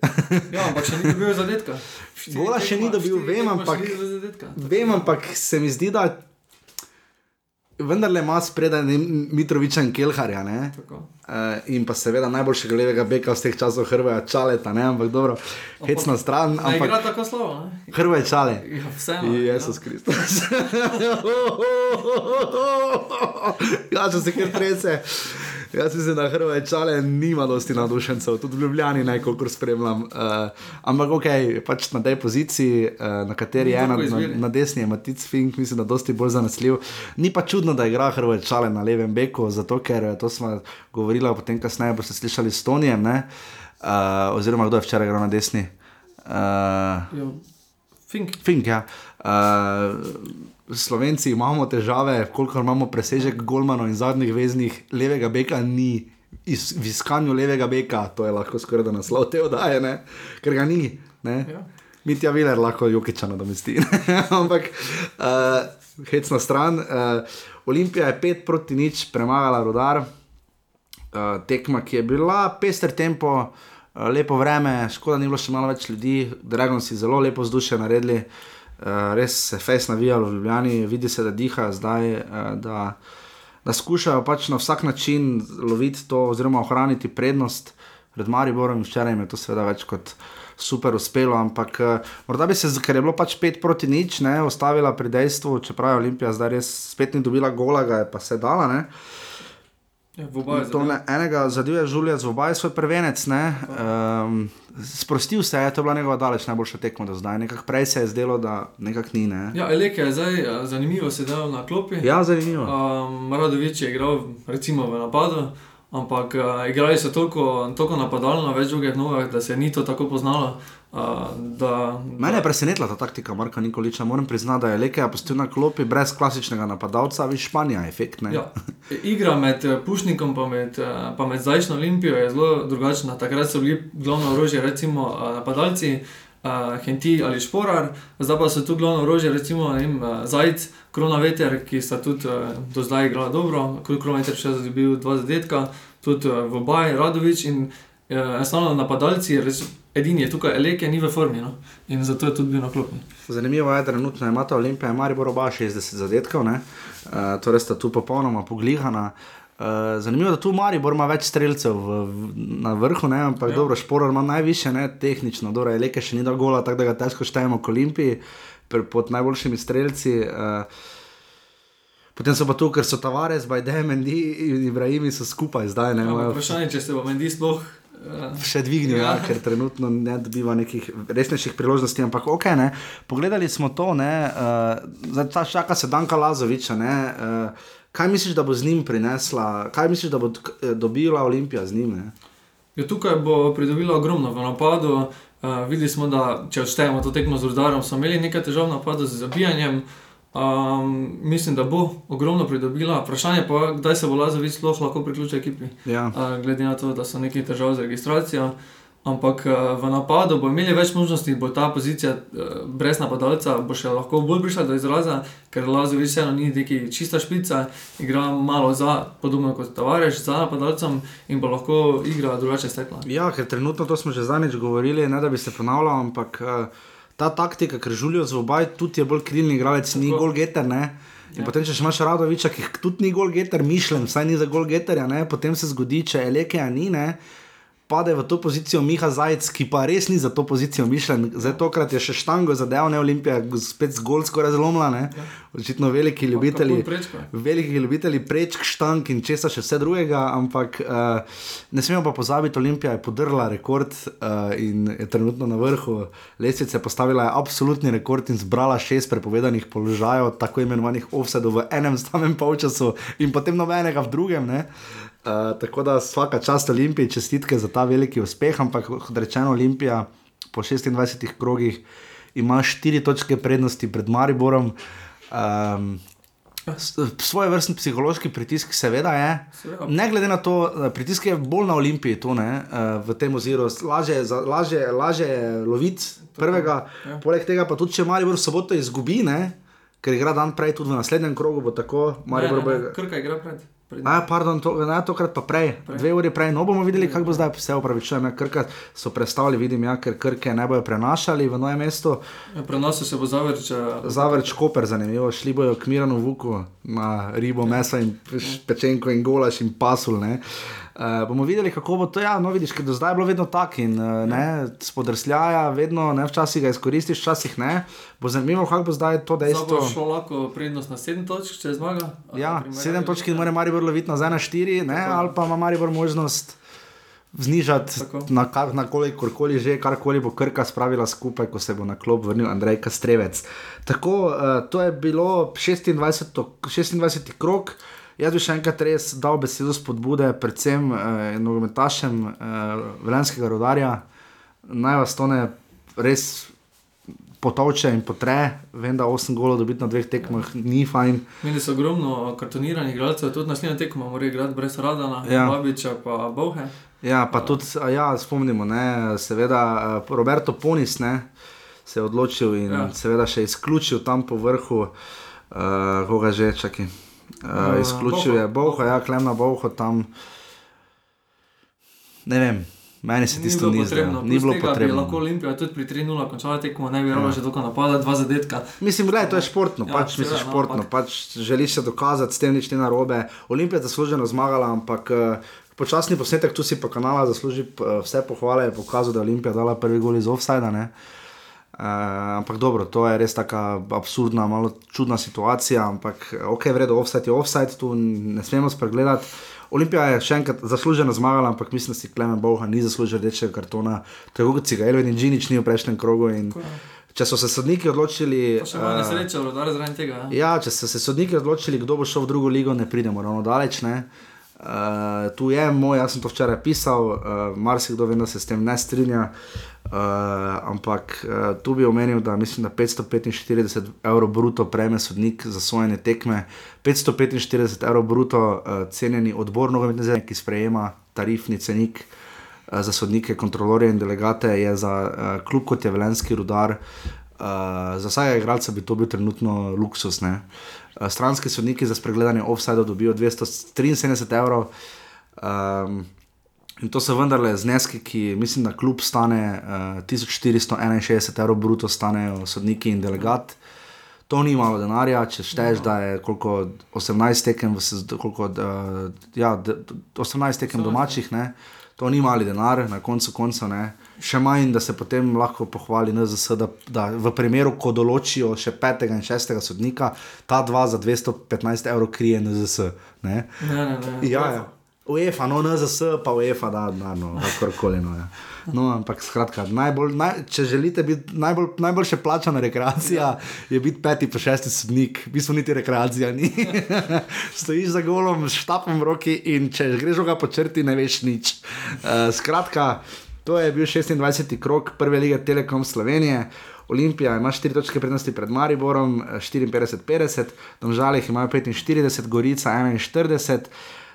[SPEAKER 2] Ja, ampak še ni dobil zadetka.
[SPEAKER 1] Gola še ni dobil, ampak-. Vem, ampak se mi zdi, da vendarle ima spredaj Mitroviča in Kelharja. Uh, in pa seveda najboljšega levega beka z teh časov Hrvoja Čaleta, ne? ampak dobro, hec na stran,
[SPEAKER 2] Ne igra
[SPEAKER 1] ampak
[SPEAKER 2] tako slabo, ne?
[SPEAKER 1] Hrvoje Čale.
[SPEAKER 2] Ja, vseeno.
[SPEAKER 1] Jezus Kristus. ja, če se kar trese. Jaz mislim, da Hrvoje čale nima dosti navdušencev, tudi v Ljubljani najkolikor spremljam. Uh, ampak ok, pač na tej poziciji, uh, na kateri je na,
[SPEAKER 2] tako
[SPEAKER 1] na, na desni je Matic Fink, mislim, da dosti bolj zanesljiv. Ni pa čudno, da igra Hrvoje čale na levem beku, zato ker eh, to smo govorili, potem kasneje boste slišali s Tonijem, ne? uh, oziroma kdo je včeraj igral na desni. Uh,
[SPEAKER 2] Fink.
[SPEAKER 1] Fink, ja. Uh, Slovenci imamo težave, koliko imamo presežek Golmanov in zadnjih veznih, levega beka ni. Iz, v iskanju levega beka, to je lahko skoraj da naslov te oddaje, ne? ker ga ni. Ne?
[SPEAKER 2] Ja.
[SPEAKER 1] Mitja Viler lahko Jokiča nadomesti. Ampak, uh, hec na stran. Uh, Olimpija je 5 proti nič premagala rodar, uh, tekma, ki je bila pester tempo, uh, lepo vreme, škoda, ni bilo še malo več ljudi, Dragon si zelo lepo vzdušje naredili, uh, res se fes navijalo v Ljubljani, vidi se, da dihajo zdaj, uh, da, da skušajo pač na vsak način loviti to, oziroma ohraniti prednost pred Mariborom včeraj jim je to seveda več kot. Super uspelo, ampak uh, morda bi se, ker je bilo pač 5 proti nič, ne, ostavila pri dejstvu, čeprav je Olimpija zdaj res spet ni dobila gola, ga je pa se dala. Ne.
[SPEAKER 2] Ja, v oboje.
[SPEAKER 1] To ne, enega zadeva je Žuljac, v obaj svoj prvenec. Um, sprostil se je, to je bila njegova daleč najboljša tekma do zdaj. Nekako prej se je zdelo, da nekako ni. Ne?
[SPEAKER 2] Ja, Elek je zdaj zanimivo sedel na klopi.
[SPEAKER 1] Ja, zanimivo.
[SPEAKER 2] Um, Radovič je igral recimo v napadu, ampak uh, igrali so toliko, toliko napadalno, več drugih nogah, da se ni to tako poznalo. Da,
[SPEAKER 1] Mene je presenetila ta taktika Marka Nikoliča. Moram priznati, da je Leke postil na klopi brez klasičnega napadalca, vi Španija, efekt. Ne?
[SPEAKER 2] Ja, igra med eh, Pušnikom in med, eh, pa med zdajšnjo Olimpijo je zelo drugačna. Takrat so bili glavno orožje, recimo eh, napadalci, uh, Henti ali Šporar, zdaj pa so tu glavno orožje, recimo vem, eh, Zajc, Krona Veter, ki sta tudi uh, do zdaj igrala dobro, Krona Veter še dobil dva zadetka, tudi uh, v Baj, Radovič in uh, enostavno napadalci, res, edini je tukaj, Eleke ni v formi no? in zato je tudi bil na klopi.
[SPEAKER 1] Zanimivo je, da trenutno imata Olimpija in Maribor oba 60 zadetkov, uh, torej sta tu popolnoma poglihana. Uh, zanimivo je, da tu Maribor ima več streljcev v, v, na vrhu, ne? ampak ja. Dobro, Šporor ima najviše, ne tehnično, dobro, Leke še ni dal gola, tako da ga težko štejemo k Olimpiji pr- pod najboljšimi streljci. Uh, Potem so pa tu, ker so Tavares, Bajdej, Mendi in Ibrahimi so skupaj zdaj, ne imajo
[SPEAKER 2] vprašanje, če se bo Mendi sploh. Uh,
[SPEAKER 1] še dvignil, ja.
[SPEAKER 2] Ja.
[SPEAKER 1] Ja, ker trenutno ne dobiva nekih resnejših priložnosti. Ampak ok, ne, pogledali smo to, ne, uh, zdaj ta čaka se Danka Lazoviča. Ne, uh, kaj misliš, da bo z njim prinesla, kaj misliš, da bo t- dobila Olimpija z njim? Ne?
[SPEAKER 2] Ja, tukaj bo pridobila ogromno v napadu. Uh, videli smo, da če odštejemo to tekmo z Rudarjem, so imeli nekaj težav v napadu z zabijanjem. Um, mislim, da bo ogromno pridobila. Vprašanje pa je, kdaj se bo Lazovic sploh lahko priključil ekipi.
[SPEAKER 1] Ja.
[SPEAKER 2] Uh, glede na to, da so neki težave z registracijo. Ampak uh, v napadu bo imeli več možnosti, bo ta pozicija uh, brez napadalca bo še lahko bolj prišla do izraza, ker Lazovic vseeno ni neki čista špica, igra malo za, podobno kot Tavares, za napadalcem in bo lahko igra drugače stekla.
[SPEAKER 1] Ja, ker trenutno to smo že zadnjič govorili, ne da bi se ponavljal, ampak uh, ta taktika, ker Žulijo zvobaj tudi je bolj krilni igralec, ni gol getter. Ne? In
[SPEAKER 2] Ja.
[SPEAKER 1] potem, če imaš Radoviča, ki tudi ni gol getter, mišljen, vsaj ni za gol getterja, ne? potem se zgodi, če Elekeja ni, ne? Pade v to pozicijo Miha Zajec, ki pa res ni za to pozicijo mišljen. Zdaj tokrat je še štango zadev, ne Olimpija, spet zgolj skoraj zlomila, ne? očitno veliki ljubitelji. Veliki ljubitelji prečk, štank in česa še vse drugega, ampak uh, ne smemo pa pozabiti, Olimpija je podrla rekord uh, in je trenutno na vrhu lestvice, postavila je absolutni rekord in zbrala šest prepovedanih položajev, tako imenovanih offsetov v enem samem polčasu in potem nobenega v drugem. Ne? Uh, tako da vsaka čast Olimpiji, čestitke za ta veliki uspeh, ampak kot rečeno, Olimpija po 26 krogih ima 4 točke prednosti pred Mariborom. Um, Svoje vrstni psihološki pritisk, seveda je.
[SPEAKER 2] Seveda.
[SPEAKER 1] Ne glede na to, eh, pritisk je bolj na Olimpiji, to, ne, eh, v tem oziru. Laže, je laže, laže je loviti prvega,
[SPEAKER 2] ja.
[SPEAKER 1] poleg tega pa tudi, če Maribor soboto izgubi, ne, ker igra dan prej, tudi v naslednjem krogu bo tako.
[SPEAKER 2] Ne,
[SPEAKER 1] Maribor
[SPEAKER 2] ne, ne,
[SPEAKER 1] bo-
[SPEAKER 2] Krka igra pred. Pred
[SPEAKER 1] A, pardon, to, ne, tokrat pa prej,
[SPEAKER 2] Prej.
[SPEAKER 1] dve uri prej. No, bomo videli, kako bo zdaj, se upravičujem. Ja, Krka so predstavili, vidim, ja, ker Krke ne bojo prenašali v nojem mestu.
[SPEAKER 2] Ja, Prenosil se bo Zavrč.
[SPEAKER 1] Zavrč Koper, zanimivo, šli bojo k Miranu Vuku na ribo, meso in peš- pečenko in golaš in pasul. Ne. Uh, bomo videli, kako bo to. Ja, no, vidiš, ker do zdaj je bilo vedno tako in uh, ne, spodrsljaja, vedno, ne, včasih ga izkoristiš, včasih ne. Bo zanimivo, kako bo zdaj to dejstvo.
[SPEAKER 2] bo šlo lahko prednost na 7 točk, če zmaga.
[SPEAKER 1] Ja,
[SPEAKER 2] na primer,
[SPEAKER 1] sedem
[SPEAKER 2] ali-
[SPEAKER 1] točk in mora Maribor loviti nazaj na štiri, ne,
[SPEAKER 2] Tako.
[SPEAKER 1] ali pa ima Maribor možnost znižati
[SPEAKER 2] Tako.
[SPEAKER 1] na, kar- na kolikor že, karkoli bo Krka spravila skupaj, ko se bo na klop vrnil Andrej Kastrevec. Tako, uh, to je bilo 26. to- 26. krok. Jaz bi še enkrat res dal besedo spodbude, predvsem uh, nogometašem uh, Velenskega rodarja. Naj vas to ne res potovče in potre. Vem, da 8 golov dobiti na dveh tekmah ni fajn.
[SPEAKER 2] Meni so ogromno kartoniranih igralcev, tudi naslednja tekma mora igrati brez Radana,
[SPEAKER 1] Ja.
[SPEAKER 2] Babiča pa Bohe.
[SPEAKER 1] Ja, pa tudi, a ja, spomnimo, ne, seveda eh, Roberto Ponis ne, se je odločil in ja. Seveda še izključil tam po vrhu, uh, koga že čaki. Uh, izključil je Boho, ja, Klemna Boho tam. Ne vem, meni se tisto ni zdelo. Ni
[SPEAKER 2] Plus
[SPEAKER 1] bilo potrebno.
[SPEAKER 2] lahko Olimpija tudi pri 3-0 končala tekmo, ne bi rabila že dolgo napada, dva zadetka.
[SPEAKER 1] Mislim, gledaj, to je športno, ja,
[SPEAKER 2] Ja,
[SPEAKER 1] pač, mislim,
[SPEAKER 2] no,
[SPEAKER 1] športno
[SPEAKER 2] ampak-
[SPEAKER 1] pač želiš se dokazati, s tem nič ni narobe. Olimpija je zasluženo zmagala, ampak uh, počasni posnetek tu si pa kanala zasluži uh, vse pohvale, je pokazal, da je Olimpija dala prvi gol iz offsajda. Uh, ampak dobro, to je res tako absurdna, malo čudna situacija, ampak ok, vredno, offside je offside, tu ne smemo spregledati. Olimpija je še enkrat zasluženo zmagala, ampak mislim, da si Klemen Boha ni zaslužil rdečega kartona, tako kot si ga Elvin in Džinič ni v prejšnjem krogu. In, če so se sodniki odločili. Eh,
[SPEAKER 2] nesreče, rodar zaradi tega. Ja.
[SPEAKER 1] Ja, če so se sodniki odločili, kdo bo šel v drugo ligo, ne pridemo ravno daleč. Ne? Uh, tu je moj, jaz sem to včeraj pisal, uh, marsikdo vem, da se s tem ne strinja. Uh, ampak uh, tu bi omenil, da mislim, da 545 evrov bruto prejme sodnik za sojenje tekme, 545 evrov bruto uh, cenjeni odbor nogometne zemlje, ki sprejema tarifni cenik uh, za sodnike, kontrolorje in delegate, je za uh, klub kot je Velenski rudar. Uh, za vsakega igralca bi to bil trenutno luksus. Ne? Uh, stranski sodniki za spregledanje offside dobijo 273 evrov. Um, in to so vendarle zneski, ki mislim, da kljub stane uh, 1461 evrov bruto, stanejo sodniki in delegat. To ni malo denarja, če šteješ, da je koliko 18 tekem, koliko, uh, ja, d- d- 18 tekem domačih, ne? to ni mali denar, na koncu konca ne. Še manj, da se potem lahko pohvali NZS, da, da v primeru, ko določijo še petega in šestega sodnika, ta dva za 215 evrov krije NZS. Ne?
[SPEAKER 2] Ne, ne, ne.
[SPEAKER 1] Ja, ja. UEFA, no, NZS, pa UEFA, da, da no, kakorkoli. No, ja. no, ampak skratka, najbolj, naj, če želite biti najbolj, najboljše plačana rekreacija, je biti peti pa šesti sodnik, v bistvu niti rekreacija ni. Stojiš za golom, štapom v roki in če greš ga po črti, ne veš nič. Uh, skratka, to je bil 26. krok prve lige Telekom Slovenije. Olimpija ima 4 točke prednosti pred Mariborom, eh, 54-50, Domžale jih imajo 45, Gorica 41.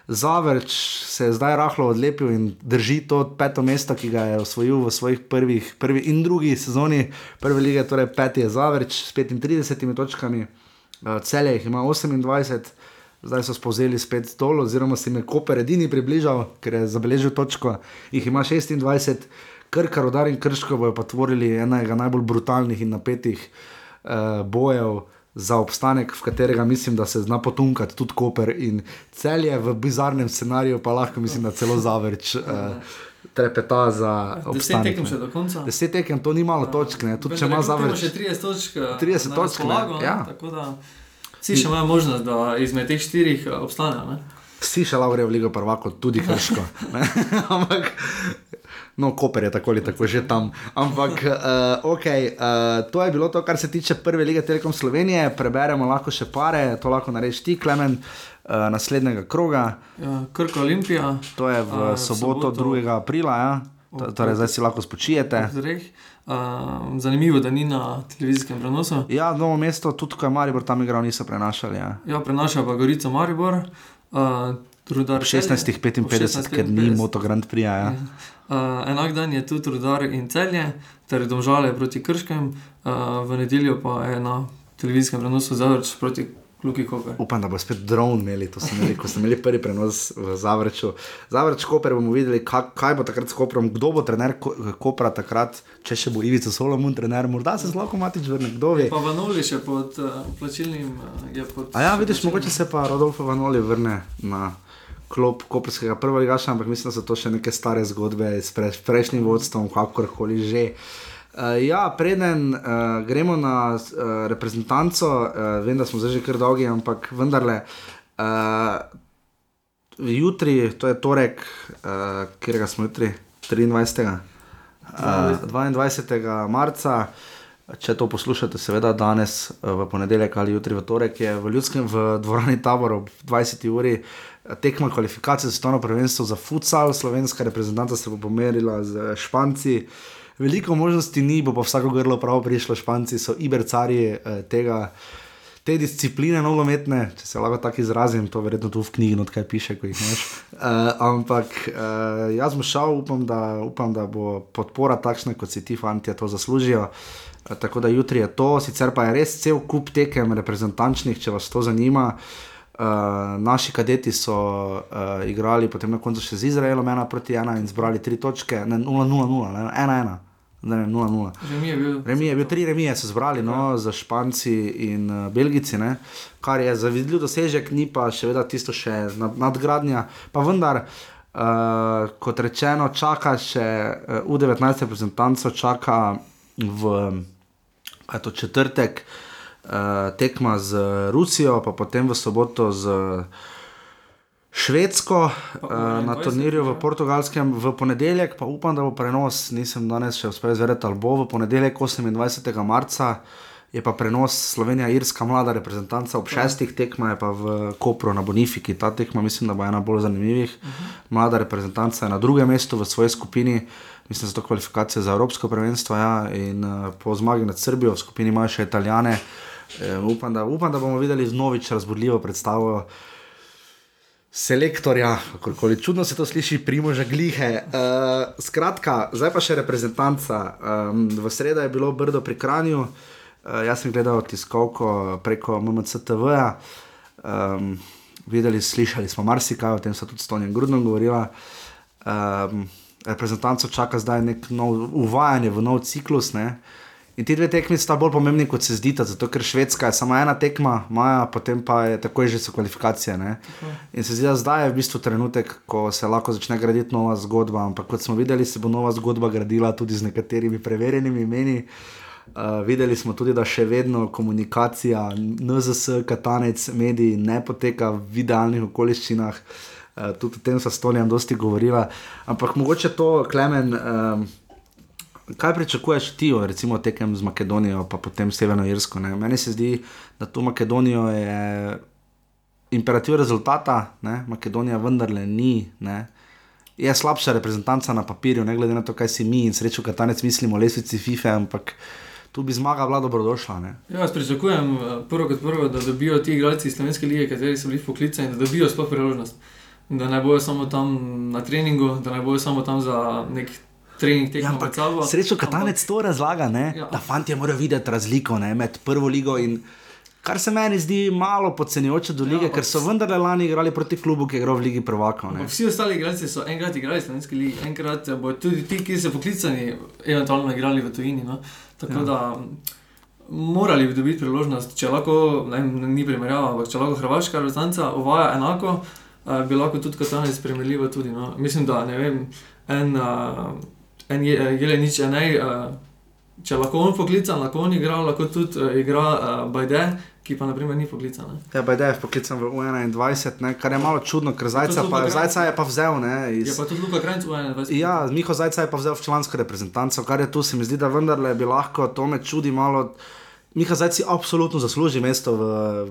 [SPEAKER 1] Zavrč se je zdaj rahlo odlepil in drži to peto mesto, ki ga je osvojil v svojih prvih prvi in drugi sezoni prve lige, torej peti je Zavrč s 35 točkami, uh, Celje jih ima 28, zdaj so spovzeli spet dol, oziroma se jim je Koper edini približal, ker je zabeležil točko, jih ima 26, Krka, Rodar in Krško bojo pa tvorili enega najbolj brutalnih in napetih uh, bojev za obstanek, v katerega mislim, da se zna potunkati tudi Koper in celje v bizarnem scenariju, pa lahko mislim, da celo zavrč. Uh, Trepeta za
[SPEAKER 2] Deset
[SPEAKER 1] obstanek.
[SPEAKER 2] tekem
[SPEAKER 1] ne.
[SPEAKER 2] še do konca.
[SPEAKER 1] Deset tekem, to ni malo točk, ne. tudi če ima zavrč.
[SPEAKER 2] Še 30 točk. eh,
[SPEAKER 1] 30
[SPEAKER 2] na
[SPEAKER 1] točk, ne,
[SPEAKER 2] razpolago, ne,
[SPEAKER 1] ja.
[SPEAKER 2] Tako da vsi še imajo možnost, da izmed teh štirih eh, obstanejo. ne.
[SPEAKER 1] Vsi še lahko grejo v Ligo prvako, tudi Krško. ne. Ampak, no, Koper je tako ali tako že tam. Ampak, uh, ok, uh, to je bilo to, kar se tiče prve lige Telekom Slovenije. Preberemo lahko še pare, to lahko narediš ti, Klemen, uh, naslednjega kroga.
[SPEAKER 2] Ja, Krka Olimpija.
[SPEAKER 1] To je v uh, soboto,
[SPEAKER 2] soboto.
[SPEAKER 1] 2. aprila, ja? To- torej zdaj si lahko spočijete.
[SPEAKER 2] Zreh. Uh, zanimivo, da ni na televizijskem prenosu.
[SPEAKER 1] Ja, novo mesto, tudi ko je Maribor tam igral, niso prenašali. Ja.
[SPEAKER 2] Ja, prenaša pa Gorico Maribor. Uh, Rudar
[SPEAKER 1] Ob
[SPEAKER 2] Celje.
[SPEAKER 1] 16.55,
[SPEAKER 2] Ob
[SPEAKER 1] ker ni
[SPEAKER 2] 16:55.
[SPEAKER 1] Motogrand prija. Ja.
[SPEAKER 2] Uh, enak dan je tudi Rudar in Celje, ter Domžale proti Krškem, uh, v nedeljo pa je na televizijskem prenosu Zavrč proti Luki Koper.
[SPEAKER 1] Upam, da bo spet dron imeli, to smo imeli, ko smo imeli prvi prenos v Zavrču. Zavrč Koper bomo videli, kaj, kaj bo takrat s Koprom, kdo bo trener Ko- Kopra takrat, če še bo Ivica Solomon trener, morda se zelo matič vrne, kdo ve.
[SPEAKER 2] Pa Vanoli še pod uh, plačilnim. Uh, je pod
[SPEAKER 1] A ja, vidiš, mogoče se pa Rodolfo Vanoli vrne na klop Koperskega prvega ligaša, ampak mislim, da so to še neke stare zgodbe s pre, prejšnjim vodstvom, kakorkoli že. Uh, ja, preden uh, gremo na uh, reprezentanco, uh, vem, da smo zdaj že kar dolgi, ampak vendarle. Uh, jutri, to je torek, uh, kjer smo jutri, 23. Uh, 22. marca. Če to poslušate, seveda danes, eh, v ponedeljek ali jutri v torek, je v ljudskem v dvorani tabor ob 20. uri tekma kvalifikacije za svetovno prvenstvo za futsal. Slovenska reprezentanta se bo pomerila z Španci. Veliko možnosti ni, bo pa vsako grlo prav prišlo. Španci so ibercarji eh, tega. Te discipline nogometne, če se lahko tako izrazim, to verjetno tu v knjigi not kaj piše, ko jih imaš. Uh, ampak uh, jaz bom šel, upam da, upam, da bo podpora takšna, kot si ti, fanti, to zaslužijo. Uh, tako da jutri je to, sicer pa je res cel kup tekem reprezentančnih, če vas to zanima. Uh, naši kadeti so uh, igrali potem na koncu še z Izraelom 1 proti 1 in zbrali 3 točke, ne 0-0-0, 1-1, ne 0-0.
[SPEAKER 2] Remi je bil.
[SPEAKER 1] Remi je bil tri remije, so zbrali no, za Španci in uh, Belgici, ne, kar je zavidljiv dosežek, ni pa še vedno tisto še nad, nadgradnja. Pa vendar, uh, kot rečeno, čaka še uh, U19 reprezentanco, čaka v to četrtek uh, tekma z Rusijo, pa potem v soboto z. Švedsko
[SPEAKER 2] Pa
[SPEAKER 1] uh, na
[SPEAKER 2] 21,
[SPEAKER 1] turnirju v
[SPEAKER 2] ja.
[SPEAKER 1] Portugalskem v ponedeljek, pa upam, da bo prenos, nisem danes še uspel izvedeti, ali bo v ponedeljek 28. marca, je pa prenos Slovenija-Irska mlada reprezentanca ob šestih tekmah, je pa v Kopru na Bonifiki. Ta tekma mislim, da bo ena bolj zanimivih. Mlada reprezentanca je na drugem mestu v svoji skupini, mislim, da so to kvalifikacije za Evropsko prvenstvo. Ja, in uh, po zmagi nad Srbijo v skupini imajo še Italijane. E, upam, da, upam, da bomo videli znovič razbudljivo predstavo selektorja, kako čudno se to sliši, primoža glihe. Uh, skratka, zdaj pa še reprezentanca. Um, v sredo je bilo Brdo pri Kranju, uh, jaz sem gledal tiskovko preko MMCTV-ja. Um, videli, slišali smo marsikaj, o tem so tudi s Tonjem Grudnom govorila. Um, reprezentanco čaka zdaj nek nov uvajanje v nov ciklus. Ne? In ti dve tekmi sta bolj pomembni, kot se zdita, zato ker Švedska je samo ena tekma, Maja, potem pa je takoj že so kvalifikacije. Ne? In se zdi, da zdaj je v bistvu trenutek, ko se lahko začne graditi nova zgodba. Ampak kot smo videli, se bo nova zgodba gradila tudi z nekaterimi preverjenimi imeni. Uh, videli smo tudi, da še vedno komunikacija NZS, Katanec, mediji ne poteka v idealnih okoliščinah. Uh, tudi o tem so s Tonijem dosti govorila. Ampak mogoče to, Klemen. Um, Kaj pričakuješ ti, recimo, tekem z Makedonijo, pa potem Severno Irsko? Ne? Meni se zdi, da tu Makedonijo je imperativ rezultata, ne? Makedonija vendarle ni. Ne? Je slabša reprezentanca na papirju, ne glede na to, kaj si mi in srečo, katanec mislimo o lesvici FIFA, ampak tu bi zmaga bila dobrodošla. Ne?
[SPEAKER 2] Ja, jaz pričakujem eh, prvo kot prvo, da dobijo ti igralci iz Slovenske lige, kateri so bili poklicani, da dobijo sploh priložnost. Da ne bojo samo tam na treningu, da ne bojo samo tam za nek trening
[SPEAKER 1] Ja,
[SPEAKER 2] tekmo
[SPEAKER 1] ampak
[SPEAKER 2] pred sabo.
[SPEAKER 1] srečo Katanec to razlaga, ne?
[SPEAKER 2] Ja.
[SPEAKER 1] da fanti morajo videti razliko ne? med prvo ligo in. Kar se meni zdi malo podcenjujoče do lige,
[SPEAKER 2] Ja,
[SPEAKER 1] ja, ker
[SPEAKER 2] ampak-
[SPEAKER 1] so vendarle lani igrali proti klubu, ki je igral v Ligi.
[SPEAKER 2] Ampak Vsi ostali igralci so enkrat igrali v Slovenski ligi, enkrat bodo tudi ti, ki so poklicani, eventualno igrali v tujini. No? Tako
[SPEAKER 1] Ja.
[SPEAKER 2] ja. da morali bi dobiti priložnost, če lahko, ne, ni primerjava, ampak če lahko Hrvaška reprezentanca uvaja enako, uh, bi lahko tudi Katanec primerljivo tudi. No? Mislim, da ne vem, en, uh, en je, Jelenič je ne. Uh, Če lahko on poklican, lahko on igra, lahko tudi uh, igra uh, Bajde, ki pa naprimer ni poklican. ne.
[SPEAKER 1] Ja, pa je poklican v U21, ne? kar je malo čudno, ker Zajca, pa, Zajca je pa vzel. Ne,
[SPEAKER 2] Je
[SPEAKER 1] iz,
[SPEAKER 2] pa tudi Luka Krajnc v 21.
[SPEAKER 1] ja, Miho Zajca je pa vzel v člansko reprezentanco, kar je tu, se mi zdi, da vendarle bi lahko, to me čudi malo. Miha Zajci absolutno zasluži mesto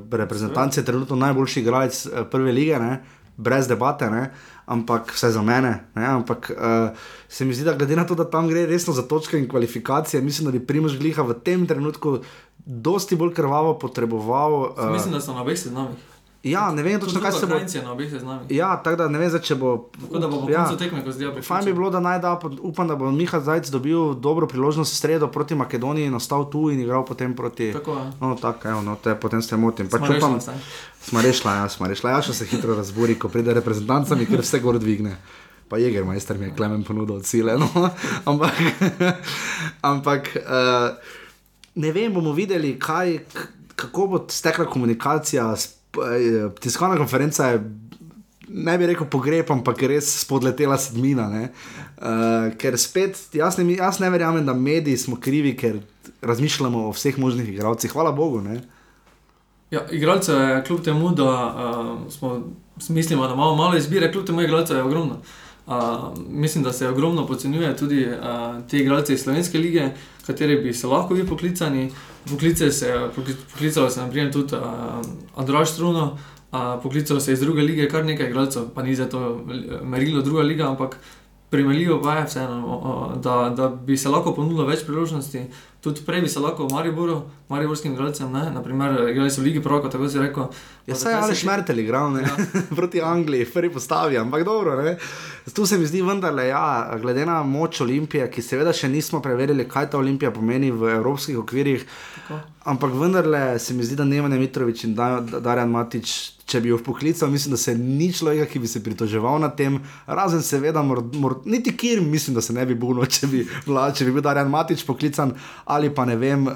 [SPEAKER 1] v reprezentanci, je trenutno najboljši igralec eh, prve lige, ne? Brez debate, ne? ampak vse za mene. Ne? Ampak uh, se mi zdi, da glede na to, da tam gre resno za točke in kvalifikacije, mislim, da bi Primož Gliha v tem trenutku dosti bolj krvavo potreboval. Uh,
[SPEAKER 2] Mislim, da so na obeh seznamih.
[SPEAKER 1] Ja, ne vem točno, kaj se bo.
[SPEAKER 2] Je obeh seznamih.
[SPEAKER 1] Ja, tako da ne vem, zdaj, če bo.
[SPEAKER 2] Tako da bo po
[SPEAKER 1] ja.
[SPEAKER 2] koncu tekme, ko zdaj
[SPEAKER 1] Fajn bi bilo, da naj da, upam, da bo Miha Zajc dobil dobro priložnost v sredo proti Makedoniji in ostal tu in igral potem proti.
[SPEAKER 2] Tako je.
[SPEAKER 1] No, tako, evo, no, te, potem se motim. Pač
[SPEAKER 2] Smo rešili
[SPEAKER 1] upam,
[SPEAKER 2] vse.
[SPEAKER 1] smo rešili, ja, smo rešili. Ja, še se hitro razburi, ko pride reprezentancami, ker vse gor dvigne. Pa Jegermeister mi je klemen ponudil od sile. No? ampak, ampak uh, ne vem, bomo videli, kaj, kako bo stekla komunikacija. eh, Tiskovna konferenca je ne bi rekel pogreb, ampak res spodletela sedmina. Uh, ker spet, jaz ne, jaz ne verjamem, da mediji smo krivi, ker razmišljamo o vseh možnih igralcih. Hvala Bogu. Ne?
[SPEAKER 2] Ja, igralce je kljub temu, da uh, smo, mislimo, da imamo malo izbire, kljub temu igralcev je ogromno. Uh, mislim, da se ogromno podcenjuje tudi uh, te igralce iz Slovenske lige, kateri bi se lahko bili poklicani. Poklice se, pokli- poklicalo se je naprimer tudi uh, Andraš Struno, uh, poklicalo se je iz druge lige kar nekaj igralcev, pa ni za to merilo druga liga, ampak primerljivo pa je vseeno, o, da, da bi se lahko ponudilo več priložnosti. Tudi prej bi se lahko v Mariboru, mariborskim igralcem, ne, naprimer, igrali so v Ligi Proko, tako si rekel.
[SPEAKER 1] Ja, saj ali
[SPEAKER 2] se-
[SPEAKER 1] šmertel igral ne?
[SPEAKER 2] Ja.
[SPEAKER 1] proti Angliji, prvi postavi, ampak dobro. Ne? Tu se mi zdi vendarle, ja, glede na moč Olimpije, ki seveda še nismo preverili, kaj ta Olimpija pomeni v evropskih okvirih,
[SPEAKER 2] Tako.
[SPEAKER 1] ampak vendarle se mi zdi, da Nemanja Mitrovič in Da- Da- Darjan Matič, če bi jo poklical, mislim, da se ni človeka, ki bi se pritoževal na tem, razen seveda, mor, mor, niti kjer mislim, da se ne bi bunil, če bi, če bi bil Darjan Matič poklican ali pa ne vem, uh,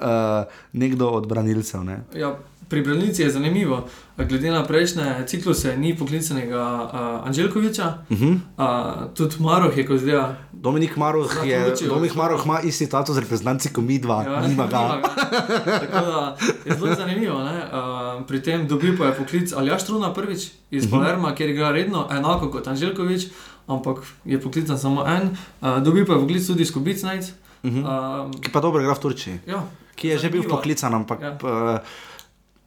[SPEAKER 1] nekdo od branilcev. Ne?
[SPEAKER 2] Ja, pri Branici je zanimivo, glede na prejšnje cikluse, ni poklicanega uh, Anželkoviča,
[SPEAKER 1] Uh -huh.
[SPEAKER 2] uh, tudi Maroh je, ko zdaj.
[SPEAKER 1] Dominik Maroh, je,
[SPEAKER 2] je
[SPEAKER 1] Dominik. Maroh ima isti status reprezentanci kot mi dva, ja, nima ga.
[SPEAKER 2] Tako da je zelo zanimivo. Ne? Uh, pri tem dobil pa je poklic Aljaš Truna prvič iz
[SPEAKER 1] Mhm.
[SPEAKER 2] Palerma, kjer igra redno, enako kot Anželkovič, ampak je poklican samo en. Uh, dobil pa je poklic tudi Skubic Najc. Uh -huh. uh,
[SPEAKER 1] Ki pa dobro igra v Turčiji,
[SPEAKER 2] ja,
[SPEAKER 1] ki je že bil
[SPEAKER 2] zanimivo.
[SPEAKER 1] poklican, ampak
[SPEAKER 2] Ja.
[SPEAKER 1] ja.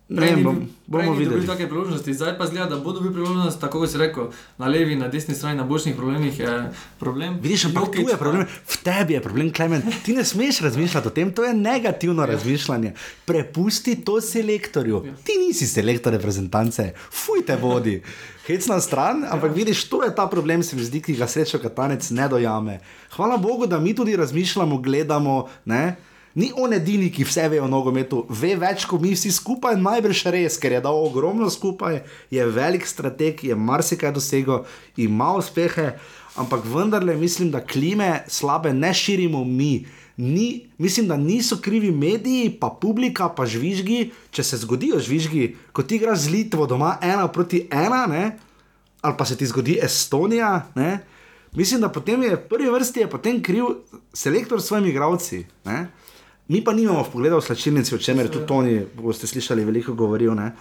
[SPEAKER 1] ne
[SPEAKER 2] Prej
[SPEAKER 1] vem,
[SPEAKER 2] ni
[SPEAKER 1] bom,
[SPEAKER 2] bil- prej
[SPEAKER 1] bomo
[SPEAKER 2] ni dobil
[SPEAKER 1] videli.
[SPEAKER 2] take priložnosti, zdaj pa zgleda, da bo dobil priložnost, tako kot si rekel, na levi, na desni strani, na bočnih problemih je problem.
[SPEAKER 1] Vidiš, ampak tu
[SPEAKER 2] Jokić
[SPEAKER 1] je
[SPEAKER 2] pa-
[SPEAKER 1] problem, v tebi je problem, Klemen. Ti ne smeš razmišljati o tem, to je negativno razmišljanje. Prepusti to selektorju.
[SPEAKER 2] Ja.
[SPEAKER 1] Ti nisi selektor reprezentance, fuj te vodi. Hec na stran, ampak vidiš, to je ta problem, se mi zdi, ki ga srečo katanec ne dojame. Hvala Bogu, da mi tudi razmišljamo, gledamo. Ne? Ni on edini, ki vse ve o nogometu, ve več kot mi vsi skupaj, najbrž res, ker je dal ogromno skupaj, je velik strateg, je marsikaj dosegel, ima uspehe, ampak vendarle mislim, da klime slabe ne širimo mi. Ni, mislim, da niso krivi mediji, pa publika, pa žvižgi. Če se zgodijo žvižgi, ko ti igraš z Litvo doma ena proti ena, ne? ali pa se ti zgodi Estonija, ne? mislim, da potem je v prvi vrsti potem kriv selektor s svojimi igravci. Ne? Mi pa nimamo pogleda v slačilnici, o čemer tudi Toni, boste slišali, veliko govorijo. Ne?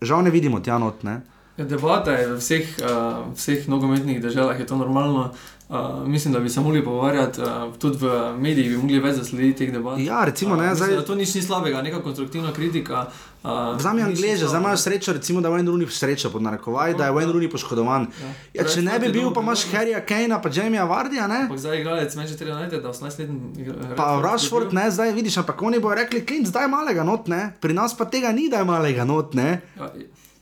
[SPEAKER 1] Žal ne vidimo tja not. Ne?
[SPEAKER 2] Ja, Debata je v vseh, uh, vseh nogometnih državah, je to normalno. Uh, mislim, da bi se mogli pogovarjati, uh, tudi v medijih bi mogli več zaslediti teh debat.
[SPEAKER 1] Ja, recimo, ne,
[SPEAKER 2] Uh, mislim,
[SPEAKER 1] zdaj-
[SPEAKER 2] da to nič ni slabega, neka konstruktivna kritika Uh,
[SPEAKER 1] Vzami
[SPEAKER 2] niso
[SPEAKER 1] Angleže, zdaj imajo srečo, recimo, da je Wayne Rooney srečo pod narekovaj, da je Wayne Rooney poškodovan. Ja, če ne bi bil, pa imaš Harryja Kanea, pa Jamieja Vardija, ne?
[SPEAKER 2] Zdaj igralec Manchester United, da 18-letni igra-
[SPEAKER 1] Pa
[SPEAKER 2] Rashford je
[SPEAKER 1] ne, zdaj vidiš, ampak oni bodo rekli, klint, zdaj je malega not, ne? Pri nas pa tega ni, da je malega not, ne?
[SPEAKER 2] Ja,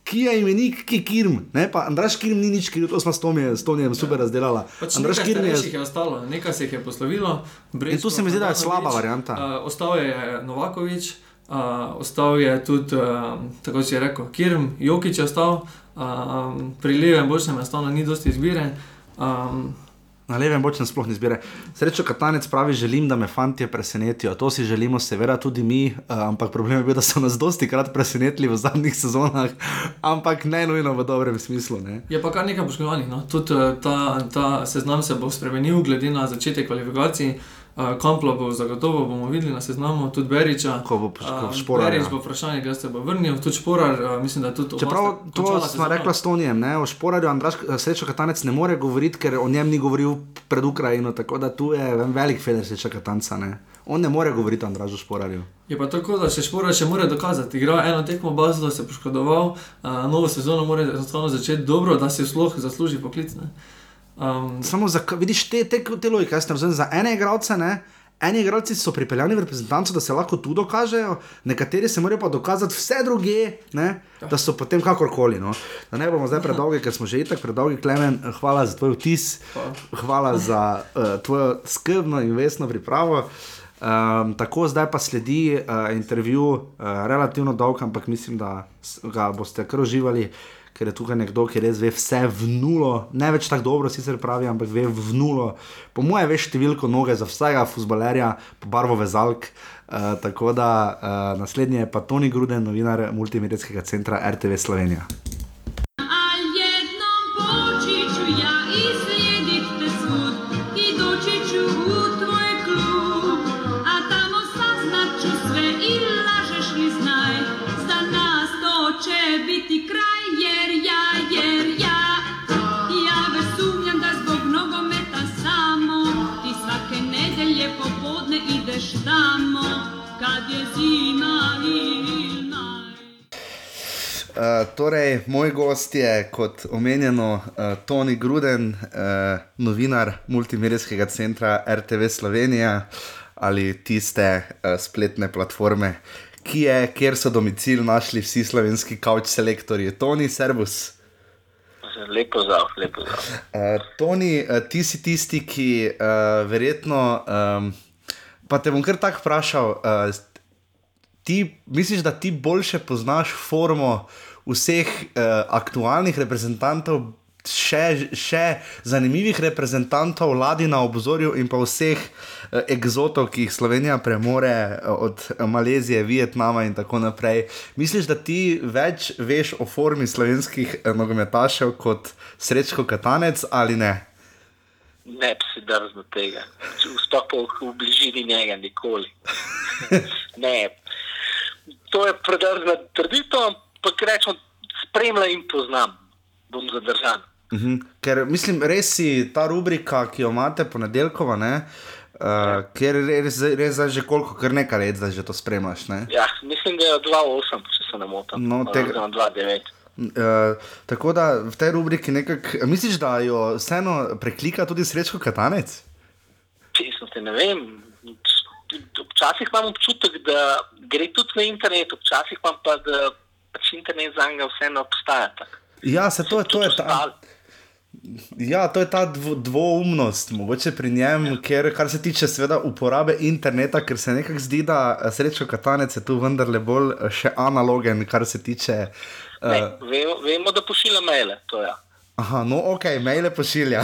[SPEAKER 1] Ki je imenik, ki je Kirm, ne? Pa Andraš Kirm ni nič kriv, to smo s Tomijem, s Tomijem super razdelala.
[SPEAKER 2] Pač
[SPEAKER 1] Andraš Kirm je...
[SPEAKER 2] je ostalo, nekaj se jih je poslovilo.
[SPEAKER 1] In tu se mi zdi, da je slaba varianta.
[SPEAKER 2] Uh, ostal je Novakovič, uh, ostal je tudi, uh, tako si je rekel, Kirm, Jokič je ostal, uh, um, pri levem bočnem enostavno ni dosti izbire. Um,
[SPEAKER 1] Na levem bočnem sploh ne zbira. Srečo Katanec pravi, želim, da me fantje presenetijo. To si želimo, seveda tudi mi, uh, ampak problem je bil, da so nas dosti krat presenetili v zadnjih sezonah, ampak ne nujno v dobrem smislu. Ne?
[SPEAKER 2] Je pa kar nekaj poškodovanih. No. Tudi eh, ta, ta seznam se bo spremenil, glede na začetek kvalifikacij. Uh, Kamplo bo zagotovo bomo videli na seznamu, tudi Beriča.
[SPEAKER 1] Ko bo
[SPEAKER 2] Eh,
[SPEAKER 1] Šporar,
[SPEAKER 2] Berič
[SPEAKER 1] ja.
[SPEAKER 2] bo vprašanje, kdaj se bo vrnil, tudi Šporar, uh, mislim, da tudi
[SPEAKER 1] Čeprav
[SPEAKER 2] oba sta
[SPEAKER 1] to
[SPEAKER 2] končala
[SPEAKER 1] smo rekla s Tonijem, ne? o Šporarju Andraš eh, Srečo Katanec ne more govoriti, ker o njem ni govoril pred Ukrajino, tako da tu je en velik feler Sreča Katanca. Ne? On ne more govoriti o Andražu Šporarju.
[SPEAKER 2] Je pa tako, da še Šporar še mora dokazati. Igra eno tekmo bazo, se je poškodoval, uh, novo sezono mora začeti dobro, da si sploh zasluži poklic. ne. Um,
[SPEAKER 1] Samo za, vidiš te, te, te logike, jaz ne razumem, za ene igralce ne. Eni igralci so pripeljani v reprezentanco, da se lahko tu dokažejo, nekateri se morajo pa dokazati vse druge, ne, da so potem kakorkoli. No. Da ne bomo zdaj predolgi, ker smo že itak predolgi, Klemen, hvala za tvoj vtis,
[SPEAKER 2] Hvala.
[SPEAKER 1] hvala za uh, tvojo skrbno in vesno pripravo. Um, tako zdaj pa sledi uh, intervju, uh, relativno dolg, ampak mislim, da ga boste kar uživali, ker je tukaj nekdo, ki res ve vse v nulo, ne več tako dobro, sicer pravi, ampak ve v nulo. Po mojem, veš številko noge za vsakega futbalerja, po barvo vezalk. Uh, tako da uh, naslednji je pa Toni Gruden, novinar multimedijskega centra RTV Slovenija. Torej, moj gost je, kot omenjeno, uh, Toni Gruden, uh, novinar multimedijskega centra RTV Slovenija ali tiste uh, spletne platforme, ki je, kjer so domicil našli vsi slovenski kavč selektorji. Toni, servus.
[SPEAKER 5] Lepo zdrav, lepo zdrav.
[SPEAKER 1] Uh, Toni, uh, ti si tisti, ki uh, verjetno. Um, pa te bom kar tako vprašal. Uh, ti misliš, da ti boljše poznaš formo vseh uh, aktualnih reprezentantov, še, še zanimivih reprezentantov, vladi na obzorju in pa vseh uh, egzotov, ki jih Slovenija premore uh, od Malezije, Vietnama in tako naprej. Misliš, da ti več veš o formi slovenskih nogometašev kot Srečko Katanec ali ne?
[SPEAKER 5] Ne bi si drznil tega. Sploh pa v bližini njega nikoli. ne. To je predrzna trditev, ampak rečemo, spremljam in poznam. Bom zadržan.
[SPEAKER 1] Mhm. Ker mislim, res si ta rubrika, ki jo imate ponedeljkova, ne, uh, ker res, res zdaj že koliko, kar nekaj let zdaj že to spremljaš. Ne?
[SPEAKER 5] Ja, mislim, da je 2-8, če se ne motim.
[SPEAKER 1] No, tega-
[SPEAKER 5] Oziroma 2-9.
[SPEAKER 1] Uh, tako da v tej rubriki nekako, misliš, da jo vseeno preklika tudi Srečko Katanec?
[SPEAKER 5] Čisto te ne vem. Včasih imam občutek, da gre tudi na internet, včasih imam pa, da pač internet za njega vseeno obstaja. tako.
[SPEAKER 1] Ja, se to je, to je ta,
[SPEAKER 5] Ostali-
[SPEAKER 1] ja, to je ta dvo, dvoumnost, mogoče pri njem, ker kar se tiče seveda uporabe interneta, ker se nekako zdi, da eh, Srečko Katanec je tu vendarle bolj eh, še analogen, kar se tiče.
[SPEAKER 5] Ne,
[SPEAKER 1] Uh,
[SPEAKER 5] vemo, da pošilja maile, to je. Ja.
[SPEAKER 1] Aha, no, ok, maile pošilja.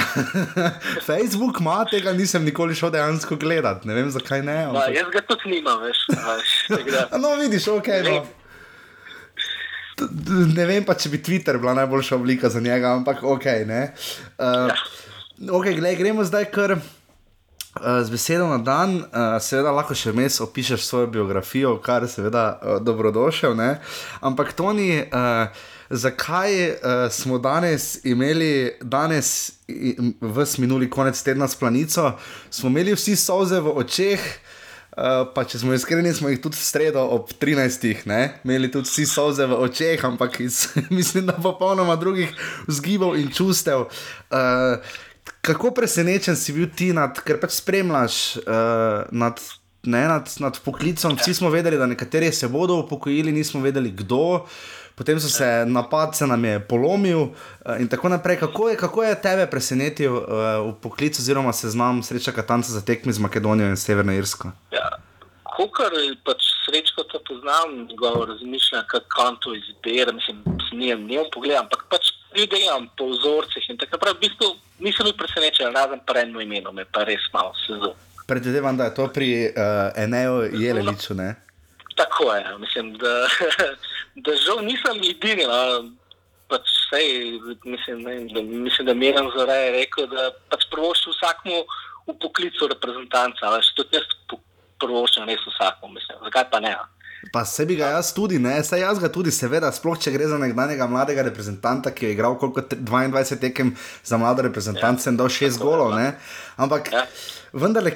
[SPEAKER 1] Facebook ima, tega nisem nikoli šel dejansko gledati, ne vem zakaj ne. Ampak...
[SPEAKER 5] jaz ga tudi nimam, da-
[SPEAKER 1] A No, vidiš, ok. No. Ne vem pa, če bi Twitter bila najboljša oblika za njega, ampak ok. Ne. Uh, okay gled, gremo zdaj kar. Uh, z besedo na dan, uh, seveda lahko še vmes opišeš svojo biografijo, kar je seveda uh, dobrodošel. Ne? Ampak, Toni, uh, zakaj uh, smo danes imeli, danes, v minuli konec tedna s planico, smo imeli vsi solze v očeh, Uh, pa če smo iskreni, smo jih tudi v sredo ob 13. Ne? imeli tudi vsi soze v očeh, ampak iz, mislim, da popolnoma drugih vzgibov in čustev. Uh, kako presenečen si bil ti, nad, ker pač spremljaš uh, nad, ne, nad, nad poklicom? Vsi smo vedeli, da nekateri se bodo upokojili, nismo vedeli kdo. Potem so se napad, se nam je polomil uh, in tako naprej. Kako je, kako je tebe presenetil uh, v poklicu, oziroma seznam sreča Katanca za tekmi z Makedonijo in Severno Irsko?
[SPEAKER 5] Ja, Kukar pač srečko to poznam, njegovo razmišljanje, kako on to izbira, mislim, nijem, nijem pogled, ampak pač vidim po vzorcih in tako naprej. V bistvu nisem bil presenečen, razen pa eno imeno, me pa res malo sezo.
[SPEAKER 1] Predvidevam, da je to pri uh, Eneju Jeleniču, ne?
[SPEAKER 5] Tako je, mislim, da, da žal nisem edini. No. Pač sej, mislim, ne, da, mislim, da Miren Zore je rekel, da pač prvoščil vsakmu v poklicu reprezentanca. Veš, tudi jaz prvoščim res vsakmu, mislim, zakaj pa ne.
[SPEAKER 1] Pa sebi ga jaz tudi, ne, saj jaz ga tudi, seveda, sploh če gre za nekdanjega mladega reprezentanta, ki je igral koliko 22 tekem za mlado reprezentanco ja. in dal 6 golov, ne. Ampak, ja. Vendar,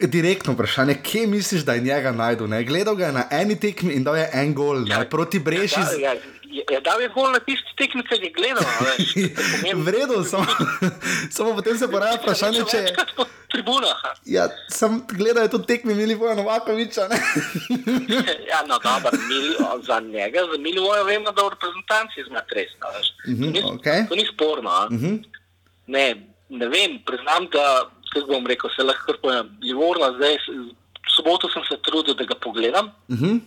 [SPEAKER 1] direktno vprašanje, kje misliš, da je njega najdu? Ne? Gledal ga je na eni tekmi in dal je en gol, ne, proti Breši.
[SPEAKER 5] Ja, ja, Je dal je gol na tisti tekmi, ki je gledal.
[SPEAKER 1] Vredno, samo, samo potem se poraja vprašanje, če je.
[SPEAKER 5] Tribuna.
[SPEAKER 1] Ja, sem gledal tudi tekmi Milivoja Novakoviča.
[SPEAKER 5] ja, no, dobro, za njega, za Milivoja vemo, da v reprezentanci zna resno.
[SPEAKER 1] Mm -hmm,
[SPEAKER 5] to, ni,
[SPEAKER 1] okay.
[SPEAKER 5] to ni sporno.
[SPEAKER 1] Mm -hmm.
[SPEAKER 5] ne, ne vem, priznam, da, kako bom rekel, se lahko pojem. Livorno, zdaj, soboto sem se trudil, da ga pogledam.
[SPEAKER 1] Mm -hmm.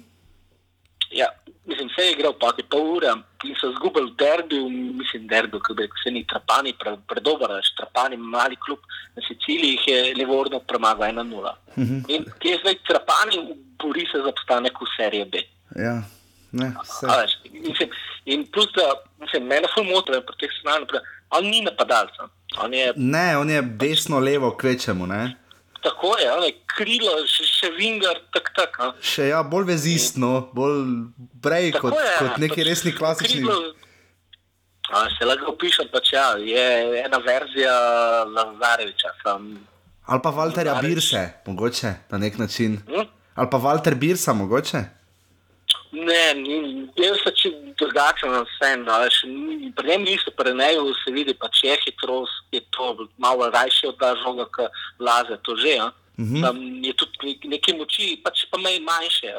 [SPEAKER 5] Ja, mislim, se je igral pa ti pol ure in so zgubili derbi, mislim, derbi, ki bi se ni trapani, predober, pre trapani, mali klub na Siciliji, jih je Livorno premagal 1-0.
[SPEAKER 1] Mm -hmm.
[SPEAKER 5] In kje zdaj trapani, bori se za postanek v serije B.
[SPEAKER 1] Ja. Ne,
[SPEAKER 5] veš, mislim, in plus, da mislim, mene fulmoto je teh seznanjih, on ni napadalec. On je,
[SPEAKER 1] ne, on je desno, levo, kvečemo. Ne?
[SPEAKER 5] Tako je, ali krilo, še, še vingar, tako tak. A.
[SPEAKER 1] Še ja, bolj vezistno, bolj brej kot,
[SPEAKER 5] je,
[SPEAKER 1] kot neki pač resni klasični.
[SPEAKER 5] Krilo, a, se lahko piše, pač ja, je ena verzija Lazareviča. Sam,
[SPEAKER 1] ali pa Walterja Birse, mogoče na nek način.
[SPEAKER 5] Hm?
[SPEAKER 1] Ali pa Walter Birsa, mogoče.
[SPEAKER 5] Ne, jaz sem čim drugačen od vsem. Pri njem niso preneju, se vidi, pa če je hitrost, je to malo rajše od žoga, ki laze to že.
[SPEAKER 1] Mm -hmm.
[SPEAKER 5] Tam je tudi neke moči, pač pa me manjše.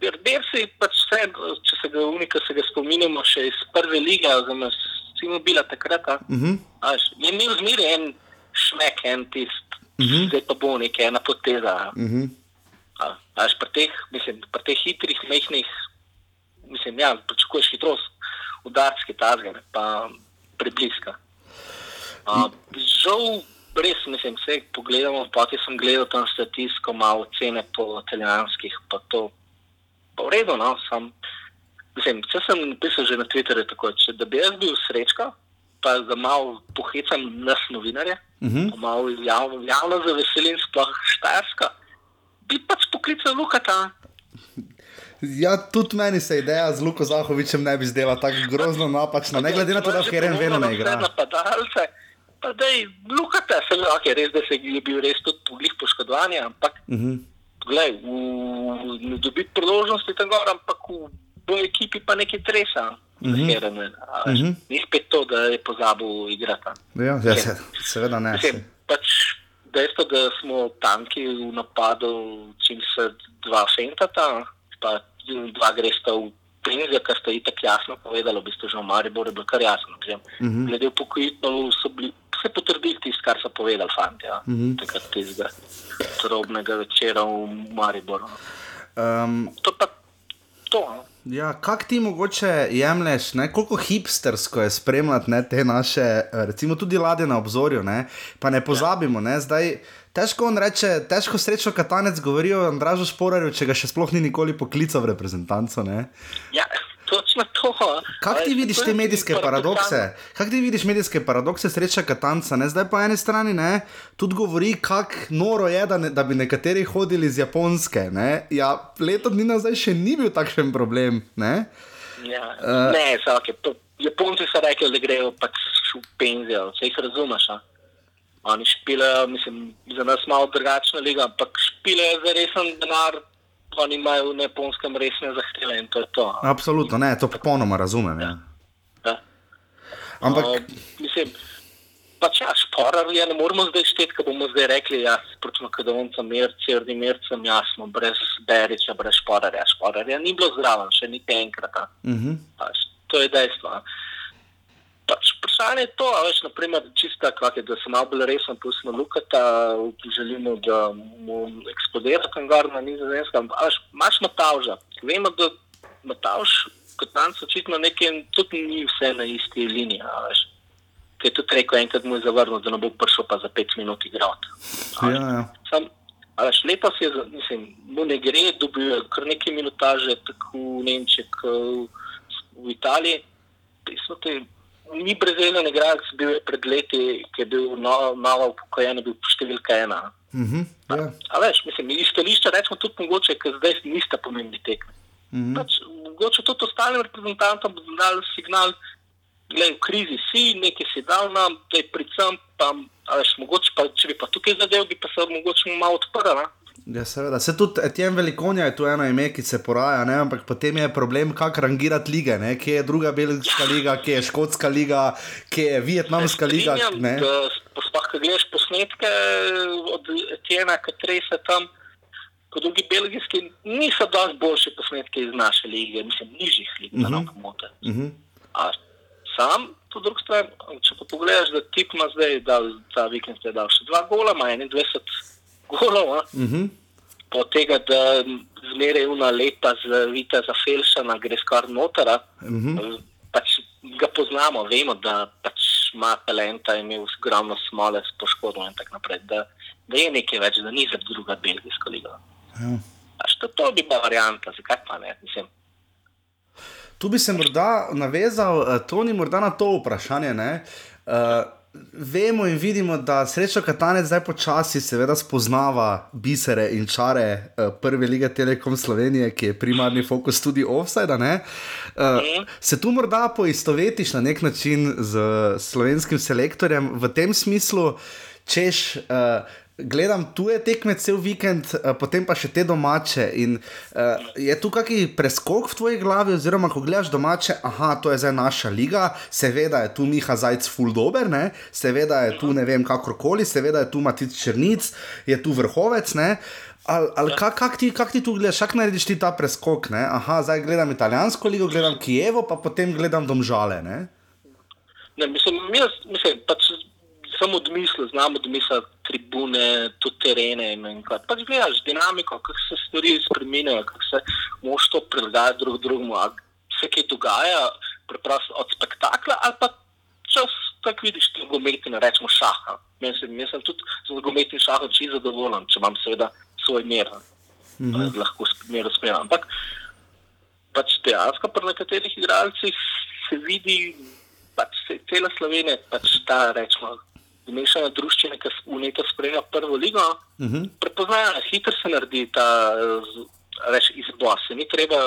[SPEAKER 5] Berber se pač vse, če se ga unika, se ga spominjamo še iz prve lige, oziroma si mu bila takrat.
[SPEAKER 1] Mm -hmm.
[SPEAKER 5] Je imel zmeraj en šmek, en tist,
[SPEAKER 1] mm -hmm.
[SPEAKER 5] zdaj pa bo nekaj, ena poteza.
[SPEAKER 1] Mm -hmm.
[SPEAKER 5] Až pri teh, mislim, pri teh hitrih, mehkih, mislim, ja, pričakuješ hitrost, udarski tazge, pa prebliska. Uh, žal, res, mislim, vse pogledamo, pa ti sem gledal tam statistiko, malo cene po italijanskih, pa to, pa v redu, no, sam, mislim, vse sem napisal že na Twitterju, tako, če, da bi jaz bil srečka, pa da malo pohecam nas novinarje,
[SPEAKER 1] mm -hmm.
[SPEAKER 5] pa malo javno, javno zaveselim, sploh štajerska bi pač poklical Lukata.
[SPEAKER 1] Ja, tudi meni se ideja z Luko Zahovičem ne bi zdela tako grozno napačna, ne glede na to, da Heren vedno ne igra.
[SPEAKER 5] Napadalce, pa da je Lukata, se lahko res, da se je bil res tudi poglih poškodovanja, ampak
[SPEAKER 1] uh -huh.
[SPEAKER 5] glej, v, ne dobiti priložnosti tam gor, ampak v, v ekipi pa nekaj tresa. Uh -huh. Heren, uh -huh. Ni spet to, da je pozabil igrati.
[SPEAKER 1] Ja, ja se, seveda ne.
[SPEAKER 5] Mislim, pač, dejstvo, da smo tanki v napadu, čim se dva fentata, pa dva gresta v penzije, kar ste itak jasno povedali, v bistvu že v Mariboru je bilo kar jasno. Uh -huh. Glede upokojitev so bili vse potrdili tisto, kar so povedali fanti, ja. uh -huh. takrat tistega drobnega večera v Mariboru.
[SPEAKER 1] Um,
[SPEAKER 5] to pa to. No.
[SPEAKER 1] Ja, kak ti mogoče jemliš, ne? koliko hipstersko je spremljati ne, te naše, recimo tudi ladje na obzorju, ne? pa ne pozabimo, ne? zdaj težko on reče, težko srečno katanec govori o Andražu Šporarju, če ga še sploh ni nikoli poklical v reprezentanco. Ne?
[SPEAKER 5] Ja, točno to.
[SPEAKER 1] Kako ti vidiš te medijske paradokse? Kako ti vidiš medijske paradokse sreča katanca? Ne? Zdaj po eni strani ne, tudi govori, kako noro je, da, ne, da bi nekateri hodili iz Japonske. Ne? Ja, leto dni nazaj še ni bil takšen problem. Ne,
[SPEAKER 5] ja, uh, ne okay. Japonci so rekli, da grejo pač v penzijo, vse jih razumeš. A? Oni špilajo, mislim, za nas malo drugačna liga, ampak špilejo za resen denar, oni imajo v Japonskem resne zahteve in to je to.
[SPEAKER 1] Absolutno, ne, to popolnoma razumem. Ja.
[SPEAKER 5] Ja.
[SPEAKER 1] Ampak,
[SPEAKER 5] Uh, mislim, pač ja, šporar je, ne moramo zdaj šteti, ko bomo zdaj rekli, ja, proti Makedoncem, Mirci, Mircem, jasno, brez Beriča, brez šporarja. Šporarja ni bilo zraven, še niti enkrat.
[SPEAKER 1] uh -huh.
[SPEAKER 5] Pač, to je dejstvo. a. Pač, vprašanje je to, veš, naprimer, čista, kak je, da se malo bolj resno pustimo Lukata, želimo, da mu eksplodira tam gor na nizozemskem. Imaš Matavža, vemo, da Matavž kot tanc očitno nekaj, tudi ni vse na isti liniji. veš. Ker je tudi rekel, enkrat mu je zavrnil, da ne bo prišel pa za pet minut igrati.
[SPEAKER 1] ja, ja.
[SPEAKER 5] Sam, a veš, letos je, za- mislim, mu ne gre, dobil je kar nekaj minutaže, tako v Nemčiji, kot v Italiji. Pismo, te, ni brezeljen igralec, bil je pred leti, ki je bil no, novo upokojen, je bil številka ena.
[SPEAKER 1] Uh -huh. ja.
[SPEAKER 5] A veš, mislim, iz stališča rečemo tudi mogoče, ker zdaj nista pomembni tekmi.
[SPEAKER 1] Uh -huh.
[SPEAKER 5] Pač, mogoče tudi ostalim reprezentantom bo dal signal, da v krizi si, nekaj si dal nam, da je predvsem, pa, veš, mogoče pa, če bi pa tukaj zadev, bi pa se mogoče malo odprl.
[SPEAKER 1] Ja, seveda. Se tudi Etienne Velikonja je tu eno ime, ki se poraja, ne? ampak potem je problem, kako rangirati lige, ne? kje je druga belgijska liga, kje je škotska liga, kje je vietnamska liga.
[SPEAKER 5] Da Sploh, ko gledaš posnetke od Tjena, ki trese tam, kot drugi belgijski, niso dosti boljše posnetke iz naše lige, mislim, nižjih lig, da ne pomote.
[SPEAKER 1] Uh -huh.
[SPEAKER 5] A sam, po drugi strani, če pa pogledaš, da tip ima zdaj, dal, ta vikend je dal še dva gola, ima 21 golov?
[SPEAKER 1] Uh -huh.
[SPEAKER 5] po tega, da zmeraj una lepa z Vita za Felšana gre skoraj notara.
[SPEAKER 1] Uh -huh.
[SPEAKER 5] pač ga poznamo, vemo, da pač ima talenta, je imel ogromno smole s poškodbami in tako naprej. Da, da je nekaj več, da ni za druga belgijska liga.
[SPEAKER 1] Ja.
[SPEAKER 5] Pač to, bi bila varianta, zakaj pa ne? Mislim,
[SPEAKER 1] Tu bi se morda navezal, uh, Toni, morda na to vprašanje. ne. Uh, vemo in vidimo, da srečo Katanec zdaj počasi seveda spoznava bisere in čare uh, prve lige Telekom Slovenije, ki je primarni fokus tudi ne. Uh, se tu morda poistovetiš na nek način z slovenskim selektorjem v tem smislu, češ. Uh, Gledam tuje tekme cel vikend, eh, potem pa še te domače. In, uh, je tu kakšen preskok v tvoji glavi, oziroma ko gledaš domače, aha, to je zdaj naša liga, seveda je tu Miha Zajc full dober, ne? seveda je tu ne vem kakorkoli, seveda je tu Matic Črnic, je tu vrhovec. Ne? Ali al, kako kak ti, kak ti tu gledaš, kako narediš ti ta preskok? Ne? Aha, zdaj gledam italijansko ligo, gledam Kijevo, pa potem gledam domžale. Ne?
[SPEAKER 5] ne, mislim, jaz, mislim pač samo odmislim, znam odmisliti tribune, tudi terene. in- in kaj. Pač gledaš dinamiko, kako se stvari spremenjajo, kako se moštvo prilagaja drug drugemu. a Se kaj dogaja, preprosto od spektakla ali pa čas, tako vidiš, nogometni, rečemo šaha. Jaz sem, sem tudi z nogometnim šahom čisto zadovoljen, če imam seveda svoj mer, mm -hmm. lahko mer spremljam. Ampak pač dejansko pri nekaterih igralcih se vidi, pač cela Slovenija, pač ta rečemo. Mešana družščina, ki vneta spremlja prvo ligo, uh -huh. prepoznajo, hitro se naredi ta reč, izbor. Se ni treba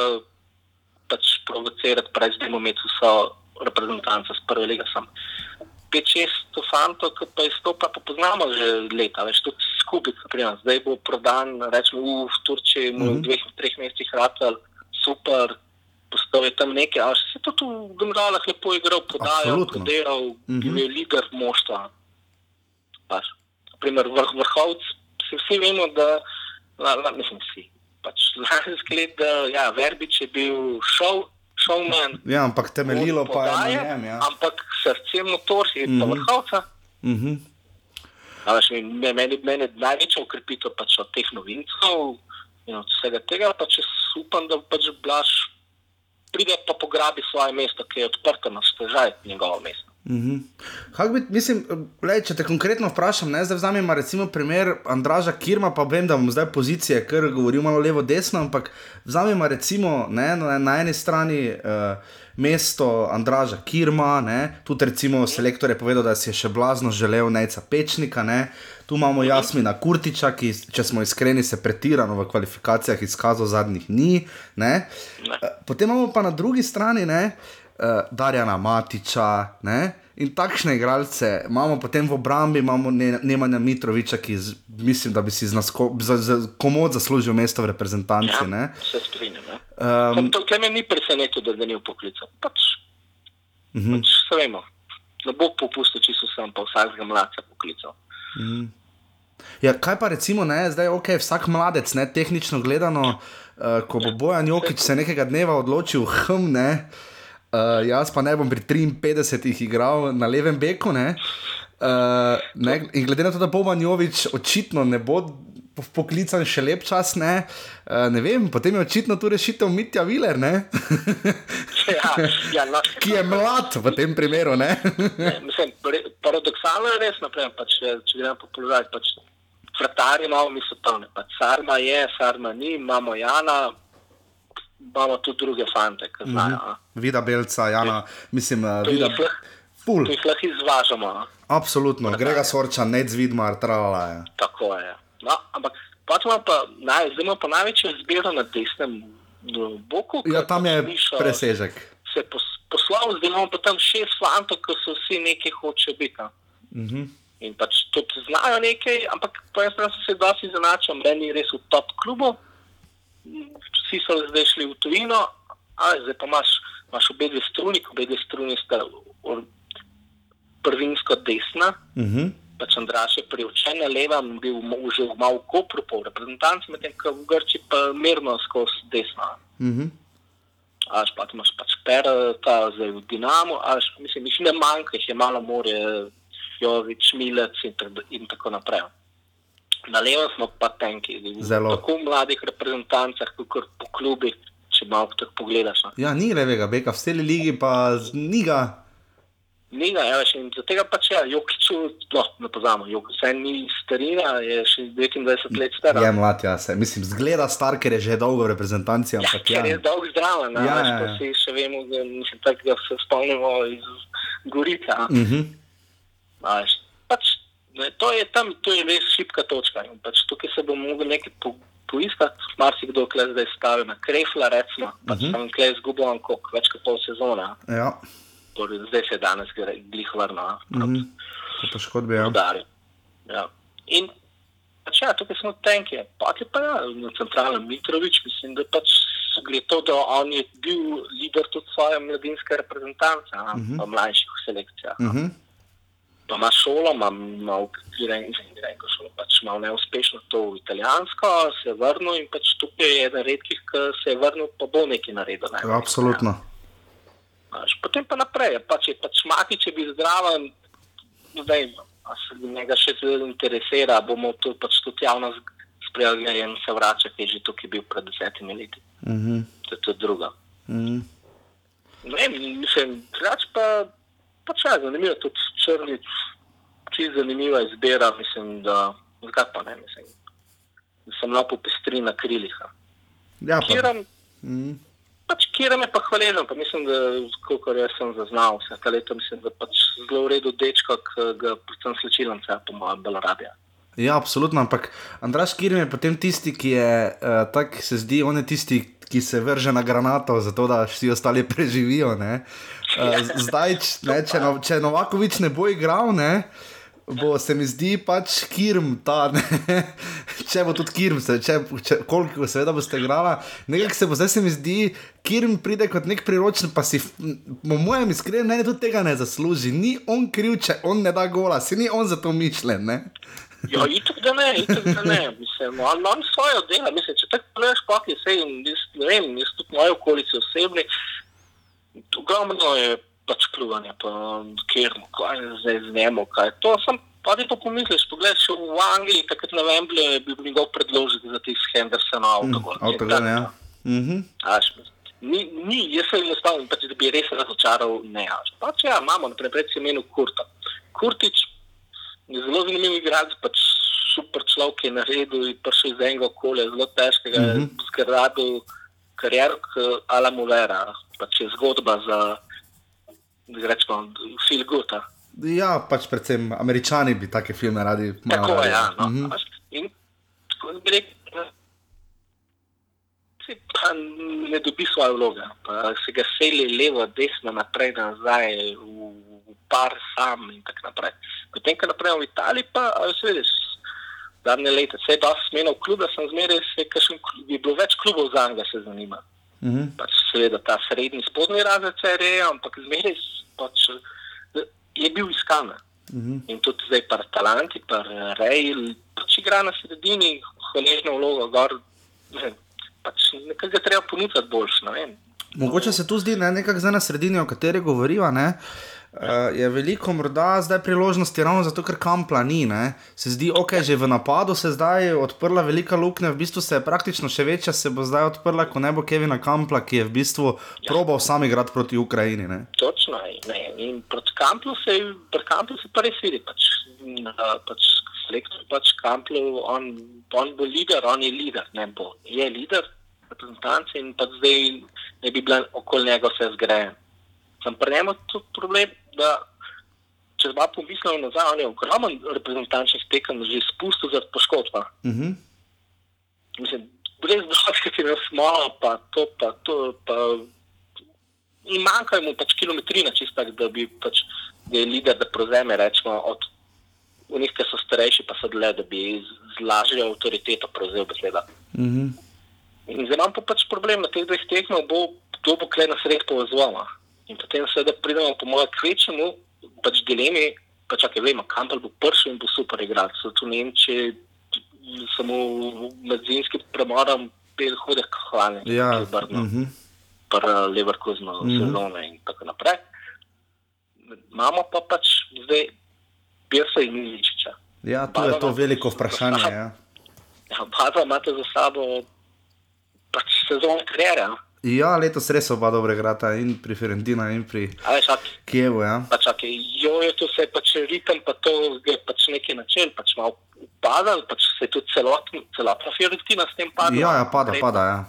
[SPEAKER 5] pač provocirati, prej zdaj imeti vso reprezentanco z prve lige. Sam. 5-6 fantov, ki pa izstopa, pa poznamo že leta, več tudi skupaj, naprimer. zdaj bo prodan, rečemo, v Turčiji, uh -huh. v dveh, treh mesecih ratal, super, postal je tam nekaj, a se tudi v Domžalah lepo igral, podajal, podiral, uh -huh. bil je lider moštva. Pač. Naprimer, vrh, vrhovc, vsi, vsi vemo, da, la, la, mislim, vsi. Pač lanski let, da ja, Verbič je bil šov, šovman.
[SPEAKER 1] Ja, ampak temeljilo pa je na njem. Ja.
[SPEAKER 5] Ampak srce motor je pa
[SPEAKER 1] Mhm.
[SPEAKER 5] vrhovca.
[SPEAKER 1] Uh -huh.
[SPEAKER 5] A veš, mi- me- Meni meni je največja ukrepitev pač od teh novincev in od vsega tega, pa če upam, da pač Blaž pride pa pograbi svoje mesto, ki je odprto na stežaj njegovo mesto.
[SPEAKER 1] Mhm. Kako bi, mislim, lej, če te konkretno vprašam, ne, zdaj vzamemo recimo primer Andraža Kirma, pa vem, da bom zdaj pozicije, ker govorim malo levo-desno, ampak vzamemo recimo ne, na, na eni strani uh, mesto Andraža Kirma, ne, tudi recimo selektor je povedal, da si je še blazno želel Nejca Pečnika, ne, tu imamo Jasmina Kurtiča, ki, če smo iskreni, se pretirano v kvalifikacijah izkazal zadnjih dni, ne.
[SPEAKER 5] Ne.
[SPEAKER 1] Potem imamo pa na drugi strani ne, uh, Darjana Matiča ne, In takšne igralce imamo potem v obrambi, imamo Ne- Nemanja Mitroviča, ki z, mislim, da bi si z nas ko- za, za, komod zaslužil mesto v reprezentanci.
[SPEAKER 5] Ja,
[SPEAKER 1] ne.
[SPEAKER 5] se strinjam. Ja.
[SPEAKER 1] Um,
[SPEAKER 5] to, me ni presenetilo, da ga ni poklical. Pač,
[SPEAKER 1] uh -huh.
[SPEAKER 5] pač se vemo. Ne bo popustil, če so sem pa vsakega mladca poklical.
[SPEAKER 1] Ja, kaj pa recimo, ne, zdaj ok, vsak mladec, ne, tehnično gledano, uh, ko bo Bojan Jokič se nekega dneva odločil, hm, ne, uh, jaz pa ne bom pri 53 igral na levem beku, ne, uh, ne, in glede na to, da Bojan Jovič očitno ne bo po- poklican še lep čas, ne, uh, ne vem, potem je očitno tu rešitev Mitja Viler,
[SPEAKER 5] ja, ja, no,
[SPEAKER 1] ki je mlad v tem primeru, ne.
[SPEAKER 5] ne, mislim, paradoksalno je res naprej. Pač, če če gremo po položaju, pač vratarji imamo, mi so tam. Pač Sarma je, Sarma ni, imamo Jana, imamo tudi druge fante, ki znajo. a.
[SPEAKER 1] Vida Belca, Jana, mislim, uh,
[SPEAKER 5] To
[SPEAKER 1] Vida,
[SPEAKER 5] lah-
[SPEAKER 1] ful,
[SPEAKER 5] To jih lahko izvažamo. a.
[SPEAKER 1] absolutno, Grega Sorča, Ned Zvidmar, tralala je.
[SPEAKER 5] Tako je. No, ampak pa, naj, zdaj imamo pa največjo izbiro na desnem boku.
[SPEAKER 1] Ja, tam
[SPEAKER 5] pač
[SPEAKER 1] je
[SPEAKER 5] Mišo
[SPEAKER 1] presežek.
[SPEAKER 5] Se je pos, poslal, zdaj imamo pa tam šest fantov, ki so vsi nekaj hoče biti. a.
[SPEAKER 1] Mhm.
[SPEAKER 5] In pač tudi znajo nekaj, ampak po strani so se dosti izenačili, meni res v top klubu. Vsi so zdaj šli v tujino, a zdaj pa imaš, imaš obe dve struni, obe dve struni sta prvinsko desna.
[SPEAKER 1] Mhm.
[SPEAKER 5] Pač Andraš je priučen na levem, bil že malo v Kopru, po reprezentanci, medtem ko v Grči pa mirno skozi desno.
[SPEAKER 1] Mhm.
[SPEAKER 5] Až pa tu imaš pač per, ta zdaj v Dinamu, až mislim, jih ne manjka, jih je malo more, Jovič, Milec in, in tako naprej. Na levo smo pa tenki,
[SPEAKER 1] Zelo.
[SPEAKER 5] tako v mladih reprezentancah, kot po klubih, če malo tako pogledaš. No.
[SPEAKER 1] Ja, ni levega beka, v celi ligi pa ni ga.
[SPEAKER 5] Ni ga, ja, veš, in zaradi tega pač ja, Jokiču, no, ne pozamo, Jokič, saj ni starina, je še 29 let star.
[SPEAKER 1] Je mlad, ja, se. Mislim, zgleda star, ker je že dolgo v reprezentanci,
[SPEAKER 5] Ja,
[SPEAKER 1] ampak
[SPEAKER 5] ker
[SPEAKER 1] ja.
[SPEAKER 5] je dolg zdraven,
[SPEAKER 1] Ja,
[SPEAKER 5] ja,
[SPEAKER 1] ja,
[SPEAKER 5] ja.
[SPEAKER 1] ja.
[SPEAKER 5] si še vemo, da mislim, tak, da se spomnimo iz Gorica.
[SPEAKER 1] Mhm.
[SPEAKER 5] Pač, ne, to je tam, to je res šipka točka. In pač tukaj se bomo mogli nekaj po, poiskati, marsikdo kle zdaj stavi na krefla, recimo, pač mm -hmm. tam kle izgubil koliko, več kot pol sezona,
[SPEAKER 1] Ja,
[SPEAKER 5] torej zdaj se je danes gre- glih vrno,
[SPEAKER 1] Mhm.
[SPEAKER 5] -hmm.
[SPEAKER 1] po poškodbi, ja.
[SPEAKER 5] udari. Ja. In pač ja, tukaj smo tenki, pa je pa ja, na centralnem Mitrovič, mislim, da pač gre to, da on je bil lider tudi svoje mladinske reprezentance, uh -huh. v mlajših selekcijah.
[SPEAKER 1] Mhm.
[SPEAKER 5] Pa ima šolo, ima malo grenko šolo, pač malo neuspešno to v italijansko, se je vrnil in pač tukaj je eden redkih, ki se je vrnil, pa bo nekaj naredil. Ne?
[SPEAKER 1] Absolutno.
[SPEAKER 5] Znaš, Potem pa naprej, pač je pač mati, če bi zdraven, zdaj, a se njega še zelo interesira, bomo to pač tudi javno sprejeli in se vrača, ki je že tukaj bil pred desetimi leti.
[SPEAKER 1] Mhm.
[SPEAKER 5] To je tudi druga.
[SPEAKER 1] Mhm.
[SPEAKER 5] Ne vem, mislim, drugače pa, pač ja, zanimivo, tudi črni, čisto zanimiva izbira, mislim, da, zakaj pa ne, mislim, da sem malo popestri na krilih.
[SPEAKER 1] Ja, pa.
[SPEAKER 5] Kiram,
[SPEAKER 1] Mhm.
[SPEAKER 5] pač Kiram je pa hvaležen, pa mislim, da kolikor jaz sem zaznal vse ta leta, mislim, da pač zelo v redu dečko, ki ga predvsem slčilence, po mojem, Belarabija.
[SPEAKER 1] Ja, absolutno, ampak Andraš Kirm je potem tisti, ki je uh, tak, se zdi, on je tisti, ki se vrže na granato, zato da vsi ostali preživijo. ne. Zdaj, ne, če, no, če Novakovič ne bo igral, ne, bo se mi zdi pač Kirm ta, ne, če bo tudi Kirm, se, če, če, koliko seveda boste igrala. Nekaj se bo zdaj se mi zdi, Kirm pride kot nek priročen, pa si, po mojem iskrenem tudi tega ne zasluži. Ni on kriv, če on ne da gola, si ni on za to mišljen. Ne?
[SPEAKER 5] Ja, itak da ne, itak da ne. Mislim, on, on svoje dela, mislim, če tako pogledaš, pa je vse, in jaz ne vem, jaz tudi moje okolice osebne, ogromno je pač pljuvanje, pa kjer, kaj zdaj z njemu, kaj to. Sam, pa ti to pomisliš, pogledaš v Angliji, takrat na Wembley je bil njegov predložek za tih Hendersonov avtogol.
[SPEAKER 1] Avtogol, ja. Mhm.
[SPEAKER 5] Aš, ni, ni, jaz sem enostavno, pač, da bi res razočaral, ne. Pač ja, imamo naprej pred imenom Kurta. Kurtič zelo zanimiv igralec, pač super človek je naredil in prišel iz enega okolja, zelo težkega, mm -hmm. zgradil kariero, kot Alamu Vera, pač je zgodba za, da rečemo, feel good. a.
[SPEAKER 1] Ja, pač predvsem američani bi take filme radi malo
[SPEAKER 5] Tako je, ja. No.
[SPEAKER 1] Mhm.
[SPEAKER 5] Mm -hmm. In tako bi rekel, se pa ne dobi svoje vloge. Pa se ga seli levo, desno, naprej, nazaj, v, v par sam in tako naprej. Potem, ko naprej v Italiji, pa veš, vidiš, zadnje leta, vse je dosti smenil klube, sem zmeraj se, kakšen, klub- je bilo več klubov za njega se zanima.
[SPEAKER 1] Mhm.
[SPEAKER 5] Pač seveda ta srednji spodnji razred serije, ampak zmeraj pač, je bil iskan.
[SPEAKER 1] Mhm.
[SPEAKER 5] In tudi zdaj pri Talanti, pri Reji, pač igra na sredini, hvaležno vlogo, gor, pač nekaj ga treba ponuditi boljš.
[SPEAKER 1] Mogoče se tu zdi, ne, nekako zdaj na sredini, o kateri govoriva, ne, uh, je veliko morda zdaj priložnosti ravno zato, ker kampla ni. Ne. Se zdi, ok, že v napadu se je zdaj odprla velika luknja, v bistvu se je praktično še večja, se bo zdaj odprla, ko ne bo Kevina Kampla, ki je v bistvu probal sam igrati proti Ukrajini. Ne.
[SPEAKER 5] Točno, ne. In proti Kamplu se, pri Kamplu se pa res vidi, pač, pač selektor pač Kamplu, on, on bo lider, on je lider, ne bo, je lider reprezentance in pa zdaj ne bi bila okoli njega vse zgrajen. Sem pri njemu tudi problem, da če dva pomislimo nazaj, on je ogromen reprezentančnih tekem že spustil zaradi poškodba.
[SPEAKER 1] Mhm.
[SPEAKER 5] Mislim, brez dohodka, ki nas malo, pa to, pa to, pa in manjkajo mu pač kilometrina, čisto tako, da bi pač, da je lider, da prevzeme, rečemo, od unih, ki so starejši, pa so dlje, da bi z, lažjo avtoriteto prevzel beseda.
[SPEAKER 1] Mhm.
[SPEAKER 5] In zdaj imam pa pač problem na teh dveh tekmah, bo kdo bo kle na sred povezovama. In potem seveda pridemo po mojem kvečemu, pač dilemi, pa čakaj, vemo, Kampel bo prvi in bo super igral. So tu Nemči samo med zimskim premorom pet hudih hvalnih.
[SPEAKER 1] Ja,
[SPEAKER 5] Brno,
[SPEAKER 1] mhm.
[SPEAKER 5] pri Leverkusenu
[SPEAKER 1] Mhm.
[SPEAKER 5] sezone in tako naprej. Imamo pa pač zdaj Birsa in Miličiča.
[SPEAKER 1] ja, tu je to veliko vprašanje. Ja.
[SPEAKER 5] Ja, Oba dva imate za sabo pač sezone karijere. a.
[SPEAKER 1] Ja, letos res oba dobro igrata in pri Fiorentinu in pri
[SPEAKER 5] veš, ak,
[SPEAKER 1] Kijevu. Ja.
[SPEAKER 5] pa čakaj, jo je to vse pač ritem, pa to je pač neki načel, pač malo upadal, pač se je tudi celotn, celotna Fiorentina s tem padla.
[SPEAKER 1] ja, ja, pada, pada. Ja.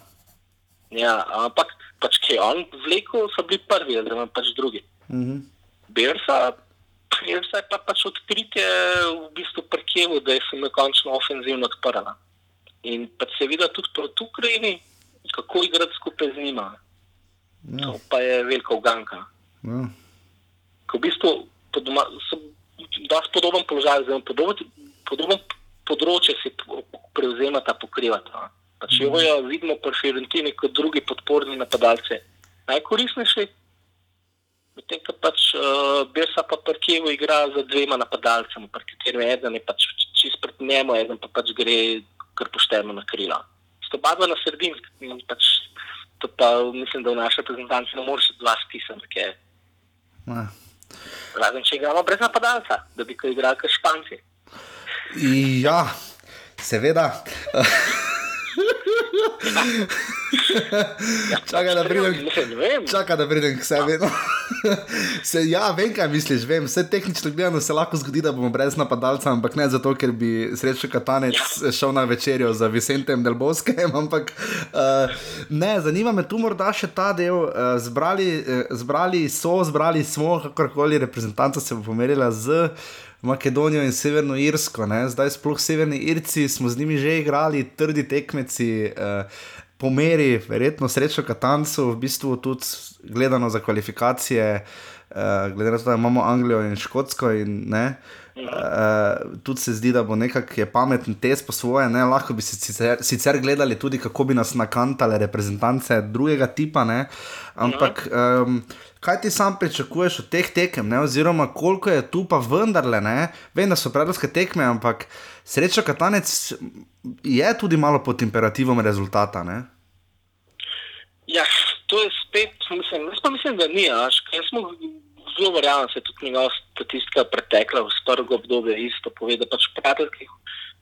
[SPEAKER 5] Ja, ampak pač ki je on vlekel, so bili prvi, oziroma pač drugi.
[SPEAKER 1] Mhm.
[SPEAKER 5] Bersa, Je pa pač odkritje v bistvu pri Kijevu, da je se mi končno ofenzivno odprla. In pač se vidi tudi proti Ukrajini, kako igrati skupaj z njima.
[SPEAKER 1] Ja.
[SPEAKER 5] To pa je velika uganka.
[SPEAKER 1] Ja.
[SPEAKER 5] Ko v bistvu po doma, so dosti podoben položaj, zelo podoben, podoben področje si prevzemata, pokrivata. Pač mm. jo vidimo pri Fiorentini kot drugi podporni napadalci. Najkoristnejši, medtem ko pač uh, Bersa pa pri Kijevu igra za dvema napadalcema, pri katerem eden je pač čist pred njemu, eden pa pač gre kar pošteno na krila. Sto oba dva na sredini, in pač to pa mislim, da v naši reprezentanci ne moreš dva stisniti,
[SPEAKER 1] Ja.
[SPEAKER 5] Razen če igramo brez napadalca, da bi kot igrali kot španci.
[SPEAKER 1] Ja, seveda. Čakaj, da pridem. Čakaj, da pridem k sebi. No. Se, ja, vem, kaj misliš. Vem. Vse tehnično gledano se lahko zgodi, da bomo brez napadalca, ampak ne zato, ker bi srečo Katanec šel na večerjo za Vicentem Delboskem. Ampak uh, ne, zanima me tu morda še ta del. Uh, zbrali, uh, zbrali so, zbrali smo, kakorkoli reprezentanta se bo pomerila z. Makedonijo in Severno Irsko, ne? zdaj sploh Severni Irci smo z njimi že igrali, trdi tekmeci, eh, po meri, verjetno srečo Katancu, v bistvu tudi gledano za kvalifikacije, eh, glede na to, da imamo Anglijo in Škotsko. In, ne, Uh, tudi se zdi, da bo nekako pameten test po svoje. Ne? Lahko bi si sicer, sicer gledali tudi, kako bi nas nakantale reprezentance drugega tipa, ne? ampak um, kaj ti sam pričakuješ od teh tekem, ne? oziroma koliko je tu pa vendarle, ne? vem, da so predovske tekme, ampak srečo Katanec je tudi malo pod imperativom rezultata. Ne?
[SPEAKER 5] Ja, to je spet, mislim, jaz pa mislim, da ni, až, ker smo zelo verjamem, se je tudi njegova statistika pretekla v prvega obdobja isto pove, da pač v prijateljskih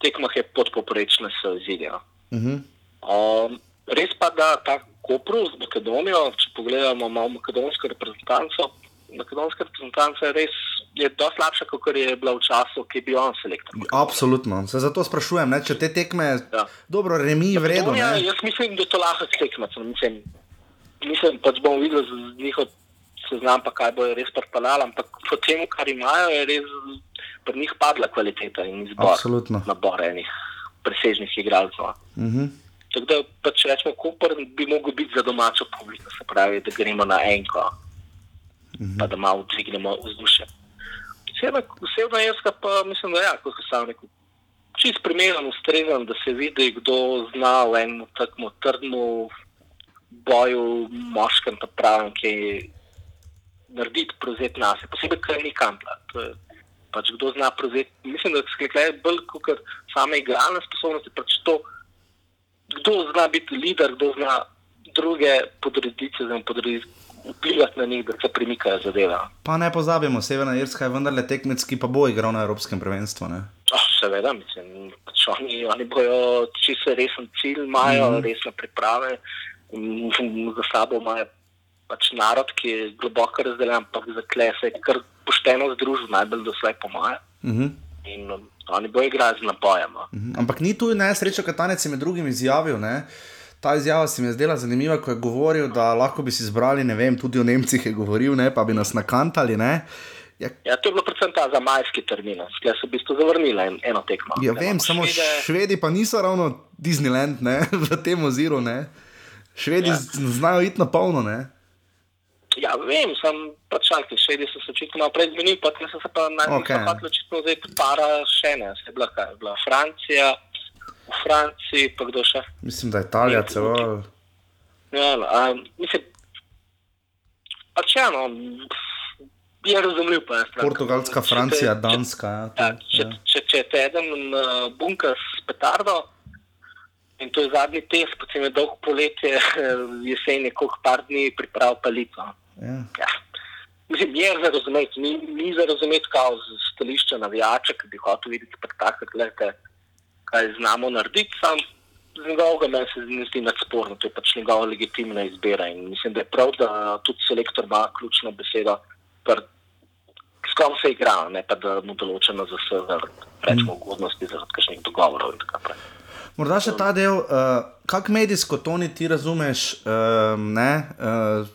[SPEAKER 5] tekmah je podpoprečne se izidejo.
[SPEAKER 1] Uh -huh.
[SPEAKER 5] Um, res pa, da ta Koprov z Makedonijo, če pogledamo malo makedonsko reprezentanco, makedonska reprezentanca je res je dosti slabša, kot je bila v času, ki je bil on selektor.
[SPEAKER 1] Absolutno. Se zato sprašujem, ne? če te tekme,
[SPEAKER 5] Ja.
[SPEAKER 1] dobro, remi.
[SPEAKER 5] Ja,
[SPEAKER 1] ne.
[SPEAKER 5] jaz mislim, da je to lahko tekmec. Mislim, mislim pač bomo videli z njihov seznam, pa kaj bojo res pripeljali, ampak po tem, kar imajo, je res pri njih padla kvaliteta in izbor
[SPEAKER 1] Absolutno.
[SPEAKER 5] nabor enih presežnih igralcev.
[SPEAKER 1] Uh -huh.
[SPEAKER 5] Tako da, pa, če rečemo, Koper bi mogel biti za domačo publiko, se pravi, da gremo na enko, pa da malo dvignemo vzdušje. Severna Irska pa mislim, da je, ja, kot sem rekel, čist primeren, ustrezen, da se vidi, kdo zna v enem takmo trdnu boju, moškem, pa pravem, ki narediti prevzeti nas, posebej, ker ni kampla. Je Pač kdo zna prevzeti. Mislim, da se je bolj kot same igralne sposobnosti, pač to, kdo zna biti voditelj, kdo zna druge podrediti, zna podrediti, vplivati na njih, da se premikajo zadeve.
[SPEAKER 1] Pa ne pozabimo, Severna Irska je vendarle tekmec, ki pa bo igral na Evropskem prvenstvu. Ne?
[SPEAKER 5] Oh, seveda, mislim, oni, oni bojo čisto resen cilj, imajo mm -hmm. resne priprave, za sabo imajo pač narod, ki je globoko razdeljen, ampak za kle se je kar pošteno združil, najbolj doslej po moje.
[SPEAKER 1] Mm -hmm.
[SPEAKER 5] In oni bojo igrali z napojem. no.
[SPEAKER 1] Mhm. Ampak ni tu najsrečo, Katanec je med drugim izjavil. Ne? Ta izjava se mi je zdela zanimiva, ko je govoril, da lahko bi si izbrali, ne vem, tudi o Nemcih je govoril, ne, pa bi nas nakantali. Ne? Ja,
[SPEAKER 5] Ja, to je bilo predvsem ta za majski termin, skaj so v bistvu zavrnili en, eno tekmo.
[SPEAKER 1] ja
[SPEAKER 5] Ne,
[SPEAKER 1] vem,
[SPEAKER 5] ampak
[SPEAKER 1] samo
[SPEAKER 5] Švede-
[SPEAKER 1] švedi pa niso ravno Disneyland ne? v tem oziru. Ne? Švedi
[SPEAKER 5] Ja.
[SPEAKER 1] ja. znajo iti na polno. Ne?
[SPEAKER 5] Ja, vem, sem pač čakal, švedi so se očitno malo prej zmenili, potem so se pa najbolj
[SPEAKER 1] Okej.
[SPEAKER 5] okay. očitno zdaj para še ne. Se je bila, kaj, je bila Francija, v Franciji, pa kdo še.
[SPEAKER 1] Mislim, da je Italija celo.
[SPEAKER 5] Ja, no, a, mislim, pač ja, no, je razumljiv po eni strani.
[SPEAKER 1] Portugalska,
[SPEAKER 5] Če te-
[SPEAKER 1] Francija,
[SPEAKER 5] če-
[SPEAKER 1] Danska. Ja,
[SPEAKER 5] Ja,
[SPEAKER 1] tu,
[SPEAKER 5] če,
[SPEAKER 1] ja.
[SPEAKER 5] če, če te eden uh, bunker s petardo in to je zadnji test, potem je dolg poletje, jesen je koliko par dni priprav palito.
[SPEAKER 1] Ja.
[SPEAKER 5] Ja. Mislim, je za razumeti, ni, ni za razumeti kao z stališča navijača, ki bi hotel videti spektakel, gledajte, kaj znamo narediti, sam z njegovega meni se ne zdi nadsporno, to je pač njegova legitimna izbira in mislim, da je prav, da tudi selektor ima ključno besedo, pr, s kom se igra, ne pa da mu določeno za vse, zaradi rečemo ugodnosti, zaradi kakšnih dogovorov in tako naprej.
[SPEAKER 1] Morda še ta del, uh, kako medijsko to ni ti razumeš. Uh, ne, uh,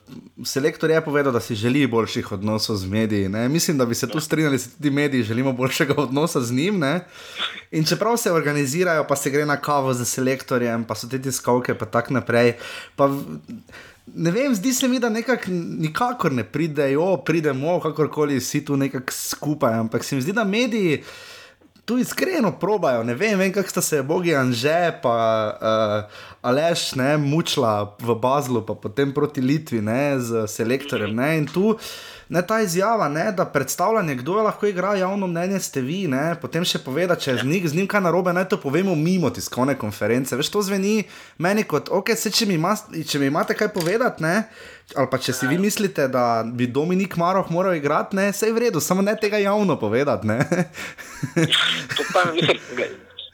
[SPEAKER 1] selektor je povedal, da si želi boljših odnosov z mediji. Ne? Mislim, da bi se tu strinjali, da si tudi mediji želimo boljšega odnosa z njim. Ne? In čeprav se organizirajo, pa se gre na kavo z selektorjem, pa so te tiskovke, pa tako naprej. Pa, v- Ne vem, zdi se mi, da nekako nikakor ne pridejo, pridemo, kakorkoli vsi tu nekako skupaj, ampak se mi zdi, da mediji tu iskreno probajo. Ne vem, vem kako sta se Bogi Anže, pa uh, Aleš, ne, mučila v Bazlu, pa potem proti Litvi, ne, z selektorjem. Ne, in tu ne, ta izjava, ne, da predstavljanje, kdo lahko igra javno mnenje, ste vi, ne, potem še poveda, če je z, njim, z njim kaj narobe, naj to povemo mimo tiskovne konference. Veš, to zveni meni kot, ok, se, če, mi ima, če mi imate kaj povedati, ne. Ali pa če si vi mislite, da bi Dominik Maroh moral igrati, ne, vse je v redu, samo ne tega javno povedati. Ne?
[SPEAKER 5] To pa mislim,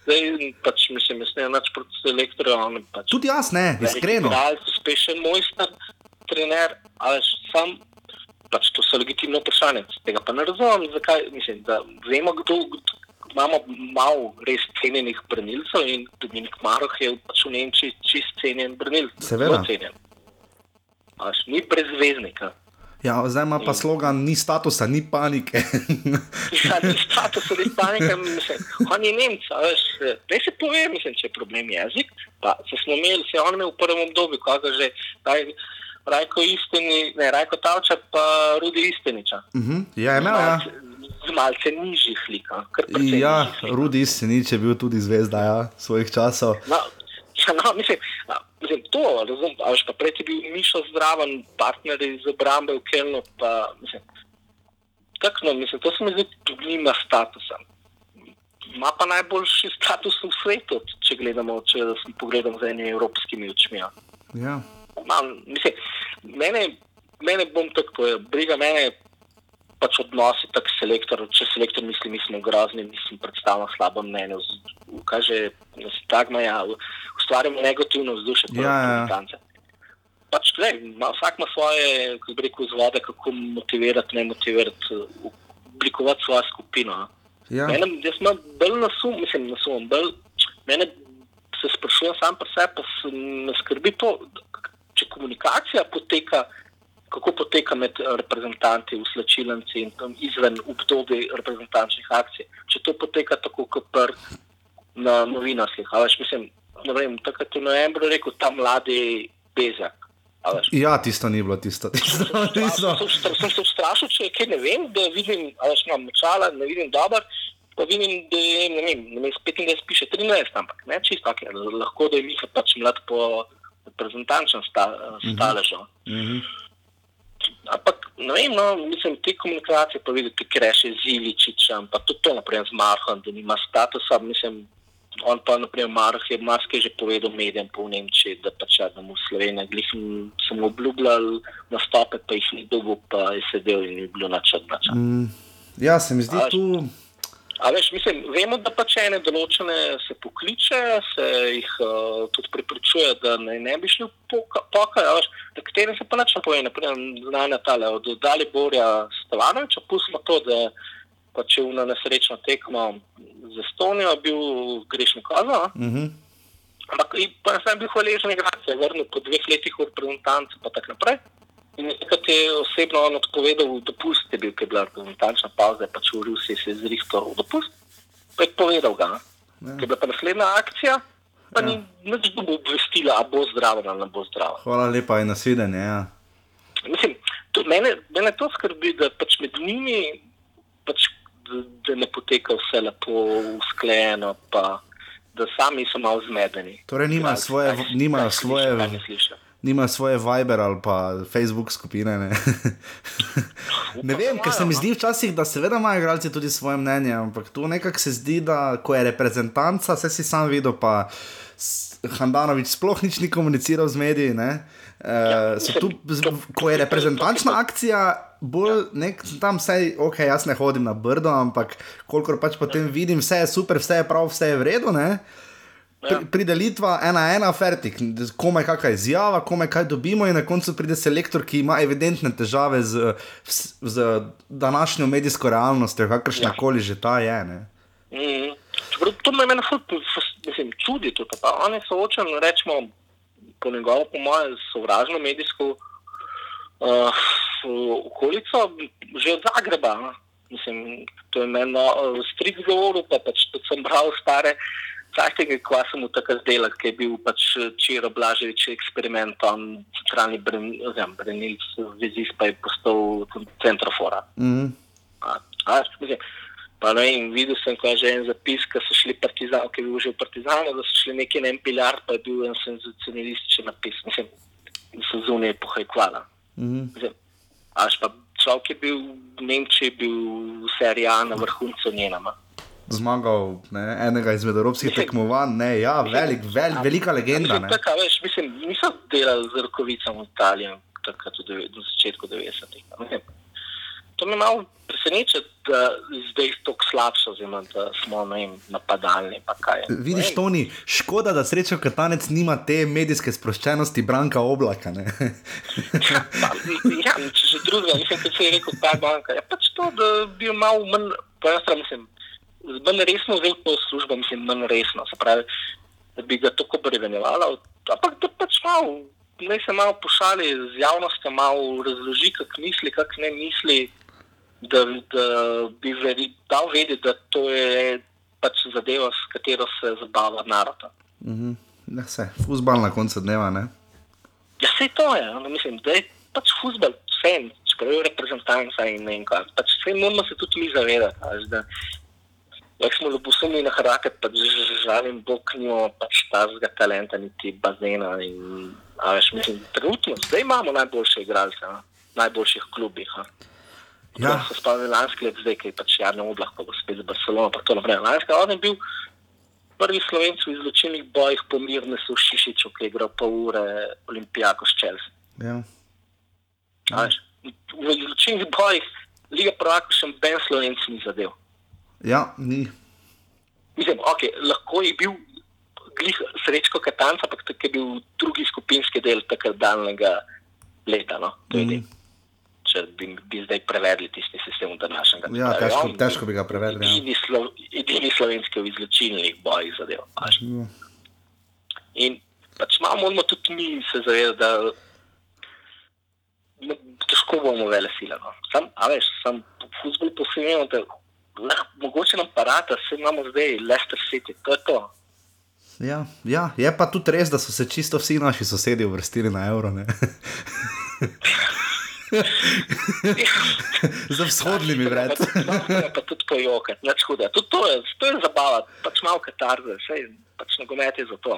[SPEAKER 5] zdaj pač mislim, jaz ne več proti selektorju, pač
[SPEAKER 1] Tudi jaz ne, iskreno.
[SPEAKER 5] Igralec, uspešen mojster, trener, ali sam, pač to so legitimno vprašanje. Tega pa ne razumem, zakaj. Mislim, da vemo, kdo, kdo imamo malo res cenjenih branilcev in Dominik Maroh je pač v Nemčiji čist cenjen branilec.
[SPEAKER 1] Seveda.
[SPEAKER 5] cenjen. Pač, ni brezveznika.
[SPEAKER 1] Ja, zdaj ima pa slogan, ni statusa, ni panike.
[SPEAKER 5] Ja, ni status, ni panika, mislim, on je Nemec, veš, ne se pove, mislim, če je problem jezik, pa se smo imeli, se je on imel v prvem obdobju, koga že, raj, Rajko Isteni, ne, Rajko Tavčar, pa Rudi Isteniča.
[SPEAKER 1] Mhm, ja, je imel, ja.
[SPEAKER 5] Z malce nižjih precej
[SPEAKER 1] Ja. Rudi Senič je bil tudi zvezda ja, svojih časov.
[SPEAKER 5] No, ja, no, mislim, mislim, to razumem, a veš, pa prej je bil Mišo zdraven, partner iz obrambe v Kelnu, pa mislim, tako, no, mislim, to se mi zdi, tudi nima statusa. Ima pa najboljši status v svetu, če gledamo, če pogledamo z enimi evropskimi očmi. ja. Mam, mislim, mene, mene bom tako povedal, briga mene pač odnosi tak selektor, če selektor misli, mi smo grozni, mislim, predstavljam slabo mnenje, kaže, da se tagma, ja, ustvarjamo negativno vzdušje.
[SPEAKER 1] Ja, ja, ja.
[SPEAKER 5] Pač, glej, ima, vsak ima svoje, kako bi rekel, vzvode, kako motivirati, ne motivirati, oblikovati svojo skupino. no.
[SPEAKER 1] Ja.
[SPEAKER 5] Mene, jaz imam bolj nasum, mislim, nasum, bolj, mene se sprašujem sam pri sebi, pa se me skrbi to, če komunikacija poteka, kako poteka med reprezentanti, uslačilnici in tam izven obdobja reprezentančnih akcij. Če to poteka tako kot pr na novinarskih, a veš, mislim, ne vem, takrat v novembru rekel, ta mladi bezak.
[SPEAKER 1] Ja, tisto ni bilo, tisto. tisto, tisto.
[SPEAKER 5] Sem, sem, sem se ustrašil, če kaj ne vem, da vidim, ali imam močala, ne vidim dobro, pa vidim, da je, ne vem, ne vem, 25 piše 13, ampak ne čisto tako, je. lahko da je Miha pač mlad po reprezentančnem sta, staležu.
[SPEAKER 1] Mm -hmm.
[SPEAKER 5] Ampak, ne vem, no, mislim, te komunikacije pa videti, ki reše z Iličičem, pa tudi to, naprimer, z Marhom, da nima statusa, mislim, on pa, naprimer, Marh je marsikaj že povedal medijem po Nemčiji, da pač ja, da mu v Sloveniji, glih sem, obljubljal nastope, pa jih ni dobil, pa je sedel in ni bilo načrt načrt.
[SPEAKER 1] mm, ja, se mi zdi
[SPEAKER 5] A,
[SPEAKER 1] tu.
[SPEAKER 5] A veš, mislim, vemo, da pač ene določene se pokliče, se jih uh, tudi prepričuje, da naj ne bi šli v poka- pokaj, a veš, da katerim se pa nič ne pove, naprimer, znanja tale, od Dali Borja Stevanoviča, pustimo to, da pač je na nesrečno tekmo z Estonijo bil grešni kaza,
[SPEAKER 1] Mm -hmm.
[SPEAKER 5] ampak in pa sem bil hvaležen, da se je vrnil po dveh letih v reprezentanci pa tako naprej. In takrat je osebno on odpovedal dopust, je bil, ker je bila reprezentančna pauza, pač v Rusiji se je zrihtal v dopust, pa je povedal ga. ne. Ker je bila pa naslednja akcija, pa ni nič dobil obvestila, a bo zdravo ali ne bo zdravo.
[SPEAKER 1] Hvala lepa in nasvidenje. Ja.
[SPEAKER 5] Mislim, to, mene, mene to skrbi, da pač med njimi pač, da, da ne poteka vse lepo usklajeno, pa da sami so malo zmedeni.
[SPEAKER 1] Torej nimajo
[SPEAKER 5] Kaj-
[SPEAKER 1] svoje- nimajo
[SPEAKER 5] kaj slišijo,
[SPEAKER 1] svoje-
[SPEAKER 5] kaj ne slišijo.
[SPEAKER 1] Nima svoje Viber ali pa Facebook skupine. Ne, ne vem, ker se mi zdi včasih, da seveda imajo igralci tudi svoje mnenje, ampak tu nekako se zdi, da ko je reprezentanca, vse si sam videl, pa Handanovič sploh nič ni komuniciral z mediji. Ne, Uh, so tu, ko je reprezentančna akcija, bolj nek, tam vse, ok, jaz ne hodim na brdo, ampak kolikor pač potem vidim, vse je super, vse je prav, vse je v Ne? Pri, pride Litva, ena, ena, fertik, komaj kakšna izjava, komaj kaj dobimo, in na koncu pride selektor, ki ima evidentne težave z, z, današnjo medijsko realnostjo, kakršna koli že ta je. Ne?
[SPEAKER 5] Mm. Čeprav to me meni mislim, čudi tudi. Pa on je soočen, rečemo, po njegovo, po mojem, sovražno medijsko uh, okolico, že od Zagreba. no. Mislim, to je meni uh, strik govoril, pa pač tudi sem bral stare. Cajtega, ko sem mu takrat delal, ki je bil pač Čiro Blaževič eksperiment, on centralni branilc, vezist pa je postal centrofora.
[SPEAKER 1] Mm.
[SPEAKER 5] A, a, pa ne vem, videl sem, ko je že en zapis, ko so šli partizani, ki je bil že v Partizanu, da so šli neki na en pilar, pa je bil en senzacionalističen napis. Mislim, da so zunaj pohajkvala.
[SPEAKER 1] Mm.
[SPEAKER 5] Mislim, Až pa človek je bil v Nemčiji, bil v seriji A na vrhuncu njenama.
[SPEAKER 1] Zmagal ne, enega izmed evropskih tekmovanj, ne, ja, velik, vel, velika legenda.
[SPEAKER 5] Mislim,
[SPEAKER 1] Ne.
[SPEAKER 5] taka, veš, mislim, niso delali z rokovicami v Italiji, takrat na začetku 90-ih. a ne. To me malo preseneča, da je zdaj tako slabše, oziroma da smo vem, napadalni. pa
[SPEAKER 1] Vidiš,
[SPEAKER 5] vem.
[SPEAKER 1] Toni, škoda, da srečo Katanec nima te medijske sproščenosti Branka Oblaka. Ne?
[SPEAKER 5] Pa, ja, če že drugega, mislim, da se je rekel, ta banka. Je pač to, da bi malo manj, po eni strani, mislim, manj resno vzel to službo, mislim, manj resno. Se pravi, da bi ga tako prevenjevala, ampak da pač malo, naj se malo pošali z javnostjo, malo razloži, kak misli, kak ne misli, da, da bi veri, dal vedeti, da to je pač zadeva, s katero se zabava narod.
[SPEAKER 1] Mhm. Ne, vse, fusbal na koncu dneva. Ne?
[SPEAKER 5] Ja, vse to je, no, mislim, da je pač futbol, vse, čeprav je reprezentanca in ne vem kaj. Pač vse moramo se tudi mi zavedati. da Jak smo ljubosumni na harake, pa žalim, bog nimamo pač tazga talenta, niti bazena. In, veš, mislim, trenutno, zdaj imamo najboljše igralce, a, v najboljših klubih. a.
[SPEAKER 1] Ja.
[SPEAKER 5] Se spomnim lanski let, zdaj, je pač Jarno Oblak, pa bo spet za Barcelono, pa to naprej. Lanski on je bil prvi slovenc v izločilnih bojih po Mirnesu v Šišiču, ki je igral pol ure Olimpijako s Chelsea.
[SPEAKER 1] Ja.
[SPEAKER 5] A veš, V izločilnih bojih Liga prvakov še ben slovenc ni zadev.
[SPEAKER 1] Ja, ni.
[SPEAKER 5] Mislim, okay, lahko je bil glih srečko Katanca, ampak tako je bil drugi skupinski del takrat daljnega leta. No? Mm. Če bi, bi zdaj prevedli tisti sistem v današnjem času.
[SPEAKER 1] Ja, težko, težko bi ga prevedli. Ja.
[SPEAKER 5] Edini, slo, edini slovenski v izločilnih bojih zadev.
[SPEAKER 1] Ja.
[SPEAKER 5] In pač malo moramo tudi mi se zavedati, da težko bomo vele sile. No. Sam, a veš, sam futbol posebej, da lahko, mogoče nam parata, vse imamo zdaj, Leicester City, to je to.
[SPEAKER 1] Ja, ja, je pa tudi res, da so se čisto vsi naši sosedje uvrstili na evro. Za vzhodnimi vred.
[SPEAKER 5] Ja, pa tudi pojokati, nič hude. Tudi to je, to je zabava, pač malo katarze, sej pač nogomet je za to.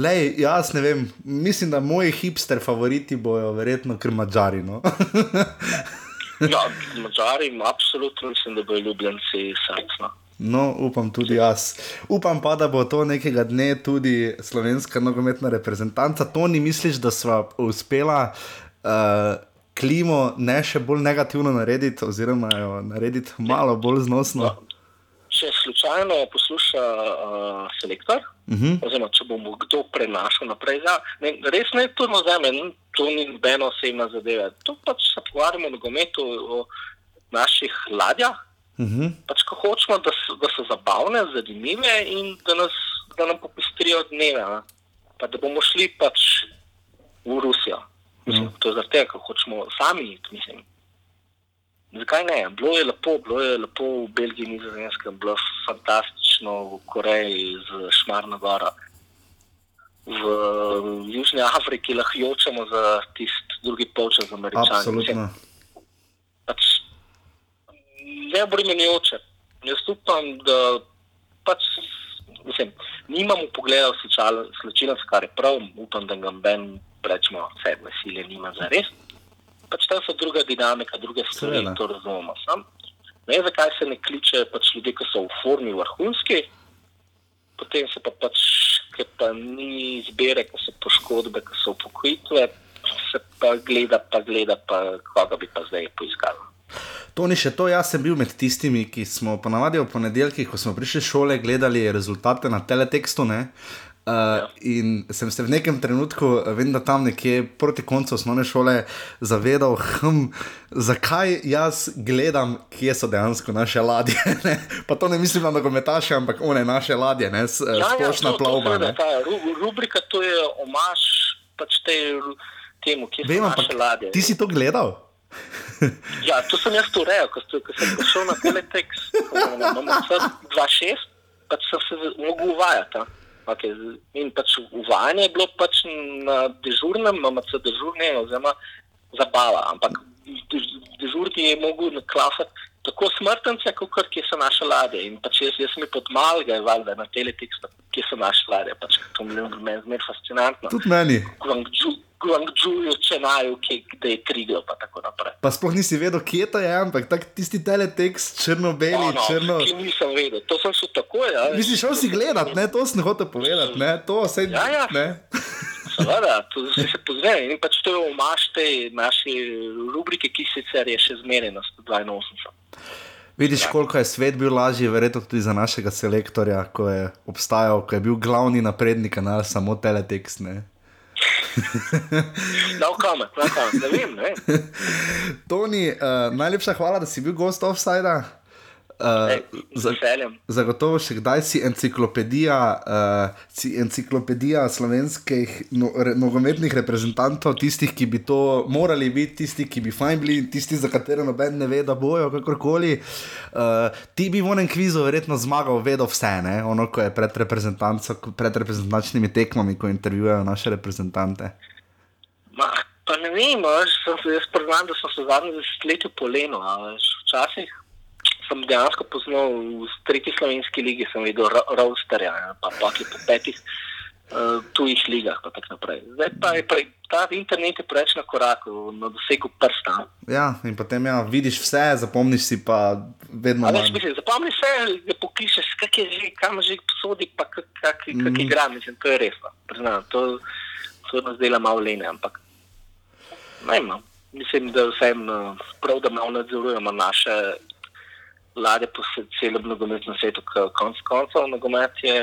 [SPEAKER 1] Lej, jaz ne vem, mislim, da moji hipster favoriti bojo verjetno kar mačari. No?
[SPEAKER 5] Ja, Mačari, absolutno mislim, da bojo ljubljenci srcno.
[SPEAKER 1] no, upam tudi jaz. Upam pa, da bo to nekega dne tudi slovenska nogometna reprezentanca. To ni misliš, da sva uspela. Uh, Klimo ne še bolj negativno narediti, oziroma jo narediti malo bolj znosno.
[SPEAKER 5] Če slučajno posluša uh, selektor, uh
[SPEAKER 1] Mhm.
[SPEAKER 5] -huh. oziroma če bomo kdo prenašal naprej, ja, ne, res ne to zemlji, to ni nobena osebna zadeva. To pač se pogovarjamo o nogometu, o naših ladjah.
[SPEAKER 1] Uh -huh.
[SPEAKER 5] Pač, ko hočemo, da so, da so zabavne, zanimive in da, nas, da nam popestrijo dneve. Ne? Pa da bomo šli pač v Rusijo. Mislim,
[SPEAKER 1] Mhm.
[SPEAKER 5] to je zaradi tega, ker hočemo sami iti. Mislim. Zakaj ne? Bilo je lepo, bilo je lepo v Belgiji, Nizozemskem, bilo je fantastično v Koreji z Šmarno goro. V Južni Afriki lahko jočemo za tisti drugi polčas z Američani.
[SPEAKER 1] Absolutno.
[SPEAKER 5] Pač ne obremenjujoče. Jaz upam, da pač, mislim, nimamo pogleda v slčilnost, kar je prav, upam, da ga ben, rečemo, vse nasilje nima za res. Pač tam so druga dinamika, druge stvari,
[SPEAKER 1] Seveda.
[SPEAKER 5] to razumemo. Sam. Ne vem, zakaj se ne kliče pač ljudi, ki so v formi vrhunski, potem se pa pač, ker pa ni izbire, ker so poškodbe, ker so upokojitve, se pa gleda, pa gleda, pa koga bi pa zdaj poiskal.
[SPEAKER 1] To ni še to, jaz sem bil med tistimi, ki smo ponavadi v ponedeljkih, ko smo prišli šole, gledali rezultate na teletekstu. Ne? Uh, in sem se v nekem trenutku, eh, vem, da tam nekje proti koncu osnovne šole, zavedal, hm, zakaj jaz gledam, kje so dejansko naše ladje. Ne? Pa to ne mislim na nogometaše, ampak one naše ladje, ne? S, ja, splošna
[SPEAKER 5] to- to
[SPEAKER 1] plavba.
[SPEAKER 5] seveda,
[SPEAKER 1] ne.
[SPEAKER 5] ta ru- Rubrika to je omaž pač ru- temu, ki so naše ladje.
[SPEAKER 1] ti si to gledal?
[SPEAKER 5] Ja, to sem jaz urejal, ko, ko sem prišel na teletekst, na MMC 2.6, pač sem se mogel uvajati. Okay. In pač uvajanje je bilo pač na dežurnem, MMC dežurnem, oziroma zabava. Ampak dež- dežurki je mogel naklasati tako smrtence, kot kje so naše ladje. In pač jaz, jaz sem jih podmalgal, valjda, na teletekstu, kje so naše ladje. Pač to mi je meni zmer fascinantno.
[SPEAKER 1] Tudi meni.
[SPEAKER 5] Guangzhou, Guangzhou, Čenaju, da je Triglav, pa tako naprej.
[SPEAKER 1] Pa sploh nisi vedel, kje to je, ampak tak, tisti teletekst, črno-beli,
[SPEAKER 5] Oh, no,
[SPEAKER 1] črno.
[SPEAKER 5] Ki nisem vedel, to sem šel takoj. Ja.
[SPEAKER 1] Misliš, šel si gledat, ne, to sem hotel povedati, ne, to se
[SPEAKER 5] Ja, ja.
[SPEAKER 1] ne.
[SPEAKER 5] Seveda, to se, se pozne in pač to je omaž te naše rubrike, ki sicer je še zmeraj na 182.
[SPEAKER 1] Vidiš, koliko je svet bil lažji, verjetno tudi za našega selektorja, ko je obstajal, ko je bil glavni naprednik, ne samo teletekst. Ne.
[SPEAKER 5] No, kamen, no, kamen, ne vem, ne vem.
[SPEAKER 1] Toni, uh, najlepša hvala, da si bil gost offsajda. Uh,
[SPEAKER 5] Ej, Z veseljem.
[SPEAKER 1] Zagotovo še kdaj si enciklopedija, uh, si enciklopedija slovenskih no, re, nogometnih reprezentantov, tistih, ki bi to morali biti, tisti, ki bi fajn bili, tisti, za katere noben ne ve, da bojo kakorkoli. Uh, ti bi v enem kvizu verjetno zmagal, vedel vse, ne? ono, ko je pred, pred reprezentančnimi tekmami, ko intervjujejo naše reprezentante.
[SPEAKER 5] Ma, pa ne vem, se, jaz priznam, da sem se polenil. a veš, Včasih sem dejansko poznal v tretji slovenski ligi, sem videl Ro- Roasterja, ja, pa pa ki po petih uh, tujih ligah. Zdaj pa je pre, ta internet je preveč na koraku, na dosegu prsta.
[SPEAKER 1] Ja, in potem ja, vidiš vse, zapomniš si pa vedno manj.
[SPEAKER 5] mislim, zapomni se, da pokličeš, kak je že, kam že sodi, pa kak, kak, kak
[SPEAKER 1] Mhm.
[SPEAKER 5] igra, mislim, to je resno. Priznam, to, to nas dela malo lene, ampak ne vem, no. mislim, da vsem uh, prav, da malo nadzorujemo naše ladje po celem nogometnem svetu, ker konc koncev nogomet je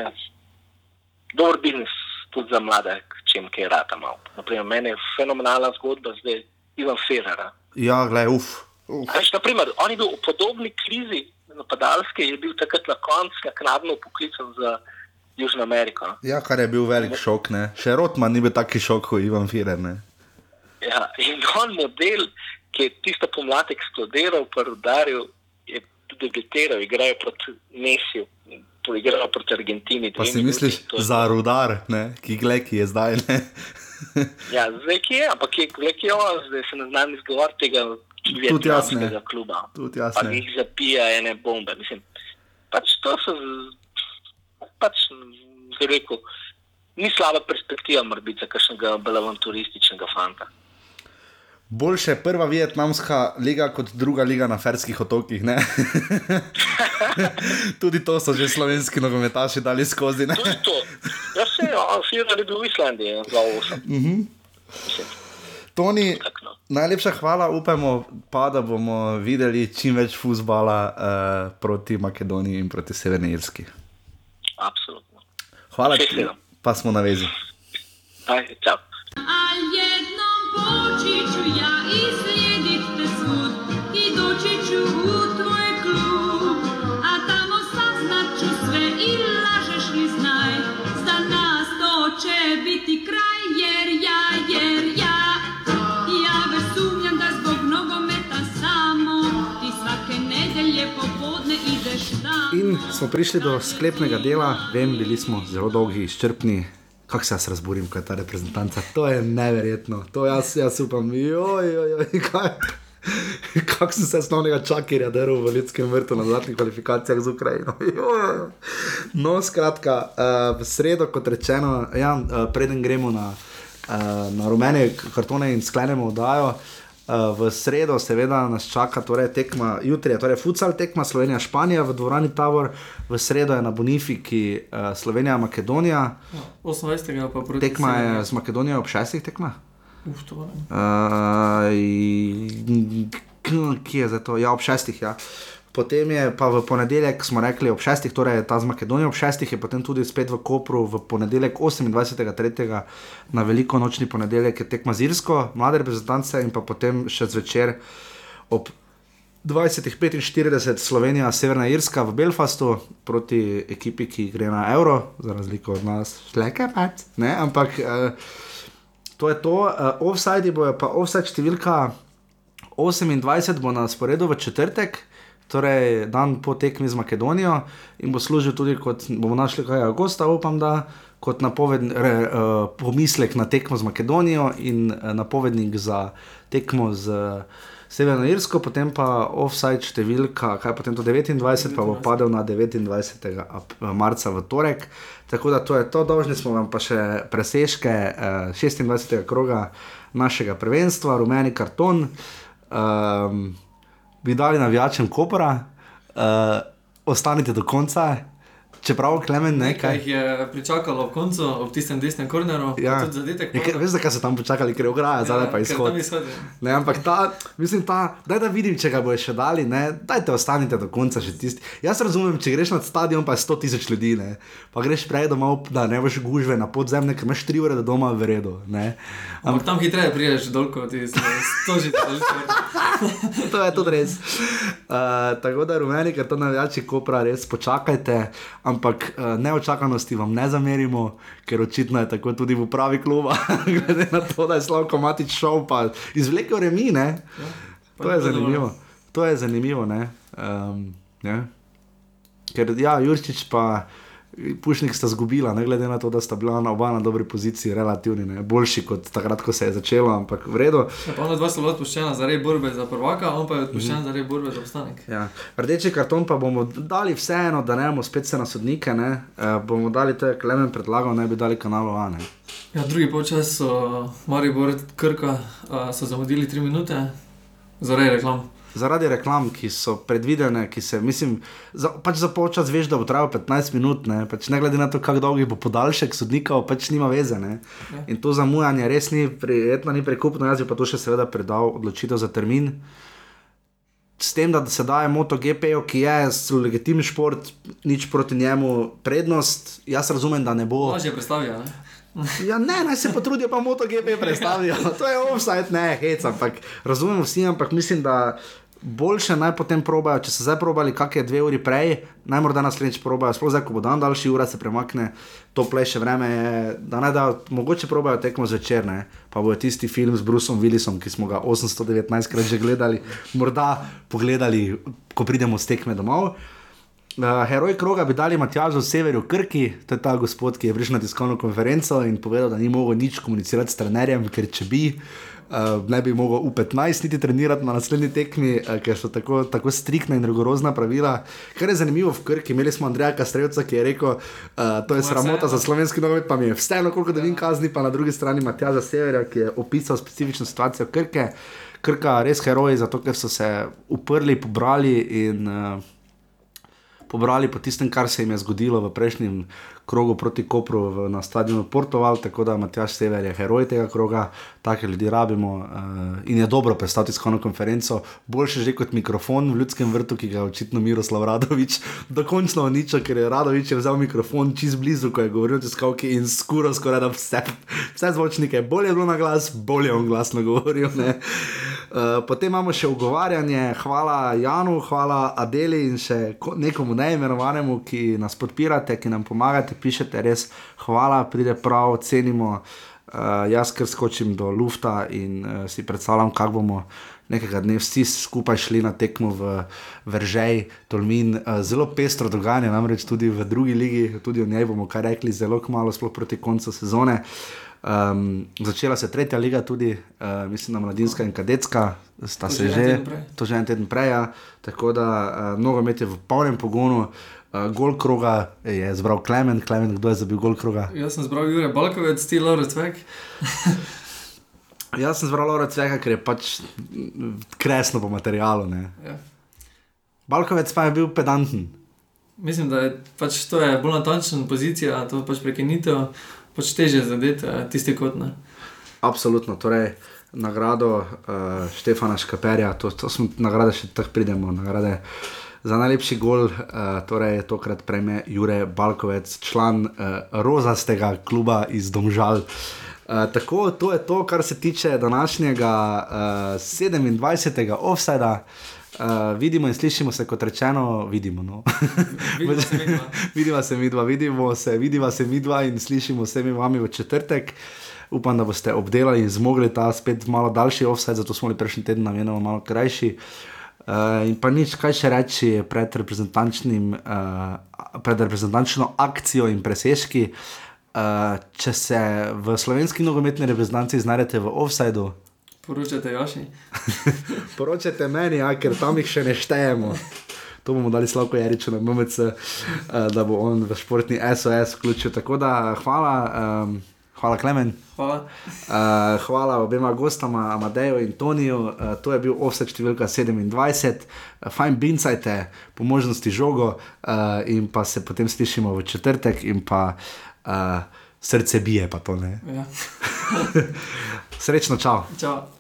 [SPEAKER 5] dober biznis tudi za mlade, čem kaj rata malo. Naprimer, meni je fenomenalna zgodba zdaj Ivan Ferrara.
[SPEAKER 1] Ja, gledaj, uf. uf.
[SPEAKER 5] Veš, naprimer, on je bil v podobni krizi napadalske, je bil takrat na koncu naknadno poklican za Južno Ameriko.
[SPEAKER 1] Ja, kar je bil velik šok. Ne? Še Rotman ni bil taki šok kot Ivan Firer. Ne?
[SPEAKER 5] Ja, in on model, ki je tisto pomlad eksplodiral, pa udaril, je debitiral, igrajo proti Mesiju. poigral proti Argentini.
[SPEAKER 1] Pa si
[SPEAKER 5] minuti,
[SPEAKER 1] misliš
[SPEAKER 5] je-
[SPEAKER 1] za rudar, ne? ki gle, ki je zdaj.
[SPEAKER 5] Ja, zdaj ki je, ampak je, gled, ki je on, zdaj se ne znam izgovoriti tega vietnamskega kluba.
[SPEAKER 1] Tudi jaz
[SPEAKER 5] Pa jih zapija ene bombe. Mislim, pač to so, pač, bi rekel, ni slaba perspektiva, biti za kakšnega belavanturističnega fanta.
[SPEAKER 1] Boljše je prva vietnamska liga kot druga liga na Ferskih otokih. ne? Tudi to so že slovenski nogometaši dali skozi. Ne?
[SPEAKER 5] Tudi to. Jaz se, on si je naredil v Islandiji, 2-8. Mislim,
[SPEAKER 1] Toni,
[SPEAKER 5] tako no.
[SPEAKER 1] najlepša hvala, upamo pa, da bomo videli čim več futbola uh, proti Makedoniji in proti Severni Irski.
[SPEAKER 5] Absolutno.
[SPEAKER 1] Hvala
[SPEAKER 5] sedem.
[SPEAKER 1] pa smo na vezi.
[SPEAKER 5] Ajde, čau.
[SPEAKER 4] Jednom počiću ja i slijedit te svud I doći ću u tvoj klub. A tamo saznat ću sve i lažeš li znaj Za nas to će biti kraj jer ja, jer ja. Ja već sumnjam da zbog nogometa samo Ti svake nedelje popodne ideš tamo.
[SPEAKER 1] In smo prišli do sklepnega dela, vem, bili smo zelo dolgi, izčrpni. Kako se jaz razburim, ko je ta reprezentanca? To je neverjetno, to jaz, jaz upam, joj, joj, joj, kaj. Kako sem se osnovnega čakirja drl v ljudskem vrtu na zadnjih kvalifikacijah z Ukrajino. Joj. No, skratka, uh, v sredo, kot rečeno, ja, uh, preden gremo na, uh, na rumene kartone in sklenemo oddajo. Uh, v sredo, seveda, nas čaka torej, tekma, jutri je torej futsal tekma Slovenija, Španija v dvorani Tavor, v sredo je na Bonifiki uh, Slovenija, Makedonija.
[SPEAKER 2] 28. pa proti
[SPEAKER 1] Tekma je z Makedonijo ob šestih tekmah.
[SPEAKER 2] Uf, to ne.
[SPEAKER 1] Uh, in- kje je zdaj to? Ja, ob šestih. Ja. Potem je pa v ponedeljek, smo rekli, ob šestih, torej ta z Makedonijo ob šestih, je potem tudi spet v Kopru v ponedeljek 28.3. na veliko nočni ponedeljek je tekma z Irsko, mlade reprezentance in pa potem še zvečer ob 20:45 Slovenija, Severna Irska v Belfastu proti ekipi, ki gre na Euro, za razliko od nas, šleke pač, ne, ampak. Uh, To je to, uh, offside bojo pa offside številka 28 bo na sporedu v četrtek, torej dan po tekmi z Makedonijo in bo služil tudi kot, bomo našli kaj avgusta, upam, da kot napoved, re, uh, pomislek na tekmo z Makedonijo in uh, napovednik za tekmo z uh, Severno Irsko, potem pa offside številka, kaj potem to 29, pa bo padel na 29. ap- marca v torek. Tako da to je to, dolžni smo vam pa še presežke uh, 26. kroga našega prvenstva, rumeni karton, um, bi dali navijačem Kopra, uh, ostanite do konca, čeprav Klemen
[SPEAKER 2] Nekaj
[SPEAKER 1] nekaj.
[SPEAKER 2] jih je pričakalo ob koncu, ob tistem desnem korneru,
[SPEAKER 1] Ja.
[SPEAKER 2] pa tudi zadetek.
[SPEAKER 1] Je, ker- veš, zakaj so tam počakali, ker je ograja, zdaj pa
[SPEAKER 2] ker
[SPEAKER 1] izhod. Ne, ampak ta, mislim, ta, daj da vidim, če ga bojo še dali, ne, dajte ostanite do konca še tisti. Jaz razumem, če greš na stadion, pa je 100 tisoč ljudi, ne, pa greš prej domov, da ne boš gužve na podzemne, ker imaš 3 ure do doma v redu, ne.
[SPEAKER 2] Ampak tam hitreje priješ dol kot iz stožice.
[SPEAKER 1] to je tudi res. Uh, tako da rumeni, ker to navijači kopra, res počakajte, ampak uh, neočakanosti vam ne zamerimo, ker očitno je tako tudi v upravi kluba, glede na to, da je Slavko Matič šel, pa izvlekel remi, ne.
[SPEAKER 2] pa
[SPEAKER 1] To je zanimivo. To je zanimivo, ne. Um, ne? Ker ja, Jurčič pa. Pušnik sta zgubila, ne glede na to, da sta bila na oba na dobri poziciji, relativni, ne? boljši kot takrat, ko se je začelo, ampak v redu.
[SPEAKER 2] Ja, ona dva sta bila odpuščena za rej borbe za prvaka, on pa je odpuščen za rej borbe za obstanek.
[SPEAKER 1] Ja. Rdeči karton pa bomo dali vseeno, da ne bomo spet se na sodnike, ne? Uh, bomo dali kar Klemen predlagal, naj bi dali kanalu A. Ne?
[SPEAKER 2] Ja, drugi polčas so Maribor Krka uh, so zamudili 3 minute za rej reklam.
[SPEAKER 1] Zaradi reklam, ki so predvidene, ki se, mislim, za, pač za polčas veš, da bo trajalo 15 minut, ne, pač ne glede na to, kako dolgi bo podaljšek sodnikov, pač nima veze. Ne.
[SPEAKER 2] Ja.
[SPEAKER 1] In to zamujanje res ni prijetno, ni prekupno, jaz bi pa to še seveda predal odločitev za termin. S tem, da se daje MotoGP-ju, ki je legitimni šport, nič proti njemu prednost, jaz razumem, da ne bo.
[SPEAKER 2] Lažje predstavijo, ne?
[SPEAKER 1] Ja, ne, naj se potrudijo, pa MotoGP predstavijo. To je offside, ne, hec, ampak razumem vsi, ampak mislim, da boljše naj potem probajo, če so zdaj probali kakšne dve uri prej, naj morda naslednjič probajo, sploh zdaj, ko bo dan daljši, ura se premakne, toplejše vreme da naj da, mogoče probajo tekmo zvečer, ne, pa bojo tisti film z Bruceom Willisom, ki smo ga 819 krat že gledali, morda pogledali, ko pridemo z tekme domov. Uh, heroj kroga bi dali Matjažu Severju Krki, to je ta gospod, ki je prišel na tiskovno konferenco in povedal, da ni mogel nič komunicirati s trenerjem, ker če bi, uh, ne bi mogel v 15 niti trenirati na naslednji tekmi, uh, ker so tako, tako striktna in rigorozna pravila. Kar je zanimivo v Krki, imeli smo Andreja Kastrevca, ki je rekel, uh, to je
[SPEAKER 2] je
[SPEAKER 1] sramota za slovenski nogomet, pa mi je vseeno, koliko da vim kazni, pa na drugi strani Matjaža Severja, ki je opisal specifično situacijo Krke. Krka res heroji, zato ker so se uprli, pobrali in uh, pobrali po tistem, kar se jim je zgodilo v prejšnjem krogu proti Kopru v, na stadionu Portugal, tako da Matjaš Sever je heroj tega kroga, take ljudi rabimo uh, in je dobro predstaviti tiskovno konferenco, boljše že kot mikrofon v ljudskem vrtu, ki ga je očitno Miroslav Radovič dokončno uničil, ker je Radovič je vzel mikrofon čez blizu, ko je govoril o tiskalki in skuro skoraj da vse, vse zvočnike, bolje je bilo na glas, bolje je on glasno govoril. Ne? Uh, potem imamo še ugovarjanje, hvala Janu, hvala Adeli in še ko- nekomu neimenovanemu, ki nas podpirate, ki nam pomagate, pišete res hvala, pride prav, cenimo. Uh, jaz kar skočim do lufta in uh, si predstavljam, kako bomo nekega dne vsi skupaj šli na tekmo v Veržej, Tolmin. Uh, zelo pestro dogajanje, namreč tudi v drugi ligi, tudi o njej bomo kaj rekli, zelo kmalo, sploh proti koncu sezone. Um, začela se je tretja liga, tudi uh, mislim, da mladinska in kadetska, sta
[SPEAKER 2] To
[SPEAKER 1] se
[SPEAKER 2] že
[SPEAKER 1] že, to že en teden prej, ja. tako da uh, nogomet je v polnem pogonu. Uh, gol kroga je zbral Klemen, Klemen, kdo je zabil gol kroga?
[SPEAKER 2] Jaz sem zbral Jure Balkovec, ti Laura Cvek.
[SPEAKER 1] Jaz sem zbral Laura Cveka, ker je pač mm, kresno po materialu. Ne.
[SPEAKER 2] Ja.
[SPEAKER 1] Balkovec pa je bil pedanten.
[SPEAKER 2] Mislim, da je pač to je bolj natančna pozicija, to pač prekinitev, pač teže zadeti tisti kot ne.
[SPEAKER 1] Absolutno, torej nagrado uh, Štefana Škaperja, to, to smo nagrade še tako pridemo. Nagrade za najlepši gol, uh, torej tokrat prejme Jure Balkovec, član uh, rozastega kluba iz Domžal. Uh, tako, to je to, kar se tiče današnjega uh, 27. offsajda. Uh, vidimo in slišimo se, kot rečeno, vidimo. No.
[SPEAKER 2] Vidimo se midva.
[SPEAKER 1] vidiva se mi dva, vidimo se, vidiva se mi dva in slišimo se mi vami v četrtek. Upam, da boste obdelali in zmogli ta spet malo daljši offset, zato smo bili prejšnji teden namenoma malo krajši. Uh, in pa nič, kaj še reči pred, uh, pred reprezentančno akcijo in presežki. Uh, če se v slovenski nogometni reprezentanci znajdete v offsajdu,
[SPEAKER 2] Poročate Jaši.
[SPEAKER 1] Poročajte meni, ja, ker tam jih še ne štejemo. To bomo dali Slavko Jariču na MMC, uh, da bo on v športni SOS vključil. Tako da hvala, um, hvala Klemen.
[SPEAKER 2] Hvala.
[SPEAKER 1] Uh, hvala obema gostama, Amadeju in Toniju. Uh, to je bil offset številka 27. Uh, fajn bincajte, po možnosti žogo uh, in pa se potem slišimo v četrtek in pa uh, srce bije, pa to ne.
[SPEAKER 2] Ja.
[SPEAKER 1] Srečno, čau.
[SPEAKER 2] Čau.